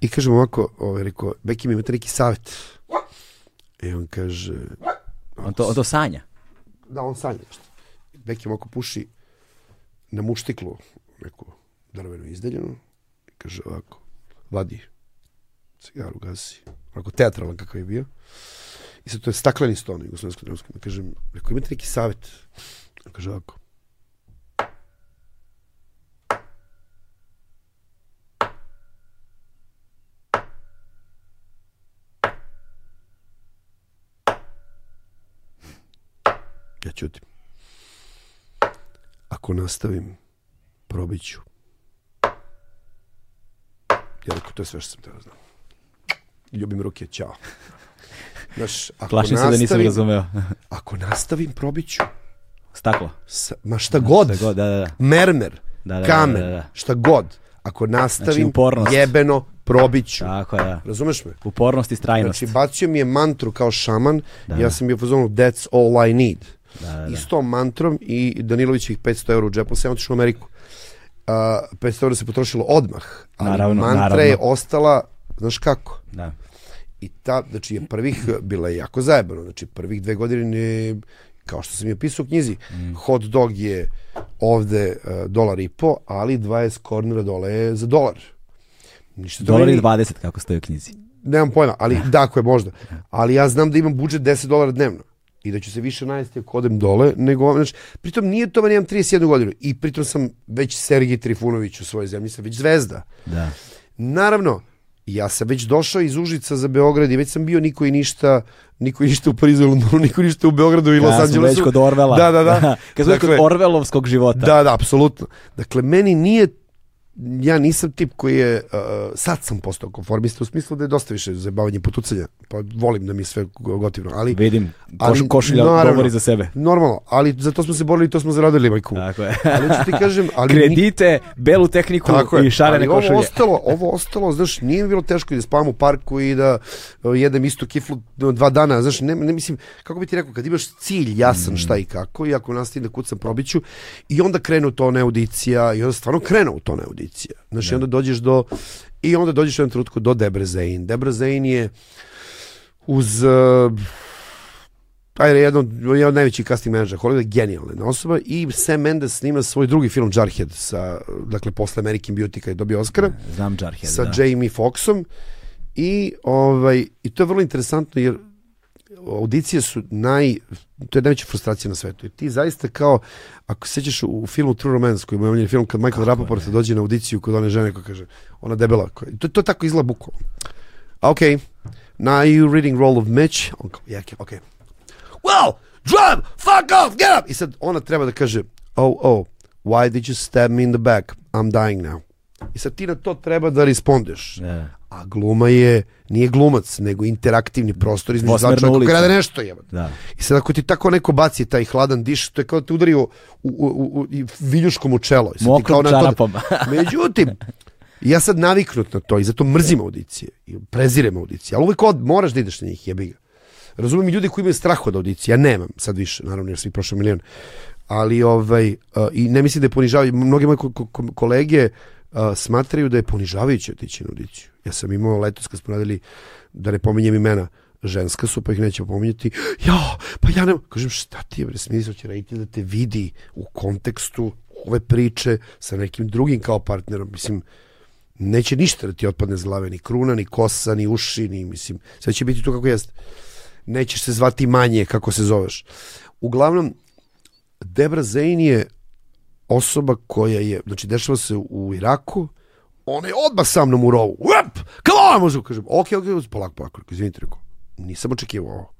I kažem ovako, ovaj, rekao, Bekim, imate neki savjet? I on kaže... On to, on to sanja? Da, on sanja. Bekim ovako puši na muštiklu neku drvenu izdeljenu i kaže ovako, vadi cigaru, gasi. Ovako teatralan kakav je bio. I sad to je stakleni sto na jugoslovenskom drumskom. Ja kažem, rekao, imate neki savjet? On kaže ovako. Ja ćutim. Ako nastavim, probit ću. Ja rekao, to je sve što sam teo znam. Ljubim ruke, čao. Znaš, ako Plašim se da nisam razumeo. Ako nastavim, probit ću. Staklo. Sa, ma šta god. Šta god, da, da, da. Mermer, Da, da, kamen, da, da, da. šta god. Ako nastavim, Znači, upornost. jebeno, probit ću. Tako je, da. Razumeš me? Upornost i strajnost. Znači, bacio mi je mantru kao šaman, Da, ja da. sam bio fazonu that's all I need. Da, da, I da. s tom mantrom i Danilovićih 500 eura u džepu sam otišao u Ameriku. Uh, 500 eura se potrošilo odmah, ali Naravno, mantra naravno. je ostala, znaš kako? da. I ta, znači je prvih, bila je jako zajebano, znači prvih dve godine, ne, kao što sam je opisao u knjizi, Mm. hot dog je ovde uh, dolar i po, ali 20 kornera dole je za dolar. Ništa Dolar i meni- 20, kako stoji u knjizi. Nemam pojma, ali dakle možda. Ali ja znam da imam budžet 10 dolara dnevno i da ću se više najesti ako odem dole, nego, znači, pritom nije to, meni imam 31 godinu i pritom sam već Sergij Trifunović u svojoj zemlji, sam već zvezda. Da. Naravno, ja sam već došao iz Užica za Beograd i već sam bio niko i ništa, niko i ništa u Parizu Londonu, [laughs] niko ništa u Beogradu i Los Ja sam Angelesu. već kod Orvela. Da, da, da. [laughs] Kad Dakle, kod Orvelovskog života. Da, da, apsolutno. Dakle, meni nije ja nisam tip koji je, uh, sad sam postao konformista u smislu da je dosta više zabavanje potucanja, pa volim da mi je sve gotivno, ali Vidim, Ali, koš, košulja naravno. govori za sebe. normalno, ali za to smo se borili i to smo zaradili, majku. Tako je. Ali ću ti kažem, ali [laughs] ni- Kredite, belu tehniku Tako i šarene ali ovo košulje. ostalo, ovo ostalo, znaš, nije mi bilo teško i da spavam u parku i da uh, jedem istu kiflu dva dana, znaš, ne, ne mislim, kako bi ti rekao, kad imaš cilj jasan Mm. šta i kako i ako nastavim da kucam probiću i onda krenu to audicija i onda stvarno krenu u to audicija. Znaš, i onda dođeš do, i onda dođeš u jednom trenutku do Debrezein. Debrezein je uz uh, ajde, jedan od, jedan od najvećih casting menadžera Hollywood, genijalna osoba i Sam Mendes snima svoj drugi film Jarhead sa, dakle, posle American Beauty kad je dobio Oscara Znam Jarhead, sa da. Jamie Foxxom i ovaj i to je vrlo interesantno jer audicije su naj to je najveća frustracija na svetu. I ti zaista kao ako se sećaš u filmu True Romance koji je moj omiljeni film kad Michael Rapaport dođe na audiciju kod one žene koja kaže ona debela koja, to, to tako izgleda bukvalno. A okay. Now you reading role of Mitch? On kao, yeah, okay. Well, drum, fuck off, get up! I sad ona treba da kaže, oh, oh, why did you stab me in the back? I'm dying now. I sad ti na to treba da respondeš. Da. A gluma je, nije glumac, nego interaktivni prostor između dva čovjeka rade nešto jebate. Da. I sad ako ti tako neko baci taj hladan diš, to je kao da te udario u, u, u, u, viljuškom u čelo. I sad ti Mokrom kao na to-. [laughs] [laughs] Međutim, ja sad naviknut na to i zato mrzim audicije. I prezirem audicije. Ali uvijek od, moraš da ideš na njih, jebi ga. Razumem i ljudi koji imaju strah od audicije. Ja nemam sad više, naravno jer svi prošao milion. Ali ovaj, uh, i ne mislim da je ponižavaju. Mnoge moje ko- ko- kolege smatraju da je ponižavajuće otići na audiciju. Ja sam imao letos kad smo radili, da ne pominjem imena, ženska su, pa ih nećemo pominjati. Ja, pa ja ne... Kažem, šta ti je, bre, smisao će raditi da te vidi u kontekstu ove priče sa nekim drugim kao partnerom. Mislim, neće ništa da ti otpadne z glave, ni kruna, ni kosa, ni uši, ni, mislim, sve će biti to kako jeste. Nećeš se zvati manje kako se zoveš. Uglavnom, Debra Zein je osoba koja je, znači dešava se u Iraku, ona je odmah sa mnom u rovu. Up! Come on! Možda kažem, ok, ok, polako, polako. Izvinite, rekao, nisam očekivao ovo.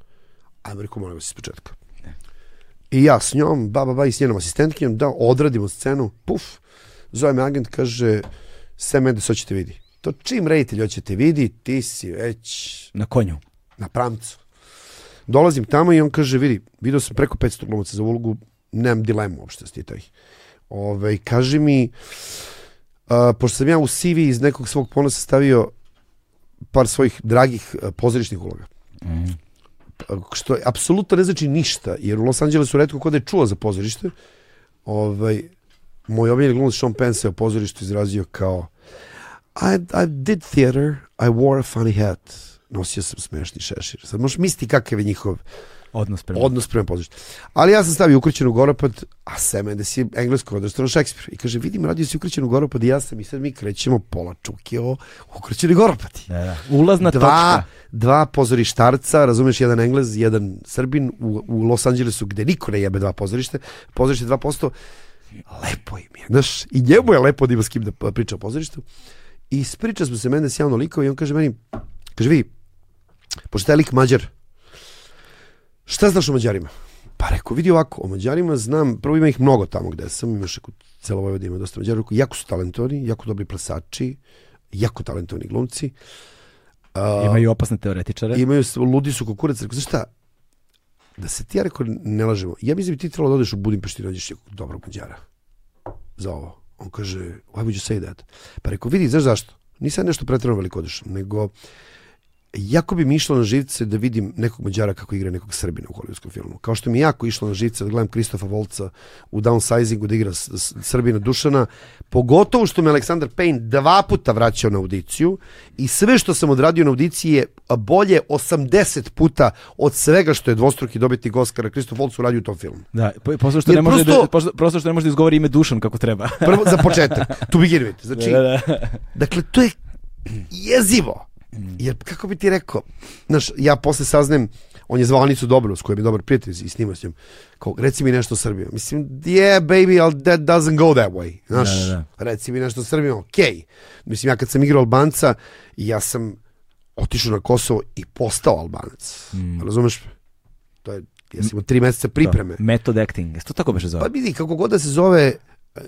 Ajmo, rekao, molim vas iz početka. I ja s njom, ba, ba, ba, i s njenom asistentkinjom, da odradimo scenu, puf, zove me agent, kaže, Sam Mendes hoćete vidi. To čim reditelj hoćete vidi, ti si već Na konju. na pramcu. Dolazim tamo i on kaže, vidi, vidio sam preko 500 glumaca za ulogu, nemam dilemu uopšte s ti taj. Ove, kaže mi, a, pošto sam ja u CV iz nekog svog ponosa stavio par svojih dragih a, pozorišnih uloga. Mm. Što je, apsolutno ne znači ništa, jer u Los Angelesu redko ko da je čuo za pozorište. Ovaj, moj omiljeni glumac Sean Penn se o pozorištu izrazio kao I, I did theater, I wore a funny hat. Nosio sam smešni šešir. Sad možeš misliti kakav je njihov Odnos prema. odnos prema pozorištu. Ali ja sam stavio ukrćenu goropad, a Sam Mendes je englesko odrastao Šekspir. I kaže, vidim, radio si ukrćenu goropad i ja sam i sad mi krećemo pola čuke o ukrćeni goropadi. Da, da. Ulazna Dva, točka. dva pozorištarca, razumeš, jedan Englez, jedan Srbin u, u Los Angelesu gde niko ne jebe dva pozorište, pozorište 2%, lepo im je, znaš, i njemu je lepo da ima s kim da priča o pozorištu. I ispriča smo se Mendes javno likao i on kaže meni, kaže vi, pošto je lik Mađar, šta znaš o Mađarima? Pa rekao, vidi ovako, o Mađarima znam, prvo ima ih mnogo tamo gde sam, imaš ako celo Vojvodina ima dosta Mađara, jako su talentovani, jako dobri plesači, jako talentovani glumci. A, Imaju opasne teoretičare. imaju, ludi su kukurac, rekao, znaš šta, da se ti ja rekao ne lažemo, ja mislim da bi ti trebalo da odeš u Budimpešti i nađeš nekog dobrog Mađara za ovo. On kaže, why would you say that? Pa rekao, vidi, znaš zašto? Nisam nešto pretredno velikodušan, nego jako bi mi išlo na živce da vidim nekog Mađara kako igra nekog Srbina u hollywoodskom filmu. Kao što mi jako išlo na živce da gledam Kristofa Volca u downsizingu da igra Srbina Dušana, pogotovo što me Aleksandar Payne dva puta vraćao na audiciju i sve što sam odradio na audiciji je bolje 80 puta od svega što je dvostruki dobitnik Oscara Kristof Volc uradio u tom filmu. Da, po- prosto što Jer ne može prosto- da prosto, prosto što ne može da izgovori ime Dušan kako treba. Prvo, za početak, to begin with. Znači, [laughs] da, da. Dakle, to je jezivo. Jer, kako bi ti rekao, znaš, ja posle saznajem, on je zvao Anicu Dobru, s kojom je dobar prijatelj i snima s njom, kao, reci mi nešto o Srbiji. Mislim, yeah, baby, ali that doesn't go that way. Znaš, Da, da, reci mi nešto o Srbiji, okej. Mislim, ja kad sam igrao Albanca, ja sam otišao na Kosovo i postao Albanac. Razumeš? To je, ja sam imao tri meseca pripreme. To, Method acting. To tako beše zove? Pa vidi, kako god da se zove, e,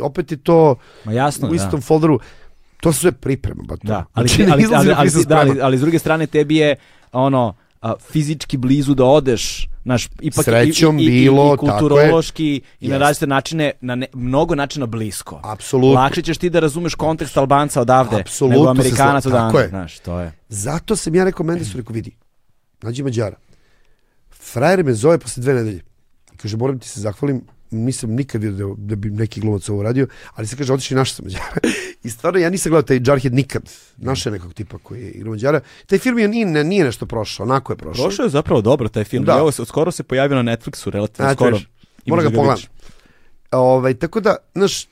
opet je to Ma jasno, u istom da. folderu, to su sve priprema, ba. Da, ali, Znači, ali, ali, ali, da, ali, ali s druge strane tebi je ono a, fizički blizu da odeš znaš, ipak Srećom i, i, i, bilo, i tako je. kulturološki i na različite načine, na ne, mnogo načina blisko. Apsolutno. Lakše ćeš ti da razumeš kontekst Albanca odavde Apsolutno nego Amerikanac odavde. je. Znaš, to je. Zato sam ja rekao Mendesu, rekao, vidi, nađi Mađara. Frajer me zove posle dve nedelje. I kaže, moram ti se zahvalim, nisam nikad vidio da, da bi neki glumac ovo radio, ali se kaže, otišli naš sa Mađara. [laughs] I stvarno, ja nisam gledao taj Jarhead nikad. Naše nekog tipa koji je igrao Mađara. Taj film je nije, nije nešto prošao, onako je prošao. Prošao je zapravo dobro taj film. Da. Evo, se- skoro se pojavio na Netflixu, relativno A, skoro. da ga pogledam. vidiš. Ovaj, tako da, znaš,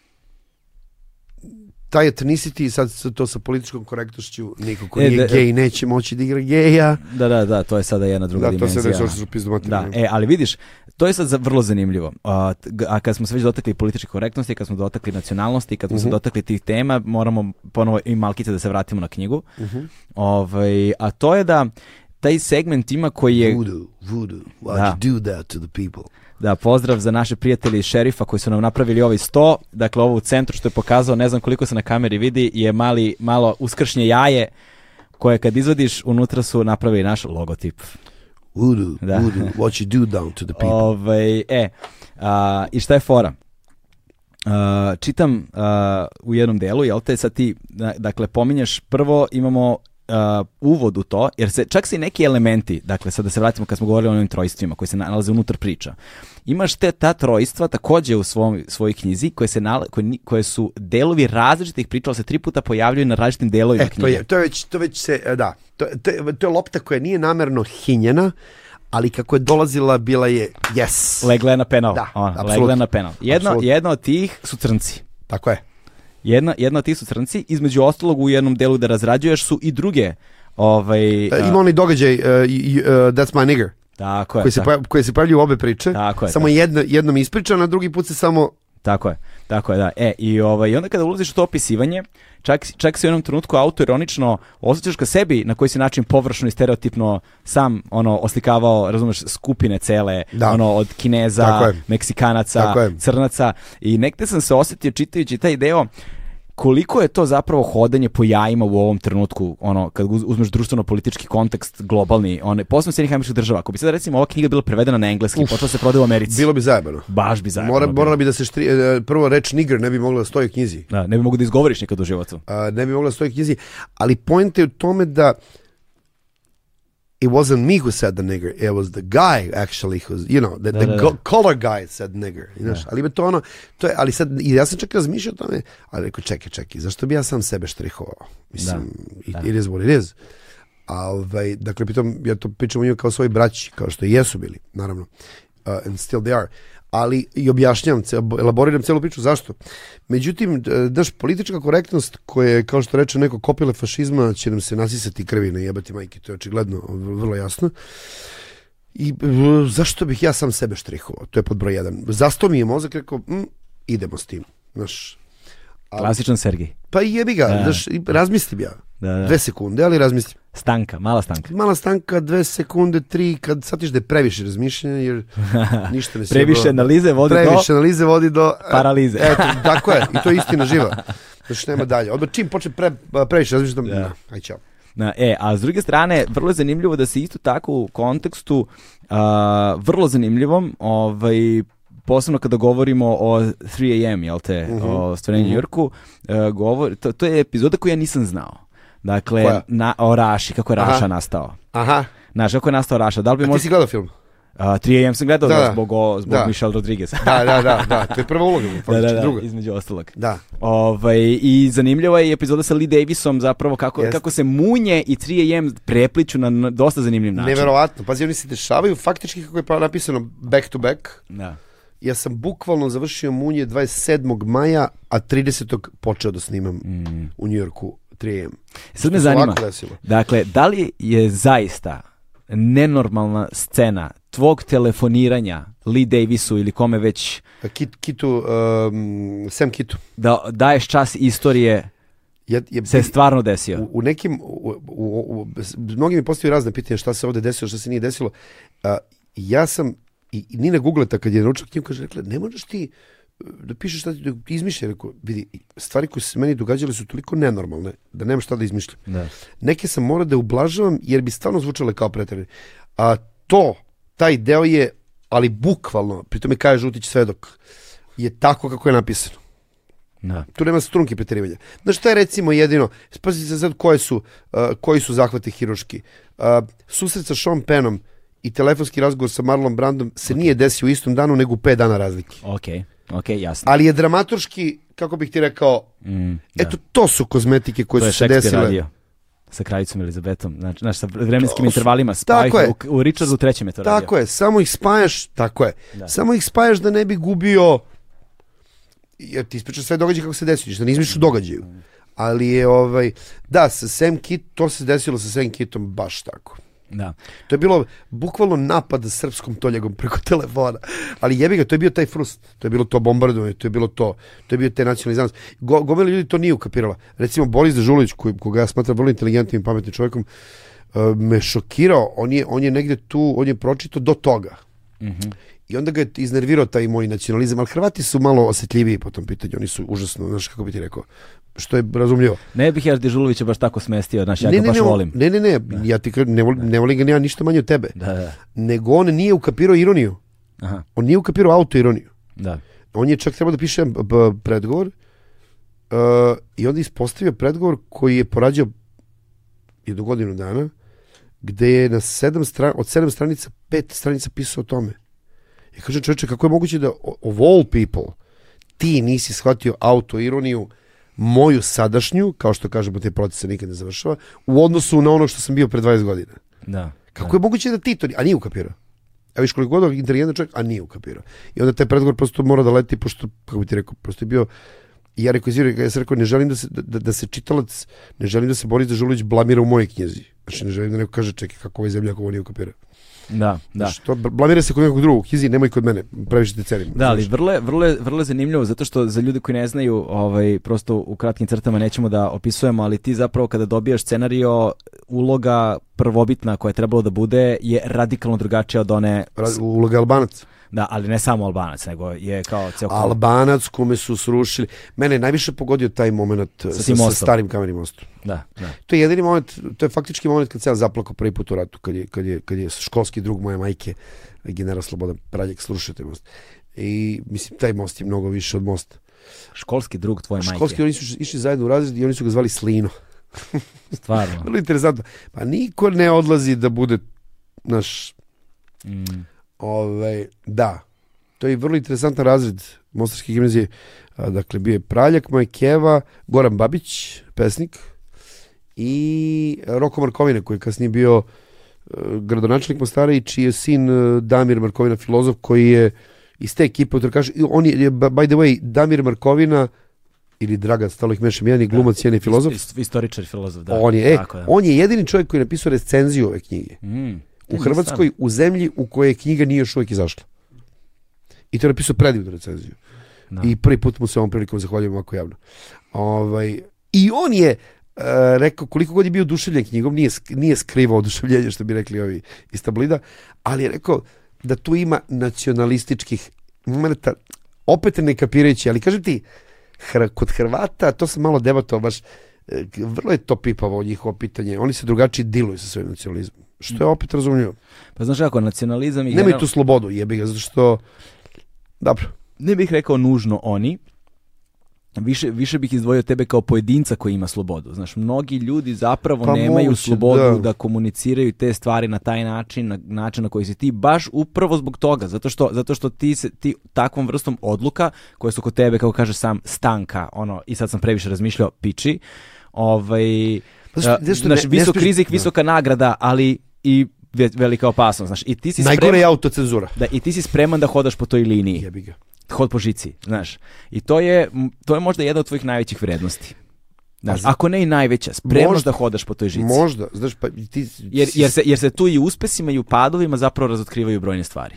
taj ethnicity, sad sa- to sa političkom korektnošću, niko ko E, nije da- gej neće moći da igra geja. Da, da, da, to je sada jedna druga Da, to se dimenzija. desilo što Da, e, ali vidiš, to je sad vrlo zanimljivo. A, a kad smo se već dotakli političke korektnosti, kad smo dotakli nacionalnosti, kad smo se Mhm. dotakli tih tema, moramo ponovo i malkice da se vratimo na knjigu. Mhm. Ovaj, a to je da taj segment ima koji je, Voodoo, voodoo, why Da. you do that to the people? da pozdrav za naše prijatelje iz šerifa koji su nam napravili ovaj sto, dakle ovo u centru što je pokazao, ne znam koliko se na kameri vidi, je mali, malo uskršnje jaje koje kad izvadiš unutra su napravili naš logotip. Voodoo, Da. voodoo, what you do down to the people. Ovaj, e, a, i šta je fora? A, čitam a, u jednom delu, jel te, sad ti, da- dakle, pominješ prvo, imamo a, uvod u to, jer se čak se i neki elementi, dakle, sad da se vratimo kad smo govorili o onim trojstvima koji se nalaze unutar priča, imaš te ta trojstva takođe u svom, svojoj knjizi koje, se nala, koje, koje su delovi različitih priča, ali se tri puta pojavljaju na različitim delovima E, to knjige. je, to je već, to već se, e, da, to, to, to je lopta koja nije namerno hinjena, ali kako je dolazila, bila je yes. Legla je na penal. Da, Ona, legla je na penal. Jedna, Apsolutno. jedna od tih su crnci. Tako je. Jedna, jedna tih su crnci, između ostalog u jednom delu da razrađuješ su i druge ovaj, a, ima onaj događaj, uh, uh, That's My Nigger, tako je, koji se, tako, pojav, koji se pojavljuju obe priče. Tako je, Samo tako. jedno, jednom ispričan, a drugi put se samo Tako je, tako je, da. E, i, ovaj, i onda kada ulaziš u to opisivanje, čak, čak se u jednom trenutku autoironično osjećaš ka sebi na koji si način površno i stereotipno sam ono oslikavao, razumeš, skupine cele, Da. ono od Kineza, Tako je. Meksikanaca, Tako je. Crnaca i nekde sam se osjetio čitajući taj deo koliko je to zapravo hodanje po jajima u ovom trenutku, ono, kad uz- uzmeš društveno-politički kontekst globalni, one, posebno Sjednih američkih država. Ako bi sad recimo ova knjiga bila prevedena na engleski, Uf. počela se prodaje u Americi. Bilo bi zajebano. Baš bi zajedno. Mora, morala bi da se štri... e, Prvo reč nigger ne bi mogla da stoji u knjizi. Da, ne bi mogu da izgovoriš nikad u životu. A, ne bi mogla da stoji u knjizi. Ali point je u tome da it wasn't me who said the nigger, it was the guy actually who's, you know, the, Da, the da, da. color guy said nigger. Znaš, ali me to ono, to je, ali sad, i ja sam čak razmišljao o tome, ali rekao, čekaj, čekaj, zašto bi ja sam sebe štrihovao? Mislim, it, da. it is what it is. A, ovaj, dakle, pritom, ja to pričam o njima kao svoji braći, kao što i jesu bili, naravno. Uh, and still they are. Ali i objašnjam, elaboriram celu priču zašto. Međutim, daš politička korektnost koja je, kao što reče neko, kopile fašizma, će nam se nasisati krvi na jebati majke, to je očigledno vrlo jasno. I zašto bih ja sam sebe štrihovao? To je pod broj jedan. Zasto mi je mozak rekao, mm, idemo s tim. Znaš, Klasičan Sergej. pa jebi ga, Da. znaš, i razmislim ja. Da, da. Dve sekunde, ali razmislim. Stanka, mala stanka. Mala stanka, dve sekunde, tri, kad shvatiš da je previše razmišljanja, jer [laughs] ništa ne sjeba. Previše analize vodi Previše analize vodi do... do paralize. Eto, tako je, i to je [laughs] istina živa. Znači, nema dalje. Odmah čim počne pre, previše razmišljam, Da. aj čao. Na, e, a s druge strane, vrlo je zanimljivo da se isto tako u kontekstu, a, vrlo zanimljivom, ovaj, posebno kada govorimo o 3AM, jel te, Mhm. o stvarenju Mhm. Jurku, e, govor, to, to je epizoda koju ja nisam znao. Dakle, Koja? na, o Raši, kako je Raša Aha. nastao. Aha, Znaš, kako je nastao Raša? Da li bi a ti možda... si gledao film? A, 3AM sam gledao Da, da, zbog, o, zbog Da. Michelle Rodriguez. Da, da, da, da, [laughs] to je prva uloga, da, da, da, druga. između ostalog. Da, Ovaj, I zanimljiva je epizoda sa Lee Davisom zapravo kako, Jeste. kako se munje i 3AM prepliču na, na dosta zanimljiv način. neverovatno. Pazi, oni se dešavaju faktički kako je pa napisano back to back. Da. Ja sam bukvalno završio munje 27. maja, a 30. počeo da snimam Mm. u Njujorku 3am. Sad me zanima, dakle, da li je zaista nenormalna scena tvog telefoniranja Lee Davisu ili kome već Kit, Kitu, um, Sam Kitu. da daješ čas istorije Ja, je, se stvarno desio? u, u nekim, u, u, u, mnogi mi postavljaju razne pitanja šta se ovde desilo, šta se nije desilo. A, ja sam, i, i Nina Googleta kad je naručila knjigu, kaže, rekla, ne možeš ti da pišeš šta ti da izmišlja. Rekao, vidi, stvari koje se meni događale su toliko nenormalne da nemam šta da izmišljam. Da. Neke sam morao da ublažavam jer bi stalno zvučale kao preterane. A to, taj deo je, ali bukvalno, pri tome kaže Žutić svedok, je tako kako je napisano. Da. Tu nema strunke preterivanja. Znaš šta je recimo jedino, spazi se sad koje su, uh, koji su zahvati hiruški. Uh, susret sa Sean Pennom i telefonski razgovor sa Marlon Brandom se nije desio u istom danu, nego u pet dana razlike. Ok, ok, jasno. Ali je dramaturški, kako bih ti rekao, Mm, da. eto to su kozmetike koje to su se desile. radio sa kraljicom Elizabetom, znači, znaš, sa vremenskim To intervalima, tako spaj, je. u, u Richardu trećem je to radio. Tako je, samo ih spajaš, tako je. Da. Samo ih spajaš da ne bi gubio jer ti ispričaš sve događaje kako se desilo, ništa ne izmišljaš u događaju. Ali je ovaj da, sa Sam Kit, to se desilo sa Sam Kitom baš tako. Da. To je bilo bukvalno napad srpskom toljagom preko [laughs] telefona. Ali jebi ga, to je bio taj frust. To je bilo to bombardovanje, to je bilo to. To je bio taj nacionalni zanos. Go, gomila ljudi to nije ukapirala. Recimo Boris Dežulović, koji, koga ja smatram vrlo inteligentnim i pametnim čovjekom, uh, me šokirao. On je, on je negde tu, on je pročito do toga. Mhm. I onda ga je iznervirao taj moj nacionalizam, ali Hrvati su malo osjetljiviji po tom pitanju, oni su užasno, znaš kako bi ti rekao, što je razumljivo. Ne bih ja Dežulovića baš tako smestio, znaš, ja ne, ga ne, baš ne, volim. ne, ne, ne, ja ti kažem, ne, volim, ne volim ga ja ništa manje od tebe, Da, da. nego on nije ukapirao ironiju, Aha, on nije ukapirao autoironiju. da. On je čak trebao da piše predgovor uh, i onda ispostavio predgovor koji je porađao jednu godinu dana, gde je na sedam stran, od sedam stranica, pet stranica pisao o tome. I kažem čoveče, kako je moguće da o- of all people ti nisi shvatio autoironiju moju sadašnju, kao što kažemo, te procese nikad ne završava, u odnosu na ono što sam bio pre 20 godina. Da. Kako je moguće da ti to, a nije ukapirao. A viš koliko god inteligentan čovjek, a nije ukapirao. I onda taj predgovor prosto mora da leti, pošto, kako bi ti rekao, prosto je bio I ja rekao, izviri, ja sam rekao, ne želim da se, da, da se čitalac, ne želim da se Boris Dežulović blamira u mojoj knjizi. Znači, ne želim da neko kaže, čekaj, kako ovaj zemljak ovo nije ukapirao. Da, da. Što, blamira se kod nekog drugog, Kizi, nemoj kod mene, previše te cenim. Da, ali vrlo, vrlo, je- vrlo zanimljivo, zato što za ljude koji ne znaju, ovaj, prosto u kratkim crtama nećemo da opisujemo, ali ti zapravo kada dobijaš scenario, uloga prvobitna koja je trebalo da bude je radikalno drugačija od one, Ra- Uloga Albanac. Da, ali ne samo Albanac, nego je kao ceo Albanac kome su srušili. Mene je najviše pogodio taj moment sa, sa, mostom. starim kamenim mostom. Da, da. To je jedini moment, to je faktički moment kad se ja zaplakao prvi put u ratu, kad je, kad je, kad je školski drug moje majke, general Slobodan Praljak, srušio taj most. I mislim, taj most je mnogo više od mosta. Školski drug tvoje majke. Školski oni su išli zajedno u razred i oni su ga zvali Slino. Stvarno. [laughs] Vrlo interesantno. Pa niko ne odlazi da bude naš, Mm. Ovaj, da. To je vrlo interesantan razred Mostarske gimnazije. A, Dakle, bio je Praljak, moja Keva, Goran Babić, pesnik, i Roko Markovina, koji je kasnije bio e, gradonačelnik Mostara i čiji je sin e, Damir Markovina, filozof, koji je iz te ekipe u Trkašu. I on je, by the way, Damir Markovina, ili Dragan Stalo ih mešam, jedan je glumac, jedan je filozof. Ist- Istoričar, filozof, da. on je, e, Tako je. on je jedini čovjek koji je napisao recenziju ove knjige. Mm. U Hrvatskoj, u zemlji u kojoj knjiga nije još uvijek izašla. I to je napisao predivnu recenziju. Da. I prvi put mu se ovom prilikom zahvaljujem ovako javno. Ovaj, I on je e, rekao koliko god je bio oduševljen knjigom, nije, nije skrivao oduševljenje što bi rekli ovi iz tablida, ali je rekao da tu ima nacionalističkih momenta, opet ne kapirajući, ali kažem ti, Hr kod Hrvata, to sam malo debatovao baš, e, vrlo je to pipavo njihovo pitanje, oni se drugačije diluju sa svojim nacionalizmom, što je opet razumljivo. Pa znaš kako, nacionalizam i Nemaju general- tu slobodu, jebi ga, zato što, dobro, ne bih rekao nužno oni, više, više bih izdvojio tebe kao pojedinca koji ima slobodu. Znaš, mnogi ljudi zapravo Pa nemaju moguće, slobodu da. da. komuniciraju te stvari na taj način, na način na koji si ti, baš upravo zbog toga, zato što, zato što ti, se, ti takvom vrstom odluka, koje su kod tebe, kako kaže sam, stanka, ono, i sad sam previše razmišljao, piči, ovaj, znaš, ne visok rizik, visoka nagrada, ali i ve- velika opasnost, znaš, i ti si najgore spreman, je autocenzura. da, i ti si spreman da hodaš po toj liniji Jebi ga. hod po žici, znaš. I to je, to je možda jedna od tvojih najvećih vrednosti. Znaš, ako ne i najveća, spremnost Možda. da hodaš po toj žici. Možda, znaš, pa ti... Jer, jer, se, jer se tu i u uspesima i u padovima zapravo razotkrivaju brojne stvari.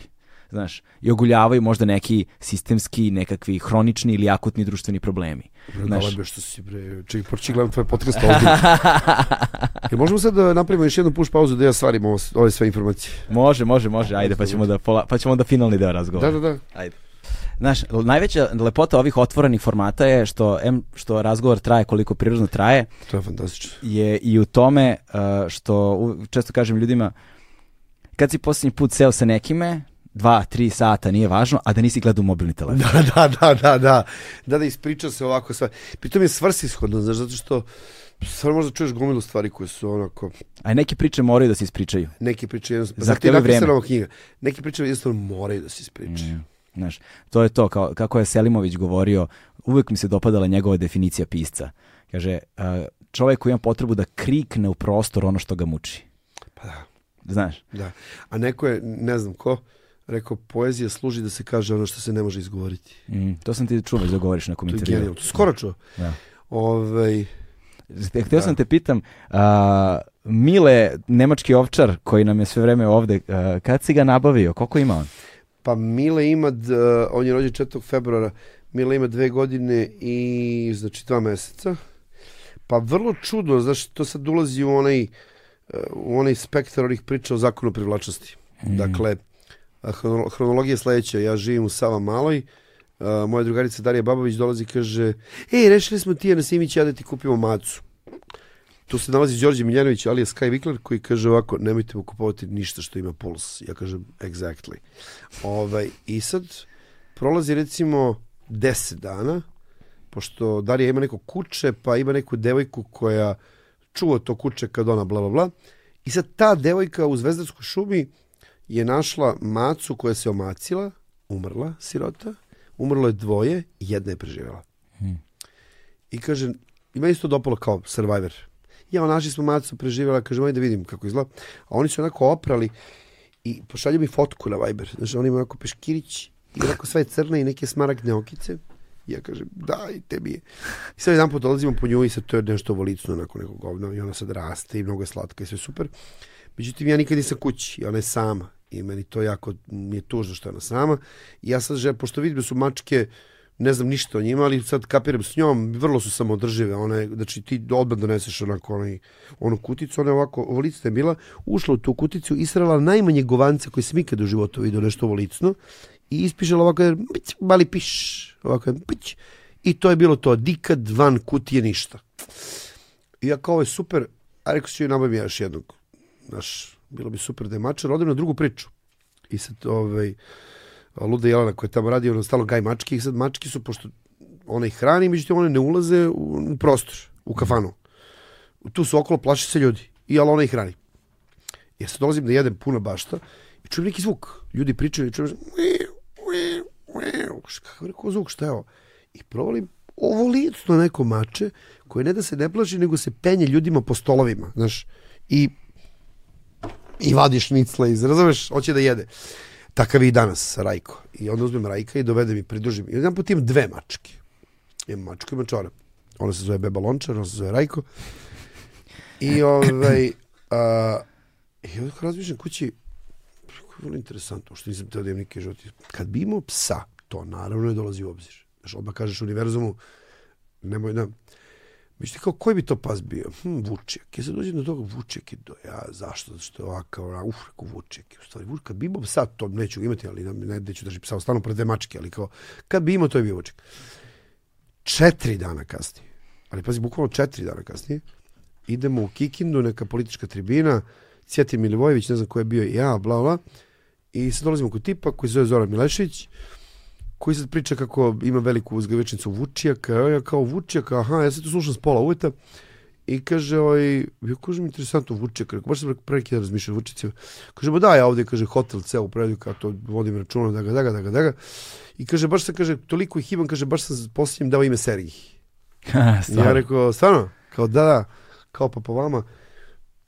Znaš, i oguljavaju možda neki sistemski, nekakvi hronični ili akutni društveni problemi. Bre, Znaš. Znaš. što si bre, čekaj, početi gledam tvoj podcast ovdje. Jer [laughs] možemo sad da napravimo još jednu push pauzu da ja stvarim ovo, ove sve informacije. Može, može, može, ajde, pa ćemo da, pola, pa ćemo da finalni deo razgovora. Da, da, da. Ajde. Znaš, najveća lepota ovih otvorenih formata je što, em, što razgovor traje koliko prirodno traje, To je fantastično. je i u tome uh, što u- često kažem ljudima kad si posljednji put seo sa nekime dva, tri sata, nije važno, a da nisi gledao mobilni telefon. [laughs] Da, da, da, da, da. Da, da ispriča se ovako sve. Pritom je svrsishodno, znaš, zato što stvarno možda čuješ gomilu stvari koje su onako, A neke priče moraju da se ispričaju. neki priče jednostavno, pa je napisana vreme. knjiga. Neki priče jednostavno moraju da se ispričaju. Mm, Znaš, to je to, kao, kako je Selimović govorio, uvek mi se dopadala njegova definicija pisca. Kaže, uh, čovjek koji ima potrebu da krikne u prostor ono što ga muči. Pa da. Znaš, Da. A neko je, ne znam ko, rekao, poezija služi da se kaže ono što se ne može izgovoriti. mm, to sam ti čuo već da govoriš na nekom To skoro čuo. Da. Ovaj, Htio sam te pitam, a, Mile, nemački ovčar koji nam je sve vreme ovde, a, kad si ga nabavio, koliko ima on? pa Mile ima, d- on je rođen 4. februara, Mile ima dve godine i znači dva meseca. Pa vrlo čudno, znaš, to sad ulazi u onaj, u onaj spektar onih priča o zakonu privlačnosti. Dakle, a, hrono- hronologija je sledeća, ja živim u Sava Maloj, moja drugarica Darija Babović dolazi i kaže, ej, rešili smo ti na Simić ja da ti kupimo macu. Tu se nalazi Đorđe Miljanović, ali je Sky Vikler, koji kaže ovako, nemojte mu kupovati ništa što ima puls. Ja kažem, exactly. Ovaj, I sad prolazi recimo 10 dana, pošto Darija ima neko kuće, pa ima neku devojku koja čuva to kuće kad ona bla bla bla. I sad ta devojka u Zvezdarskoj šumi je našla macu koja se omacila, umrla, sirota, umrlo je dvoje jedna je preživjela. I kaže, ima isto dopalo kao Survivor. Ja, našli smo macu, preživjela, kaže, ajde da vidim kako izgleda. A oni su onako oprali i pošalju mi fotku na Viber. Znači, oni imaju onako peškirić i onako sve crne i neke smaragdne okice. I ja kažem, dajte mi je. I sad jedan put dolazimo po nju i sad to je nešto volicno, onako neko govno. I ona sad raste i mnogo je slatka i sve super. Međutim, ja nikad nisam kući ona je sama. I meni to jako mi je tužno što je ona sama. I ja sad želim, pošto vidim da su mačke, ne znam ništa o njima, ali sad kapiram s njom, vrlo su samodržive. Ona je, znači ti odmah doneseš onako onaj, onu kuticu, ona je ovako, ovolicna je bila, ušla u tu kuticu, israla najmanje govance koje sam ikad u životu vidio nešto ovolicno i ispišala ovako, pić, mali piš, ovako, pić, i to je bilo to, dikad van kutije ništa. I ja kao, ovo je super, a rekao ću i nabavim ja još jednog. Znaš, bilo bi super da je mačar, odem na drugu priču. I sad, ovaj, Luda Jelena koja tamo radi, ono stalo gaj mačke i sad mačke su, pošto ona ih hrani, međutim one ne ulaze u, u prostor, u kafanu. Tu su okolo, plaše se ljudi. I ali ona ih hrani. Ja sad dolazim da jedem puna bašta i čujem neki zvuk. Ljudi pričaju i čujem kakav rekao zvuk, šta je ovo? I provalim ovo licno neko mače koje ne da se ne plaši, nego se penje ljudima po stolovima, znaš, i i vadi šnicle iz, razumeš, hoće da jede. Takav je i danas Rajko. I onda uzmem Rajka i dovedem i pridružim. I jedan put imam dve mačke. Imam mačku i mačora. Ona se zove Beba Lončar, ona se zove Rajko. I [clears throat] ovaj, a, i onda razmišljam kući, vrlo interesantno, što nisam teo da imam neke životi. Kad bi imao psa, to naravno ne dolazi u obzir. Znaš, odmah kažeš univerzumu, nemoj da... Mišli kao, koji bi to pas bio? Hm, Vuček. Ja sad dođem do toga, Vuček je do, ja, zašto? Zato što je ovakav, ona, uf, rekao Vuček. U stvari, Vuček, kad bi imao psa, to neću imati, ali ne, ne neću držati psa, ostanu pred dve mačke, ali kao, kad bi imao, to je bio Vuček. Četiri dana kasnije, ali pazi, bukvalno četiri dana kasnije, idemo u Kikindu, neka politička tribina, Cjetin Milivojević, ne znam ko je bio ja, bla, bla, i sad dolazimo kod tipa koji se zove Zoran Milešić, koji sad priča kako ima veliku uzgavičnicu Vučijaka, ja kao Vučijaka, aha, ja sad to slušam s pola uveta, i kaže, oj, ja kažem, interesantno Vučijak, rekao, baš sam pre neki dan razmišljao Vučicima, kaže, ba da, ja ovde, kaže, hotel ceo u predu, kao to vodim računa, daga, daga, daga, daga, i kaže, baš sam, kaže, toliko ih imam, kaže, baš sam posljednjem dao ime Sergij. [laughs] ja rekao, stvarno? Kao, da, da, kao pa po vama,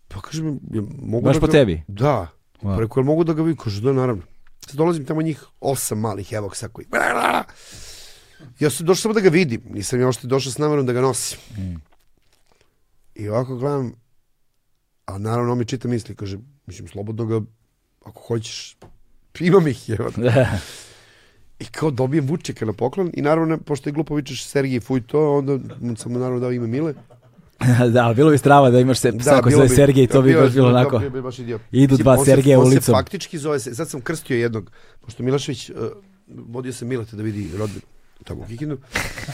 pa kažem, ja, mogu Baš da po ga, tebi? Da, Wow. preko, jel mogu da ga vidim? Kaže, da, naravno. Sad dolazim tamo njih osam malih evoksa koji... Ja sam došao samo da ga vidim. Nisam ja ošte došao s namerom da ga nosim. Mm. I ovako gledam, a naravno on mi čita misli, kaže, mislim, slobodno ga, ako hoćeš, imam ih, evo. [laughs] I kao dobijem Vučeka na poklon i naravno, pošto je glupo vičeš Sergij fuj to, onda sam mu naravno dao ime Mile. [laughs] da, bilo bi strava da imaš se koji se zove Sergej, to bi baš bilo onako. bi baš. Idu dva on se- Sergeja on se ulicom. faktički zove se, sad sam krstio jednog, pošto Milošević, uh, vodio sam Mileta da vidi rodbinu tamo u Kikindu.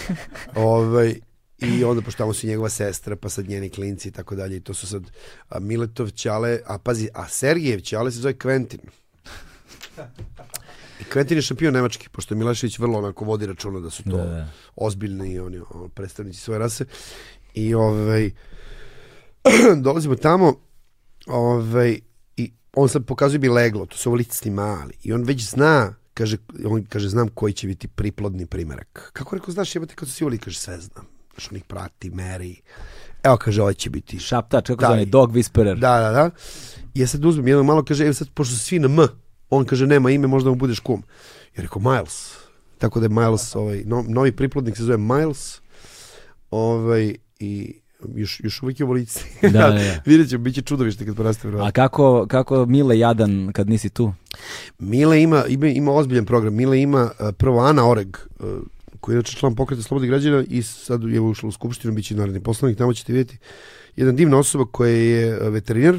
[laughs] ovaj, I onda, pošto tamo su njegova sestra, pa sad njeni klinci i tako dalje, i to su sad a Miletov Ćale, a pazi, a Sergijev Ćale se zove Quentin. I Quentin je šampion Nemački, pošto Milošević vrlo onako vodi računa da su to Da, da. ozbiljni oni predstavnici svoje rase. I ovaj, [clears throat] dolazimo tamo, ovaj, i on sad pokazuje bi leglo, to su ovo licni mali. I on već zna, kaže, on kaže, znam koji će biti priplodni primerak. Kako rekao, znaš, jebate kad su voli, kaže, sve znam. Znaš, on ih prati, meri. Evo, kaže, ovo će biti Šaptač, kako zove, dog whisperer. Da, da, da. I ja sad uzmem jedno malo, kaže, evo sad, pošto su svi na M, on kaže, nema ime, možda mu budeš kum. Ja rekao, Miles. Tako da je Miles, ovaj, no, novi priplodnik se zove Miles. Ovaj, I još, još uvijek je u lici. Da, da, da. [laughs] Vidjet ćemo, bit će čudovište kad poraste A vrlo. kako, kako Mile jadan kad nisi tu? Mile ima, ima, ima ozbiljan program. Mile ima prvo Ana Oreg, koji je inače član pokreta Slobodnih građana i sad je ušla u skupštinu, bit će narodni poslanik, tamo ćete vidjeti jedna divna osoba koja je veterinar,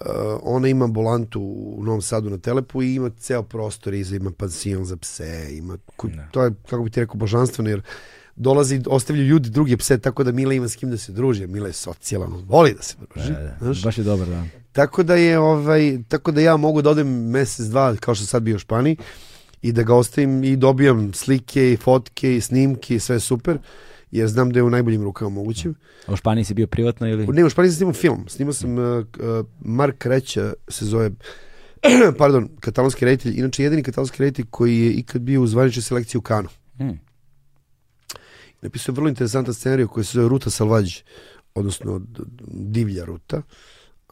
Uh, ona ima ambulantu u Novom Sadu na Telepu i ima ceo prostor iza, ima pansion za pse, ima, ko- Da. to je, kako bi ti rekao, božanstveno, jer dolazi, ostavljaju ljudi druge pse, tako da Mila ima s kim da se druži, Mila je socijalan, voli da se druži, znaš? Baš je dobar, da. Tako da je ovaj tako da ja mogu da odem mesec dva kao što sad bio u Španiji i da ga ostavim i dobijam slike i fotke i snimke i sve super jer znam da je u najboljim rukama mogućim. A u Španiji si bio privatno ili? Ne, u Španiji sam snimao film. Snimao sam uh, uh, Mark Reća se zove [clears throat] pardon, katalonski reditelj, inače jedini katalonski reditelj koji je ikad bio u zvaničnoj selekciji u Kanu. Hmm. Napisao vrlo interesantan scenariju koji se zove Ruta Salvađ, odnosno divlja ruta,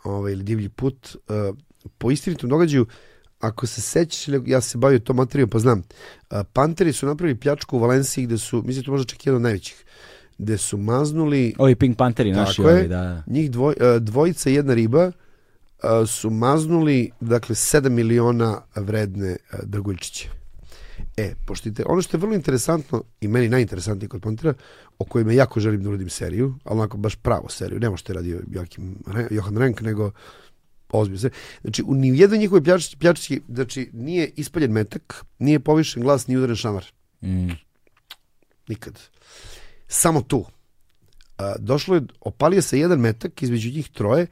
ovaj, ili divlji put. Uh, po istinitom događaju, ako se sećaš, ja se bavio tom materijom, pa znam, uh, Panteri su napravili pljačku u Valenciji gde su, mislim, to možda čak jedan od najvećih, gde su maznuli Ovi Pink Pantheri naši je. ovi, da. njih dvoj, uh, dvojica jedna riba, su maznuli, dakle, 7 miliona vredne drguljčiće. E, poštite, ono što je vrlo interesantno i meni najinteresantnije kod Pontera, o kojima jako želim da uradim seriju, ali onako baš pravo seriju, nema što je radio Joachim, Johan Renk, nego ozbiljno se. Znači, u ni jednoj njihovoj pljački, pljački, znači, nije ispaljen metak, nije povišen glas, ni udaren šamar. Mm. Nikad. Samo tu. A, došlo je, opalio se jedan metak između njih troje,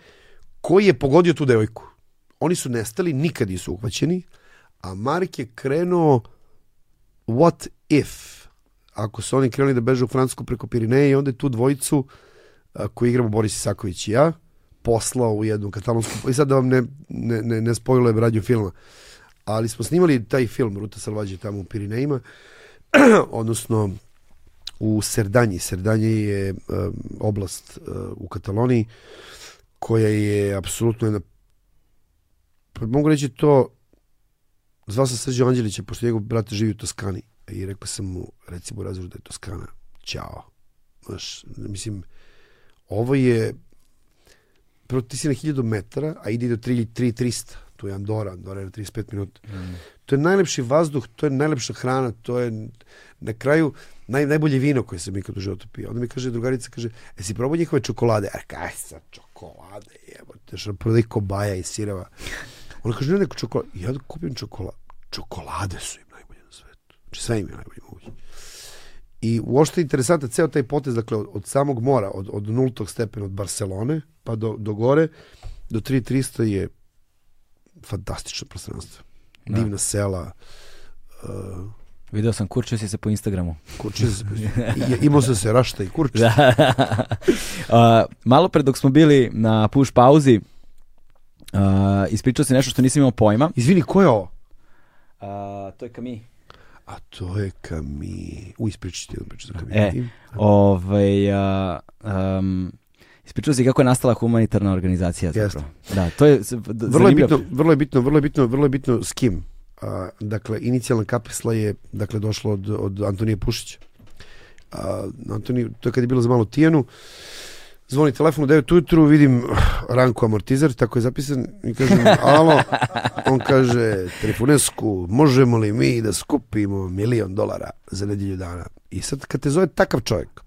koji je pogodio tu devojku. Oni su nestali, nikad nisu uhvaćeni, a Mark je krenuo what if? Ako su oni krenuli da beže u Francusku preko Pirineje i onda je tu dvojicu a, koju igramo Boris Isaković i ja poslao u jednu katalonsku i sad da vam ne, ne, ne, ne spojlujem radnju filma ali smo snimali taj film Ruta Salvađe tamo u Pirinejima [clears throat] odnosno u Serdanji. Serdanje je um, oblast uh, u Kataloniji koja je apsolutno jedna pa mogu reći to zvao sam Srđe Anđelića pošto njegov brat živi u Toskani i rekao sam mu recimo u razvoru da je Toskana ćao Znaš, mislim ovo je prvo ti si na 1000 metara a ide do 3300 tu je Andora, Andora je na 35 minuta Mm. to je najlepši vazduh, to je najlepša hrana, to je na kraju naj, najbolje vino koje sam ikad u životu pio. Onda mi kaže drugarica, kaže, e si probao njihove čokolade? A kaj sa čokolade, jebote, što prodaj kobaja i sireva. Ona kaže, ne, neko čokolade. Ja kupim čokolade. Čokolade su im najbolje na svetu. Znači sve im je najbolje moguće. I uopšte je interesantan ceo taj potez, dakle, od, od samog mora, od, od nultog stepena, od Barcelone, pa do, do gore, do 3300 je fantastično prostranstvo. Da. Divna sela, uh, Video sam kurčio si se po Instagramu. kurče, [laughs] i- imao sam se rašta i kurče. Da. [laughs] A, malo pre dok smo bili na push pauzi, a, ispričao si nešto što nisam imao pojma. Izvini, ko je ovo? A, to je Kami. A to je Kami. U, ispričati jednu priču za Kami. E, Ovaj, a, um, ispričao si kako je nastala humanitarna organizacija zapravo. Da, to je vrlo je bitno, vrlo je bitno, vrlo je bitno, vrlo je bitno s kim. A, dakle, inicijalna kapisla je dakle, došla od, od Antonije Pušića. A, Antoni, to je kad je bilo za malo tijenu, zvoni telefon u 9 ujutru, vidim Ranko amortizer, tako je zapisan, i kažem, alo, on kaže, Trifunesku, možemo li mi da skupimo milion dolara za nedjelju dana? I sad, kad te zove takav čovjek,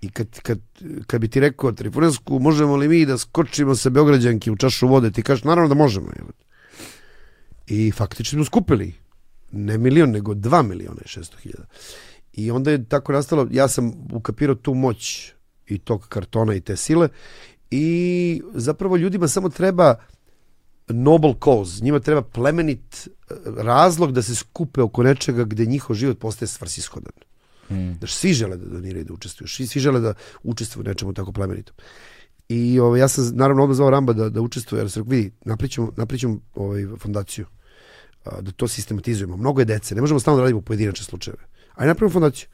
i kad, kad, kad bi ti rekao, Trifunesku, možemo li mi da skočimo sa Beograđanki u čašu vode, ti kažeš, naravno da možemo. I faktično smo skupili, ne milion, nego dva miliona i šesto hiljada. I onda je tako nastalo, ja sam ukapirao tu moć i tog kartona i te sile i zapravo ljudima samo treba noble cause, njima treba plemenit eh, razlog da se skupe oko nečega gde njihov život postaje svrsishodan. Mm. Znaš, svi žele da doniraju da učestvuju, svi, svi žele da učestvuju nečemu tako plemenitom. I ovaj, ja sam naravno odmah zvao Ramba da, da učestvuje, jer sam rekao, vidi, napričamo, napričamo ovaj, fondaciju, a, da to sistematizujemo. Mnogo je dece, ne možemo stalno da radimo pojedinačne slučajeve. Ajde napravimo fondaciju.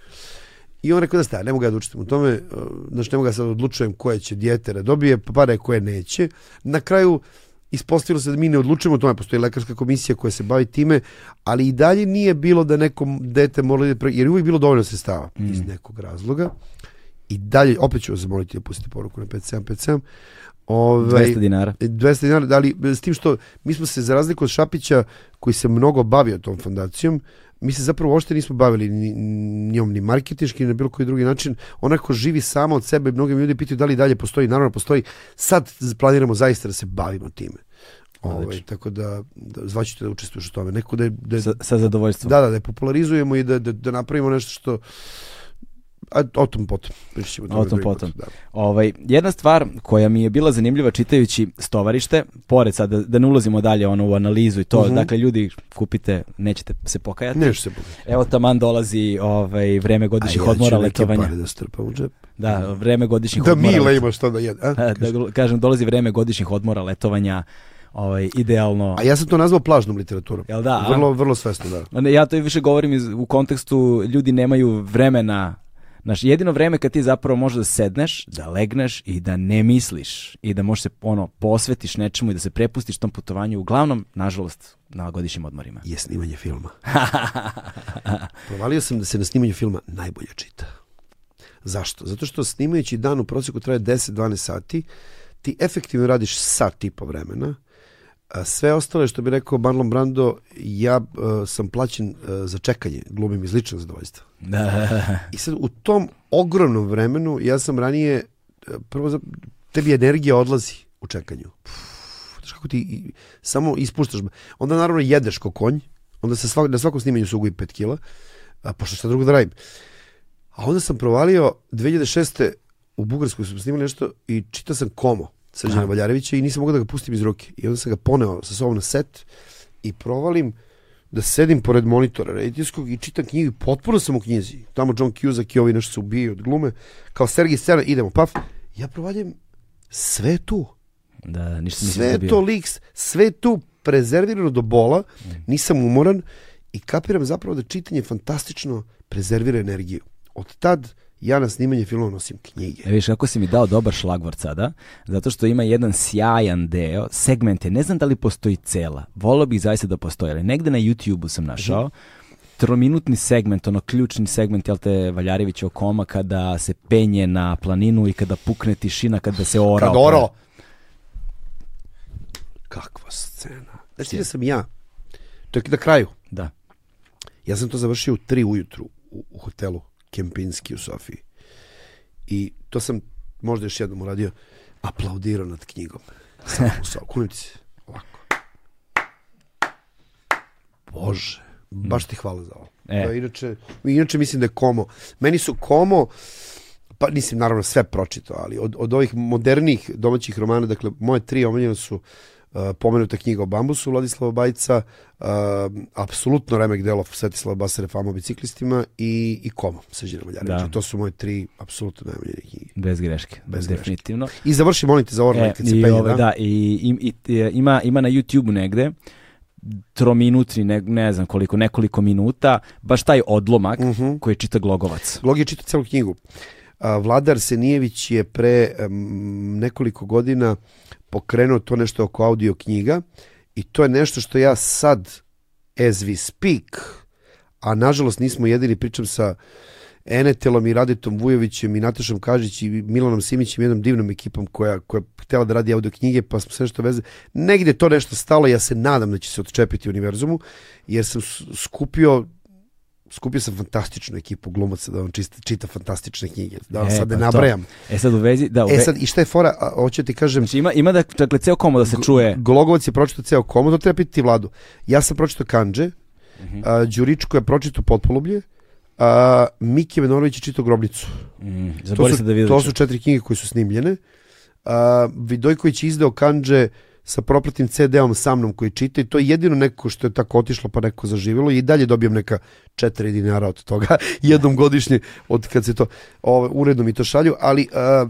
I on rekao da staje, ne mogu ja da učestvujem u tome, a, znači ne mogu ja sad da odlučujem koje će dijete da dobije, pa pare koje neće. Na kraju ispostavilo se da mi ne odlučujemo o tome, postoji lekarska komisija koja se bavi time, ali i dalje nije bilo da nekom dete mora da jer je uvijek bilo dovoljno sredstava Mm. iz nekog razloga. I dalje, opet ću vas zamoliti da pustite poruku na 5757. Ovaj, 200 dinara. 200 dinara, da li, s tim što mi smo se za razliku od Šapića koji se mnogo bavio tom fondacijom, mi se zapravo uopšte nismo bavili ni, njom ni marketinški ni na bilo koji drugi način. Onako živi sama od sebe, mnogi ljudi pitaju da li i dalje postoji, naravno postoji. Sad planiramo zaista da se bavimo time. Ovaj, tako da, da zvaćete da učestvuješ u tome. Neko da je, da je Sa, sa zadovoljstvom. da, da, da je popularizujemo i da, da, da napravimo nešto što a, o tom potom. O tom potom. Da. Ovaj, jedna stvar koja mi je bila zanimljiva čitajući stovarište, pored sad da, da ne ulazimo dalje ono u analizu i to, Mhm. dakle ljudi kupite, nećete se pokajati. Nešto se pogledati. Evo taman dolazi ovaj, vreme godišnjih odmora, letovanja. da strpam u džep. Da, vreme godišnjih Da odmora. Mila let- ima šta da jede. A? [laughs] Da, da, kažem, dolazi vreme godišnjih odmora, letovanja, ovaj, idealno. a ja sam to nazvao plažnom literaturom. Jel da? a? Vrlo, vrlo svesno, da. Ja to više govorim iz, u kontekstu ljudi nemaju vremena Znaš, jedino vreme kad ti zapravo možeš da sedneš, da legneš i da ne misliš i da možeš se ono posvetiš nečemu i da se prepustiš tom putovanju, uglavnom, nažalost, na godišnjim odmorima. Je snimanje filma. [laughs] Provalio sam da se na snimanju filma najbolje čita. Zašto? Zato što snimajući dan u prosjeku traje 10-12 sati, ti efektivno radiš sat i po vremena, sve ostale, što bi rekao Marlon Brando, ja uh, sam plaćen uh, za čekanje, glumim iz ličnog zadovoljstva. [laughs] I sad u tom ogromnom vremenu, ja sam ranije, uh, prvo, za, tebi energija odlazi u čekanju. Znaš kako ti i, samo ispuštaš. Onda naravno jedeš ko konj, onda se svak, na svakom snimanju se ugoji 5 kila, a pošto šta drugo da radim. A onda sam provalio 2006. u Bugarskoj sam snimali nešto i čitao sam Komo Srđana Valjarevića i nisam mogao da ga pustim iz ruke. I onda sam ga poneo sa sobom na set i provalim da sedim pored monitora rediteljskog i čitam knjigu i potpuno sam u knjizi. Tamo John Cusack i ovi nešto se ubijaju od glume. Kao Sergij Scena, idemo, paf. Ja provaljem sve tu. Da, ništa Sve to lik, sve tu prezervirano do bola, nisam umoran i kapiram zapravo da čitanje fantastično prezervira energiju. Od tad ja na snimanje filmova nosim knjige. E, viš kako si mi dao dobar šlagvort sada, zato što ima jedan sjajan deo, segmente, ne znam da li postoji cela, volio bih zaista da postoji, ali negde na YouTube-u sam našao, trominutni segment, ono ključni segment, jel te, Valjarevića koma kada se penje na planinu i kada pukne tišina, kada se ora. Kad oro! Kakva scena. Znači da sam ja, to je na kraju, Da. ja sam to završio u tri ujutru u, u hotelu Kempinski u Sofiji. I to sam možda još jednom uradio, aplaudirao nad knjigom. Samo u se. Ovako. Bože, baš ti hvala za ovo. E. Je inače, inače mislim da je Komo. Meni su Komo, pa nisam naravno sve pročitao, ali od, od ovih modernih domaćih romana, dakle, moje tri omiljene su pomenuta knjiga o bambusu Vladislava Bajca, uh, apsolutno remek delo Svetislava Basare Fama o biciklistima i, i Komo, Srđana Maljarevića. Da. To su moje tri apsolutno najomiljenije knjige. Bez greške, Bez greške. definitivno. I završi, molim te, za Orla E, i, penje, ovaj, da? da, i, i, i- ima, ima na YouTube-u negde trominutni, ne, ne znam koliko, nekoliko minuta, baš taj odlomak Mhm. koji čita Glogovac. Glog je čitao celu knjigu. Vladar Senijević je pre em, nekoliko godina pokrenuo to nešto oko audio knjiga i to je nešto što ja sad as we speak, a nažalost nismo jedini, pričam sa Enetelom i Raditom Vujovićem i Natašom Kažić i Milanom Simićem, jednom divnom ekipom koja, koja je htjela da radi audio knjige, pa smo sve što veze. Negde to nešto stalo, ja se nadam da će se odčepiti univerzumu, jer sam skupio skupio sam fantastičnu ekipu glumaca da vam čista, čita fantastične knjige. Da E, sad ne pa to. nabrajam. E sad u vezi, da, u E ve- sad, i šta je fora, a, hoću ti kažem, znači ima, ima da, dakle, ceo komo da se čuje. Gologovac je pročitao ceo komo, to treba pitati vladu. Ja sam pročitao Kanđe, a, Đuričko je pročitao Potpolublje, a, Miki Venorović je čitao Grobnicu. Mm, To su, Davidovića. to su četiri knjige koje su snimljene. A, Vidojković je izdao Kanđe sa propratnim CD-om sa mnom koji čita i to je jedino neko što je tako otišlo pa neko zaživjelo i dalje dobijam neka 4 dinara od toga [laughs] jednom godišnje od kad se to ovaj, uredno mi to šalju, ali a,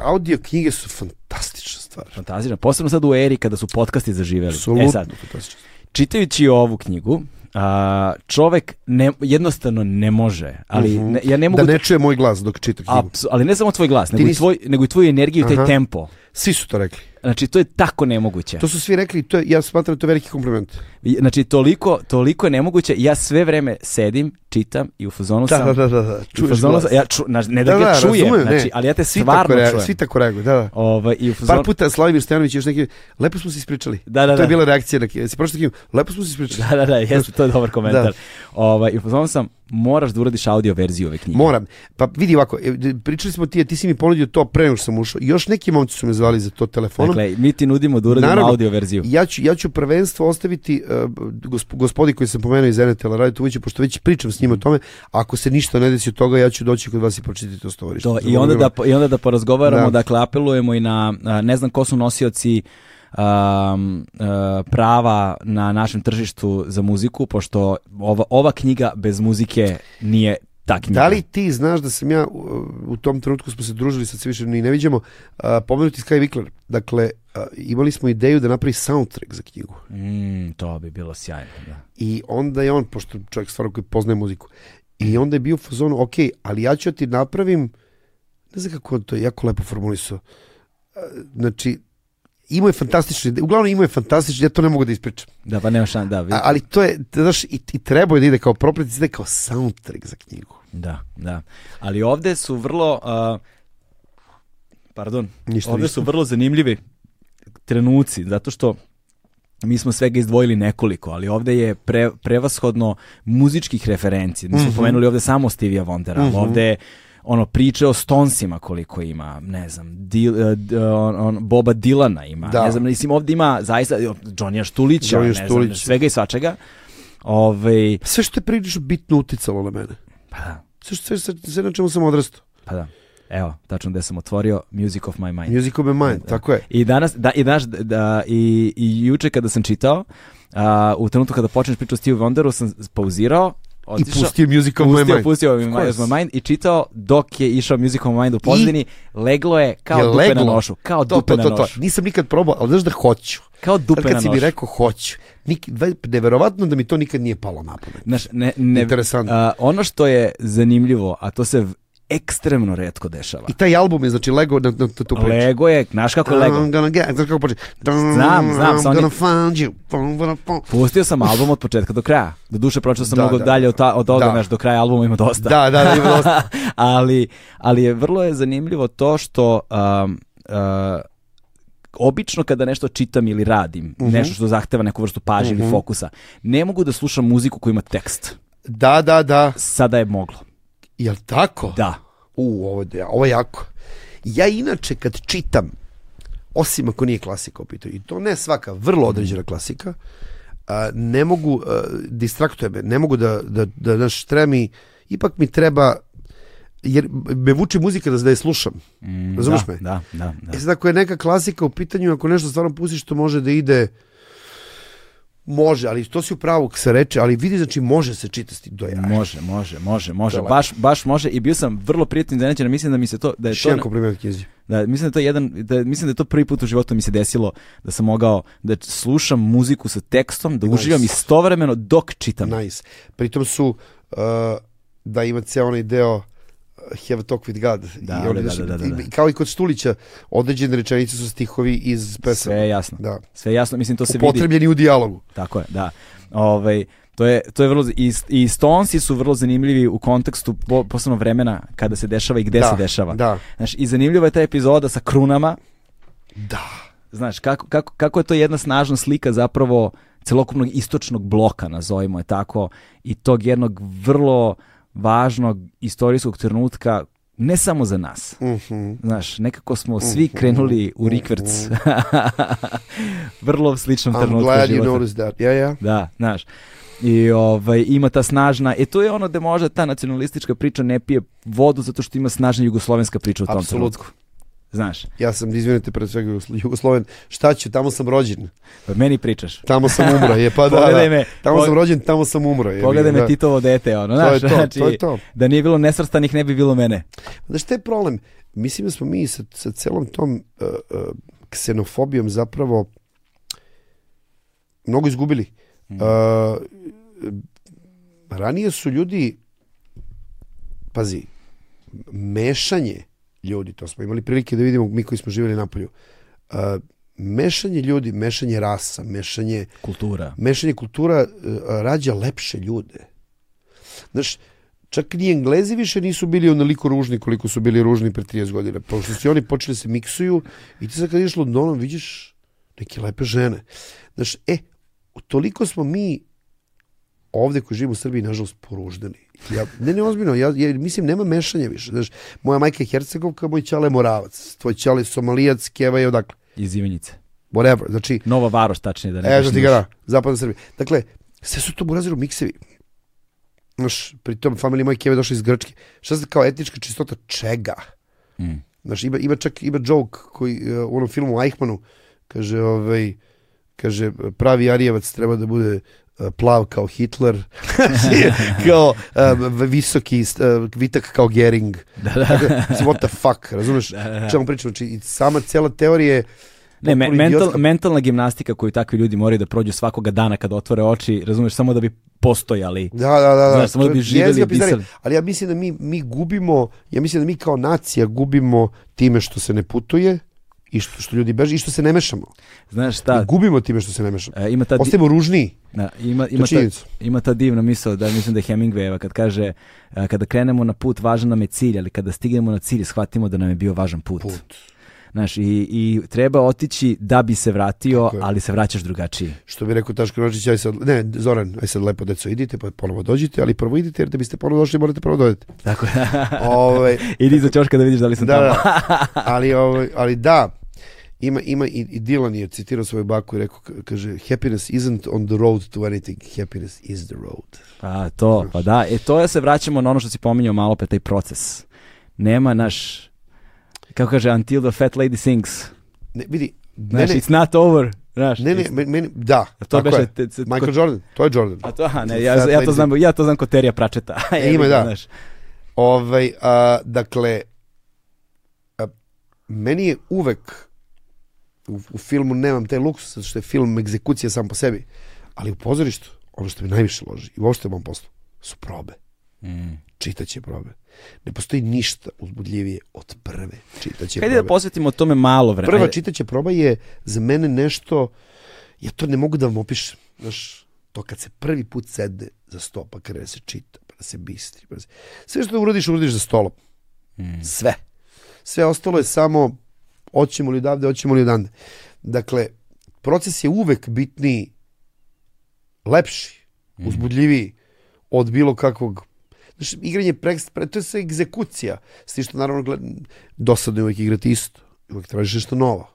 audio knjige su fantastična stvar. Fantazično. Posebno sad u eri kada su podcasti zaživeli. Apsolutno E sad, fantastična. čitajući ovu knjigu, a, čovek ne, jednostavno ne može, ali Mhm. ne, ja ne mogu... Da ne čuje moj glas dok čita knjigu. Apsu- ali ne samo tvoj glas, nego, i, nisi- tvoj, nego i tvoju energiju i taj Aha. tempo. Svi su to rekli. Znači, to je tako nemoguće. To su svi rekli, to je, ja smatram da to je veliki kompliment. Znači, toliko, toliko je nemoguće. Ja sve vreme sedim, čitam i u fazonu Da, sam... da, da, da, da. Čuješ fazonu sam- ja ču, na- ne da, Da, ga da, čujem, razumem, ne. znači, ali ja te Svi stvarno tako, čujem. Svi tako reaguju, da, da. Ovaj, i u fazonu, Par puta Slavimir Stojanović još neki, lepo smo se ispričali. Da, da, To je da. bila reakcija na. Si pročitao knjigu, lepo smo se ispričali. Da, da, da, jeste, to je dobar komentar. Da. Ovaj, I u fazonu sam, moraš da uradiš audio verziju ove knjige. Moram. Pa vidi ovako, e, pričali smo ti, ti si mi ponudio to pre nego što sam ušao. Još neki momci su me zvali za to telefonom. Dakle, mi ti nudimo da uradimo Naravno. audio verziju. Ja ću, ja ću prvenstvo ostaviti uh, gosp, gospodi koji sam pomenuo iz NTL Radio Tuvića, pošto već pričam s njim o tome, ako se ništa ne desi od toga, ja ću doći kod vas i pročitati to stovarište. To, i, onda da, I onda da porazgovaramo, Da. dakle, apelujemo i na, ne znam ko su nosioci um, a, prava na našem tržištu za muziku, pošto ova, ova knjiga bez muzike nije ta knjiga. Da li ti znaš da sam ja, u, tom trenutku smo se družili, sad se više ni ne viđamo, a, pomenuti Sky Vikler. Dakle, a, imali smo ideju da napravi soundtrack za knjigu. Mm, to bi bilo sjajno, da. I onda je on, pošto čovjek stvarno koji poznaje muziku, i onda je bio u fazonu, ok, ali ja ću ti napravim, ne znam kako on to je jako lepo formulisao, A, znači, imao je fantastične, ide- uglavnom imao je fantastične, ja to ne mogu da ispričam. Da, pa nema šan, da. vi- A, ali to je, znaš, i, i trebao je da ide kao propret, da ide kao soundtrack za knjigu. Da, da. Ali ovde su vrlo... a, Pardon. Ništa, Ovde ništa. su vrlo zanimljivi trenuci, zato što mi smo svega izdvojili nekoliko, ali ovde je pre, prevashodno muzičkih referenci. Mi smo Mhm. pomenuli ovde samo Stevie Wondera, ali ovde je ono priče o Stonesima koliko ima, ne znam, Dil, d- on, on, Boba Dilana ima, Da. ne znam, mislim ovde ima zaista Johnnyja Štulića, Johnny ne znam, Štulić. svega i svačega. Ovaj, Sve što je prilično bitno uticalo na mene. pa da, Sve, što, sve, sve, na čemu sam odrastao. pa da. Evo, tačno gde sam otvorio Music of my mind. Music of my mind, tako je. I danas, da, i, danas, da, i, i juče kada sam čitao, a, u trenutku kada počneš priču o Steve Wonderu, sam pauzirao, I otišao, pustio Music of my pustio, mind. pustio mi Of My, my Mind i čitao dok je išao Music of my Mind u pozadini, leglo je kao Je dupe leglo? na nošu. Kao To, dupe to, to, na nošu. Nisam nikad probao, ali znaš da hoću. Kao dupe na kad si mi rekao hoću, nik, ve- neverovatno da mi to nikad nije palo na pamet. Znaš, ne, ne, Interesantno. a, ono što je zanimljivo, a to se ekstremno redko dešava. I taj album je, znači, Lego na, na, tu priču. Lego je, znaš kako je Lego? I'm gonna get, znaš kako počne? Znam, znam, I'm gonna find you. Pustio sam album od početka do kraja. Do duše pročeo sam Da, mnogo da. dalje od, ta, od toga, Da. znaš, do kraja albuma ima dosta. Da, da, da, ima dosta. [laughs] ali, ali je vrlo je zanimljivo to što um, uh, obično kada nešto čitam ili radim, Mhm. nešto što zahteva neku vrstu pažnje ili fokusa, ne mogu da slušam muziku koja ima tekst. Da, da, da. Sada je moglo. Jel tako? Da. U, ovo, je- ovo je jako. Ja inače kad čitam, osim ako nije klasika u pitanju, i to ne svaka, vrlo određena klasika, a, ne mogu, a, distraktuje me, ne mogu da, da, da, naš, treba mi, ipak mi treba, jer me vuče muzika da, da je slušam. Mm, Razumeš da, me? Da, da, da. E sad, ako je neka klasika u pitanju, ako nešto stvarno pustiš, to može da ide, može, ali to si u pravu se reče, ali vidi, znači može se čitati do jaja. Može, može, može, može. Je Baš, baš može i bio sam vrlo prijatno iznenađen, mislim da mi se to da je to jedan kompliment knjizi. Da, mislim da je to jedan, da, mislim da je to prvi put u životu mi se desilo da sam mogao da slušam muziku sa tekstom, da Nice. uživam istovremeno dok čitam. Nice. Pritom su, uh, da ima ceo onaj deo Have a talk with God. Da, I oni, da, da, da, da, da. i- Kao i kod Stulića, određene rečenice su stihovi iz pesama. Sve je jasno. Da. Sve je jasno, mislim to se vidi. Upotrebljeni u dijalogu. Tako je, da. Ovaj to je to je vrlo i, i Stonesi su vrlo zanimljivi u kontekstu po, posebno vremena kada se dešava i gde Da, se dešava. da. Znaš, i zanimljiva je ta epizoda sa krunama. Da. Znaš, kako, kako, kako je to jedna snažna slika zapravo celokupnog istočnog bloka, nazovimo je tako, i tog jednog vrlo važnog istorijskog trenutka, ne samo za nas. Mhm. Znaš, nekako smo svi krenuli u rikverc. [laughs] vrlo sličnom I'm trenutku glad you života. noticed that. Ja, ja. Da, znaš. I ovaj, ima ta snažna, e to je ono gde možda ta nacionalistička priča ne pije vodu zato što ima snažna jugoslovenska priča u tom Apsolutno. trenutku. Znaš, Ja sam, izvinite, pre svega Jugoslo- Jugosloven. Šta ću, tamo sam rođen. pa meni pričaš. Tamo sam umro. Je, pa da, da. me. Tamo Pog- sam rođen, tamo sam umro. Je, Pogledaj me da. Titovo dete, ono, To je znaš, to, znači, to je to. da nije bilo nesvrstanih ne bi bilo mene. Znaš, šta je problem? Mislim da smo mi sa, sa celom tom uh, uh, ksenofobijom zapravo mnogo izgubili. Uh, ranije su ljudi, pazi, mešanje ljudi, to smo imali prilike da vidimo mi koji smo živjeli na polju, uh, mešanje ljudi, mešanje rasa, mešanje Kultura. mešanje kultura uh, rađa lepše ljude. Znaš, čak ni Englezi više nisu bili onoliko ružni koliko su bili ružni pre 30 godina. Pošto su oni počeli da se miksuju i ti sad kad ideš Londonom vidiš neke lepe žene. Znaš, e, toliko smo mi ovde koji živimo u Srbiji, nažalost, poruždeni. Ja, ne, ne, ozbiljno, ja, ja mislim, nema mešanja više. Znaš, moja majka je Hercegovka, moj ćale je Moravac, tvoj ćale je Somalijac, Keva je odakle. Iz Ivanjice. Whatever. Znači, Nova Varoš, tačnije da ne E, ga da, zapadna Srbija. Dakle, sve su to buraziru miksevi. Znaš, pritom familija moje keve došla iz Grčke. Šta se kao etnička čistota čega? Mm. Znaš, ima, ima čak, ima joke koji uh, u onom filmu Eichmannu, kaže, ovaj, kaže, pravi Arijevac treba da bude plav kao Hitler, [laughs] kao um, visoki, uh, vitak kao Gering. Da, da. What the fuck, razumeš? Da, da, da. Čemu pričam? Znači, i sama cijela teorija je Ne, me, mental, mentalna gimnastika koju takvi ljudi moraju da prođu svakoga dana kad otvore oči, razumeš, samo da bi postojali. Da, da, da. da. Znaš, samo da bi živjeli i pizdarija. Ali ja mislim da mi, mi gubimo, ja mislim da mi kao nacija gubimo time što se ne putuje i što, što ljudi beže i što se ne mešamo. Znaš I šta, gubimo time što se ne mešamo. e, ima ta, Ostajemo ružniji. da, ima, je ima, ta, ima ta divna misao da mislim da je Hemingwayeva kad kaže e, kada krenemo na put važan nam je cilj, ali kada stignemo na cilj shvatimo da nam je bio važan put. Put. Znaš, i, i treba otići da bi se vratio, je. ali se vraćaš drugačiji. Što bi rekao Taško Nočić, aj sad, ne, Zoran, aj sad lepo deco idite, pa ponovo dođite, ali prvo idite, jer da biste ponovo došli, morate prvo dođete. Tako Ovaj, [laughs] Idi za ćoška da vidiš da li sam da, tamo. da, [laughs] ali, ovaj, ali da, ima, ima i, i Dylan je citirao svoju baku i rekao, ka- kaže, happiness isn't on the road to anything, happiness is the road. Pa to, pa da. E to je se vraćamo na ono što si pominjao malo pre taj proces. Nema naš, kako kaže, until the fat lady sings. Ne, vidi, Znaš, mene, it's not over. Znaš, ne, ne, meni, meni- da, to tako je. te- te- Michael kod- Jordan, to je Jordan. A to, aha, ne, ja, ja to znam, ja to znam kod Terija Pračeta. E, [laughs] ima, da. Znaš. Ovaj, a, dakle, a, meni je uvek u, u filmu nemam taj luksus, zato što je film egzekucija sam po sebi, ali u pozorištu, ono što mi najviše loži i uopšte u mom poslu, su probe. Mm. Čitaće probe. Ne postoji ništa uzbudljivije od prve čitaće Hajde probe. da posvetimo tome malo vremena. Prva Ajde. čitaća proba je za mene nešto, ja to ne mogu da vam opišem. Znaš, to kad se prvi put sedne za sto, pa krene se čita, pa da se bistri. Pa da se... Sve što uradiš, uradiš za stolom. Sve. Sve ostalo je samo hoćemo li odavde, hoćemo li odande. Dakle, proces je uvek bitniji, lepši, uzbudljiviji od bilo kakvog Znaš, igranje prekst, pre, to je sve egzekucija. S tim što naravno gled, dosadno je uvijek igrati isto. Uvijek tražiš nešto novo.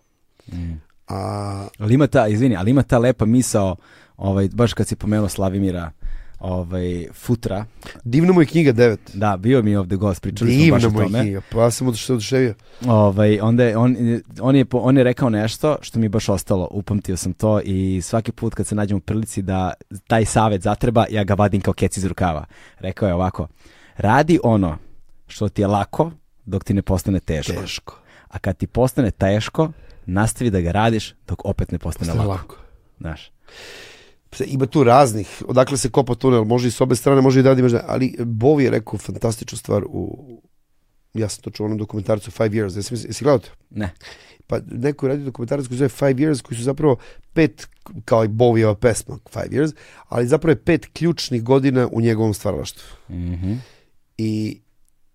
A, Ali ima ta, izvini, ali ima ta lepa misao, ovaj, baš kad si pomenuo Slavimira ovaj, Futra, divna mu je knjiga 9. da, bio mi je ovde gost, pričali smo baš Divna o mu je tome. knjiga. Pa ja sam oduš- oduševio. Ovaj, onda je, on, on, je, on je rekao nešto što mi je baš ostalo, upamtio sam to i svaki put kad se nađem u prilici da taj savet zatreba, ja ga vadim kao kec iz rukava. Rekao je ovako, radi ono što ti je lako dok ti ne postane teško. Teško. A kad ti postane teško, nastavi da ga radiš dok opet ne postane Postane lako. lako. Znaš. Ima tu raznih, odakle se kopa tunel, može i s obe strane, može i da imaš da, ali Bovi je rekao fantastičnu stvar u, ja sam to čuo u onom dokumentarcu Five Years, jesi, jesi gledao to? Ne. Pa neko je radio dokumentarac koji zove Five Years, koji su zapravo pet, kao i Bovijeva pesma Five Years, ali zapravo je pet ključnih godina u njegovom stvaralaštvu. Mhm. I,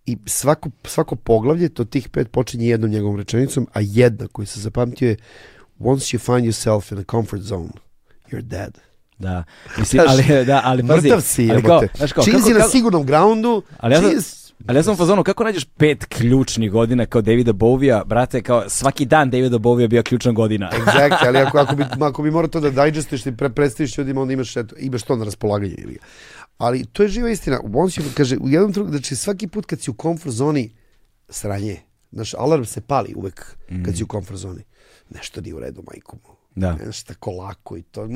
i svako, svako poglavlje, to tih pet počinje jednom njegovom rečenicom, a jedna koju se zapamtio je Once you find yourself in a comfort zone, you're dead. Da. [laughs] Mislim, ali, da, ali pazi. Mrtav si, ali kao, znaš kao, Čim kako- si na kako- sigurnom groundu, Ali ja sam- Ali ja sam u fazonu, kako nađeš pet ključnih godina kao Davida Bovija, brate, kao svaki dan Davida Bovija bio ključna godina. [laughs] Exactly, ali ako, ako, bi, ako bi morao to da digestiš i pre, predstaviš ljudima, onda imaš, eto, imaš to na raspolaganje. ga. Ali to je živa istina. Once you, kaže, u jednom trenutku, znači svaki put kad si u comfort zoni, sranje. Znaš, alarm se pali uvek kad si u comfort zoni. Nešto nije u redu, majku mu. Da. Znaš, tako lako i to.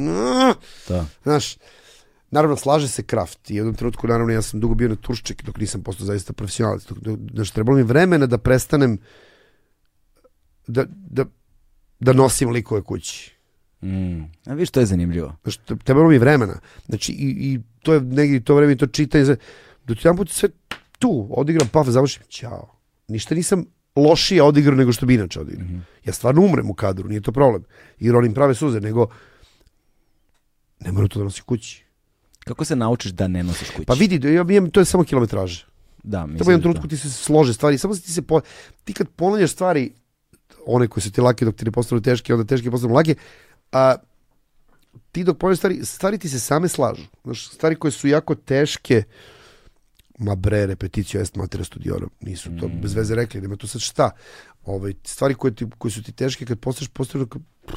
To. Znaš, naravno, slaže se kraft. I u jednom trenutku, naravno, ja sam dugo bio na turšček dok nisam postao zaista profesionalac. Dok, dok, znaš, trebalo mi vremena da prestanem da, da, da nosim likove kući. Mm. A viš, to je zanimljivo. Znaš, trebalo mi vremena. Znači, i, i to je negdje to vreme i to čitanje. za- Do jedan put sve tu, odigram paf, završim, ćao. Ništa nisam lošije odigrao nego što bi inače odigrao. Ja stvarno umrem u kadru, nije to problem. I ronim prave suze, nego ne moram to da nosim kući. Kako se naučiš da ne nosiš kući? Pa vidi, ja imam, to je samo kilometraža. da, mislim jednom da trenutku ti se slože stvari, samo se ti se po... ti kad ponavljaš stvari, one koje su ti lake dok ti ne postanu teške, onda teške postanu lake, a ti dok ponavljaš stvari, stvari ti se same slažu. Znaš, stvari koje su jako teške, ma bre, repeticio est matera studiorum, nisu to bez veze rekli, nema tu sad šta. Ovaj, stvari koje, ti, koje su ti teške kad kao, pff,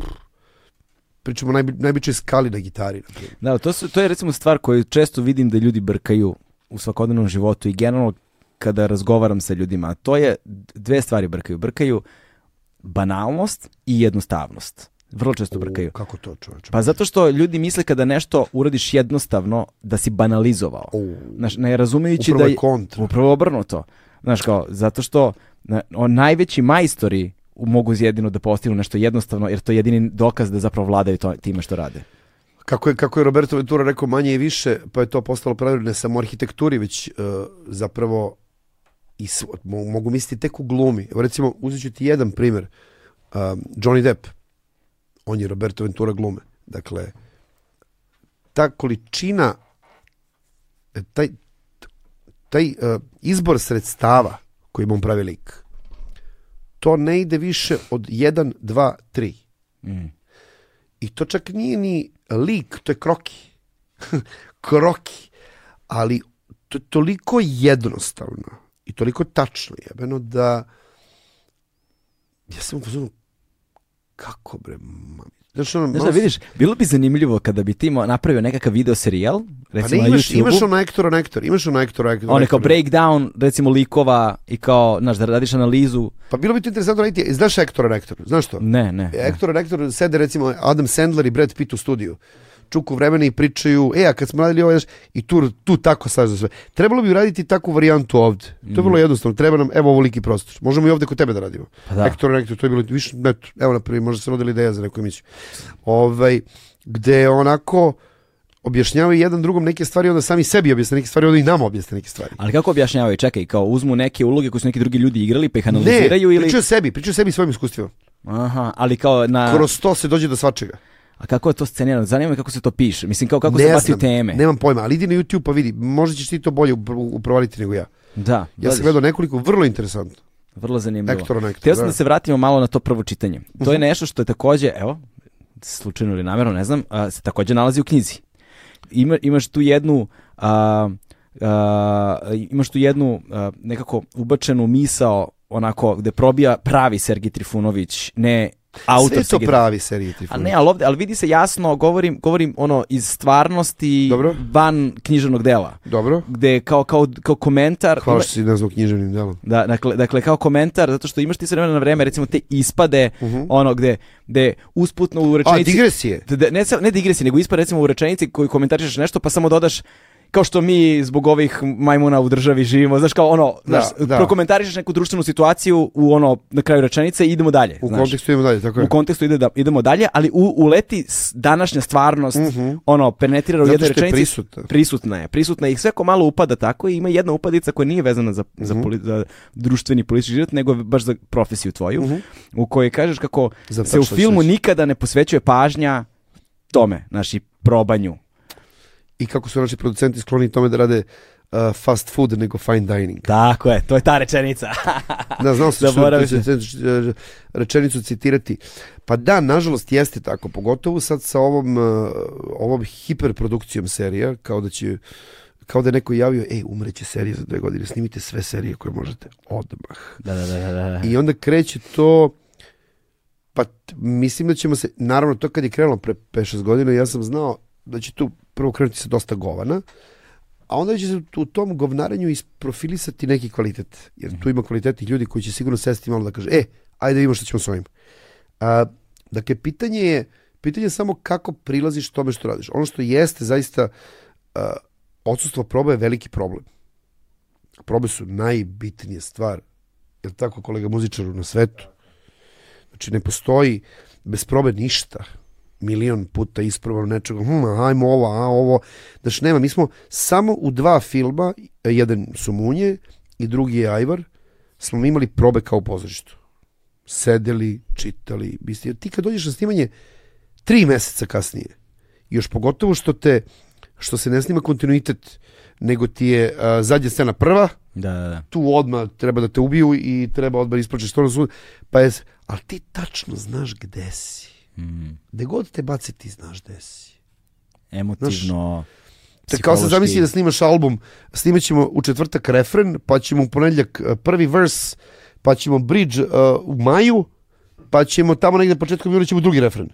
pričamo najbi, najbičoj skali na gitari. Da, to, su, to je recimo stvar koju često vidim da ljudi brkaju u svakodnevnom životu i generalno kada razgovaram sa ljudima. To je dve stvari brkaju. Brkaju banalnost i jednostavnost. Vrlo često brkaju. U, kako to čoveče? Pa zato što ljudi misle kada nešto uradiš jednostavno da si banalizovao. U, Znaš, ne razumejući upravo da je kontra. Upravo obrnuto. Znaš kao, zato što na, o, najveći majstori mogu jedino da postignu nešto jednostavno, jer to je jedini dokaz da zapravo vladaju to, time što rade. Kako je, kako je Roberto Ventura rekao manje i više, pa je to postalo pravilo ne samo arhitekturi, već uh, zapravo i mogu misliti tek u glumi. Evo recimo, uzet ću ti jedan primjer. Um, Johnny Depp, on je Roberto Ventura glume. Dakle, ta količina, taj, taj uh, izbor sredstava koji on pravi lik, to ne ide više od 1, 2, 3. Mm. I to čak nije ni lik, to je kroki. [laughs] kroki. Ali to je toliko jednostavno i toliko tačno jebeno da ja sam u kako bre, mami. Znaš, ono, Znaš malo da vidiš, bilo bi zanimljivo kada bi ti napravio nekakav video serijal, Pa ne, recimo na imaš, YouTube-u, imaš ono ektor, on ektor, imaš ono ektor, ektor. one kao breakdown, recimo likova i kao, znaš, da radiš analizu. Pa bilo bi to interesantno raditi, znaš ektor, ektor, znaš što? Ne, ne. ne. Ektor, ektor, sede recimo Adam Sandler i Brad Pitt u studiju. Čuku vremena i pričaju, e, a kad smo radili ovo, znaš, i tu, tu tako sad za sve. Trebalo bi uraditi takvu varijantu ovde. To je vrlo jednostavno. Treba nam, evo, ovoliki prostor. Možemo i ovde kod tebe da radimo. Pa da. Ektor, ektor, to je bilo više, eto, evo na prvi, možda se rodila ideja za neku emisiju. Ovaj, gde onako objašnjavaju jedan drugom neke stvari, onda sami sebi objasne neke stvari, onda i nama objasne neke stvari. Ali kako objašnjavaju? Čekaj, kao uzmu neke uloge koje su neki drugi ljudi igrali pa ih analiziraju Ne, ili... pričaju sebi, pričaju sebi svojim iskustvima. Aha, ali kao na... Kroz to se dođe do svačega. A kako je to scenirano? Zanima me kako se to piše. Mislim, kao kako ne se baci teme. Nemam pojma, ali idi na YouTube pa vidi, možda ćeš ti to bolje upro- uprovaliti nego ja. Da, Ja sam gledao nekoliko vrlo interesantno. vrlo zanimljivo. Ektor on ektor. Htio sam da. da se vratimo malo na to prvo čitanje. To je nešto što je takođe, evo, slučajno ili namjerno, ne znam, a, se takođe nalazi u knjizi. Ima, imaš tu jednu a, a, imaš tu jednu a, nekako ubačenu misao onako gde probija pravi Sergij Trifunović, ne autor Sve to pravi serije A ne, ali, ovde, ali vidi se jasno, govorim, govorim ono iz stvarnosti Dobro. van književnog dela. Dobro. Gde kao, kao, kao komentar... Hvala ima- što si nazvao književnim delom. Da, dakle, dakle, kao komentar, zato što imaš ti s vremena na vreme, recimo te ispade, ono gde, gde usputno u A, rečenici... digresije. Da, da, ne, ne digresije, nego ispad recimo u rečenici koji komentarišeš nešto, pa samo dodaš kao što mi zbog ovih majmuna u državi živimo, znaš kao ono, Da, znaš, da. prokomentarišeš neku društvenu situaciju u ono, na kraju rečenice i idemo dalje. U znaš. kontekstu idemo dalje, tako je. U kontekstu ide da, idemo dalje, ali u, uleti današnja stvarnost, ono, penetrira u jednoj rečenici. prisutna. Prisutna je, prisutna je i sve ko malo upada tako i ima jedna upadica koja nije vezana za, za, Mhm. poli- za društveni politički život, nego baš za profesiju tvoju, u kojoj kažeš kako Mhm. Za se u filmu nikada ne posvećuje pažnja tome, naši probanju. I kako su naši producenti skloni tome da rade uh, fast food nego fine dining. Tako je, to je ta rečenica. Da, znao sam [laughs] što Zaboravio ću rečenicu citirati. Pa da, nažalost jeste tako, pogotovo sad sa ovom, uh, ovom hiperprodukcijom serija, kao da će kao da je neko javio, ej, umreće serija za dve godine, snimite sve serije koje možete odmah. da, da, da, da, da. I onda kreće to, pa mislim da ćemo se, naravno to kad je krenulo pre 5-6 godina, ja sam znao da će tu prvo krenuti sa dosta govana, a onda će se u tom govnaranju isprofilisati neki kvalitet, jer tu ima kvalitetnih ljudi koji će sigurno sesti malo da kaže, e, ajde da vidimo što ćemo s ovim. A, dakle, pitanje je, pitanje je samo kako prilaziš tome što radiš. Ono što jeste zaista, a, odsustvo proba je veliki problem. Probe su najbitnija stvar, je li tako kolega muzičaru na svetu? Znači ne postoji bez probe ništa. Milion puta isprobano nečega, hm, ajmo ovo, a ovo. Znači nema, mi smo samo u dva filma, jedan su Munje i drugi je Ajvar, smo imali probe kao u pozorištu. Sedeli, čitali, mislili. Ti kad dođeš na snimanje tri meseca kasnije, još pogotovo što te što se ne snima kontinuitet, nego ti je a, zadnja scena prva, Da, da, da. tu odmah treba da te ubiju i treba odmah isplaćeš to na sud, pa je, ali ti tačno znaš gde si. Mm. Gde god te bace ti znaš gde si. Emotivno, Te kao se psihološki. zamisli da snimaš album, snimat ćemo u četvrtak refren, pa ćemo u ponedljak uh, prvi vers, pa ćemo bridge uh, u maju, pa ćemo tamo negde početkom juna ćemo drugi refren.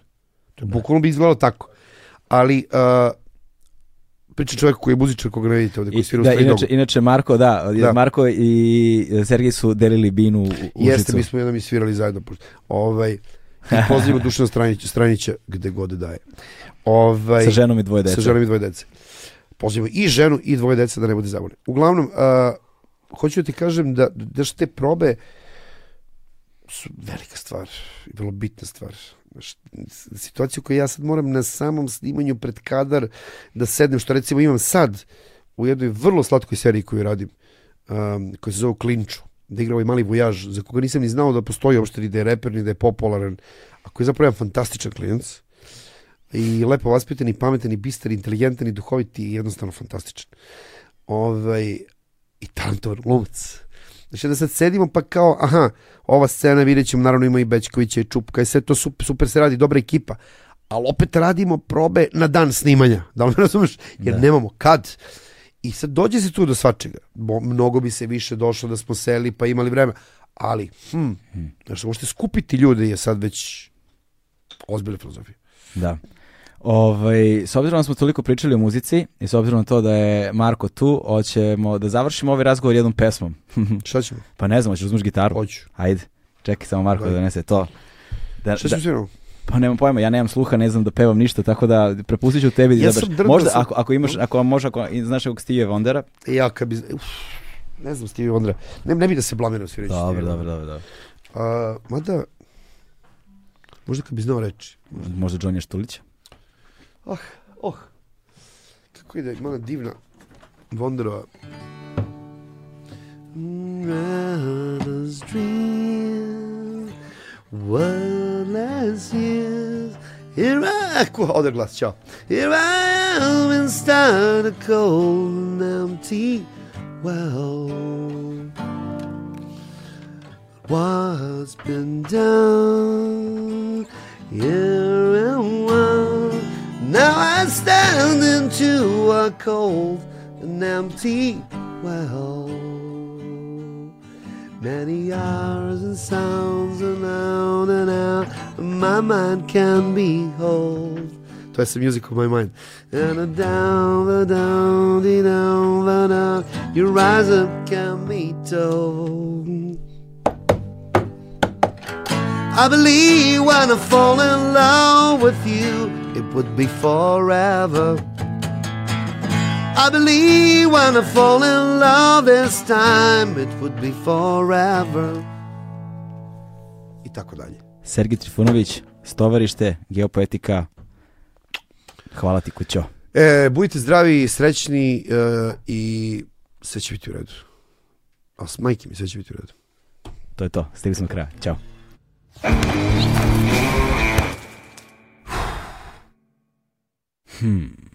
To je bukvalno bi izgledalo tako. Ali uh, priča čovjek koji je muzičar koga ne vidite ovde, koji svira u da, inače, inače Marko, da, Da. Marko i Sergej su delili binu u Užicu. Jeste, mi smo jednom i svirali zajedno. Ovaj, I pozivamo Dušana Stranića, Stranića gde god daje. Ovaj, Sa ženom i dvoje dece. Sa ženom i dvoje dece. Pozivamo i ženu i dvoje dece da ne bude zabune. Uglavnom, a, hoću da ti kažem da, da te probe su velika stvar, i vrlo bitna stvar. Situaciju koju ja sad moram na samom snimanju pred kadar da sednem, što recimo imam sad u jednoj vrlo slatkoj seriji koju radim, um, koja se zove Klinču, da igra ovaj mali vojaž, za koga nisam ni znao da postoji uopšte ni da je reper, ni da je popularan, a koji je zapravo jedan fantastičan klinac i lepo vaspitan i pametan i bistar, inteligentan i duhovit i jednostavno fantastičan. Ovaj, I talentovan glumac. Znači da sad sedimo pa kao, aha, ova scena vidjet ćemo, naravno ima i Bećkovića i Čupka i sve to super, super se radi, dobra ekipa. Ali opet radimo probe na dan snimanja, da li me razumeš? Jer Da. nemamo kad. I sad dođe se tu do svačega. Bo, mnogo bi se više došlo da smo seli pa imali vreme. Ali, hm, znaš, možete skupiti ljude je sad već ozbiljna filozofija. Da. Ovaj, s obzirom da smo toliko pričali o muzici i s obzirom na to da je Marko tu, hoćemo da završimo ovaj razgovor jednom pesmom. [laughs] Šta ćemo? pa ne znam, hoćeš da uzmeš gitaru? Hoću. Ajde, čekaj samo Marko da Ajde. donese to. Da, Šta da, ćemo? Pa nemam pojma, ja nemam sluha, ne znam da pevam ništa, tako da prepustit ću tebi da Ja sam drndao Možda, sam- ako, ako imaš, ako može, ako znaš nekog Steve Wondera. Ja kad bi... Uf, ne znam Stevie Wondera. Ne, ne bi da se blamiram svirajući Dobro, Stevie dobro, Wondera. dobro, dobro. A, mada, možda kad bi znao reći. Možda Johnny Štulić. Ah, oh. Kako ide, ima ona divna Wonderova. Rather's dream Wordless years. Here I... Ko, ode glas, čao. Here I am inside a cold and empty well What's been done here and one Now I stand into a cold and empty well Many hours and sounds and out and out My mind can behold Twice the music of my mind. And a down, down, down, down Your rise up can be told. I believe when I fall in love with you, it would be forever. I believe when I fall in love this time, it would be forever. I tako dalje. Sergij Trifunović, Stovarište, Geopoetika. Hvala ti kućo. E, budite zdravi, srećni e, i sve će biti u redu. A s majke mi sve će biti u redu. To je to, stigli smo do kraja. Ćao. Hmm.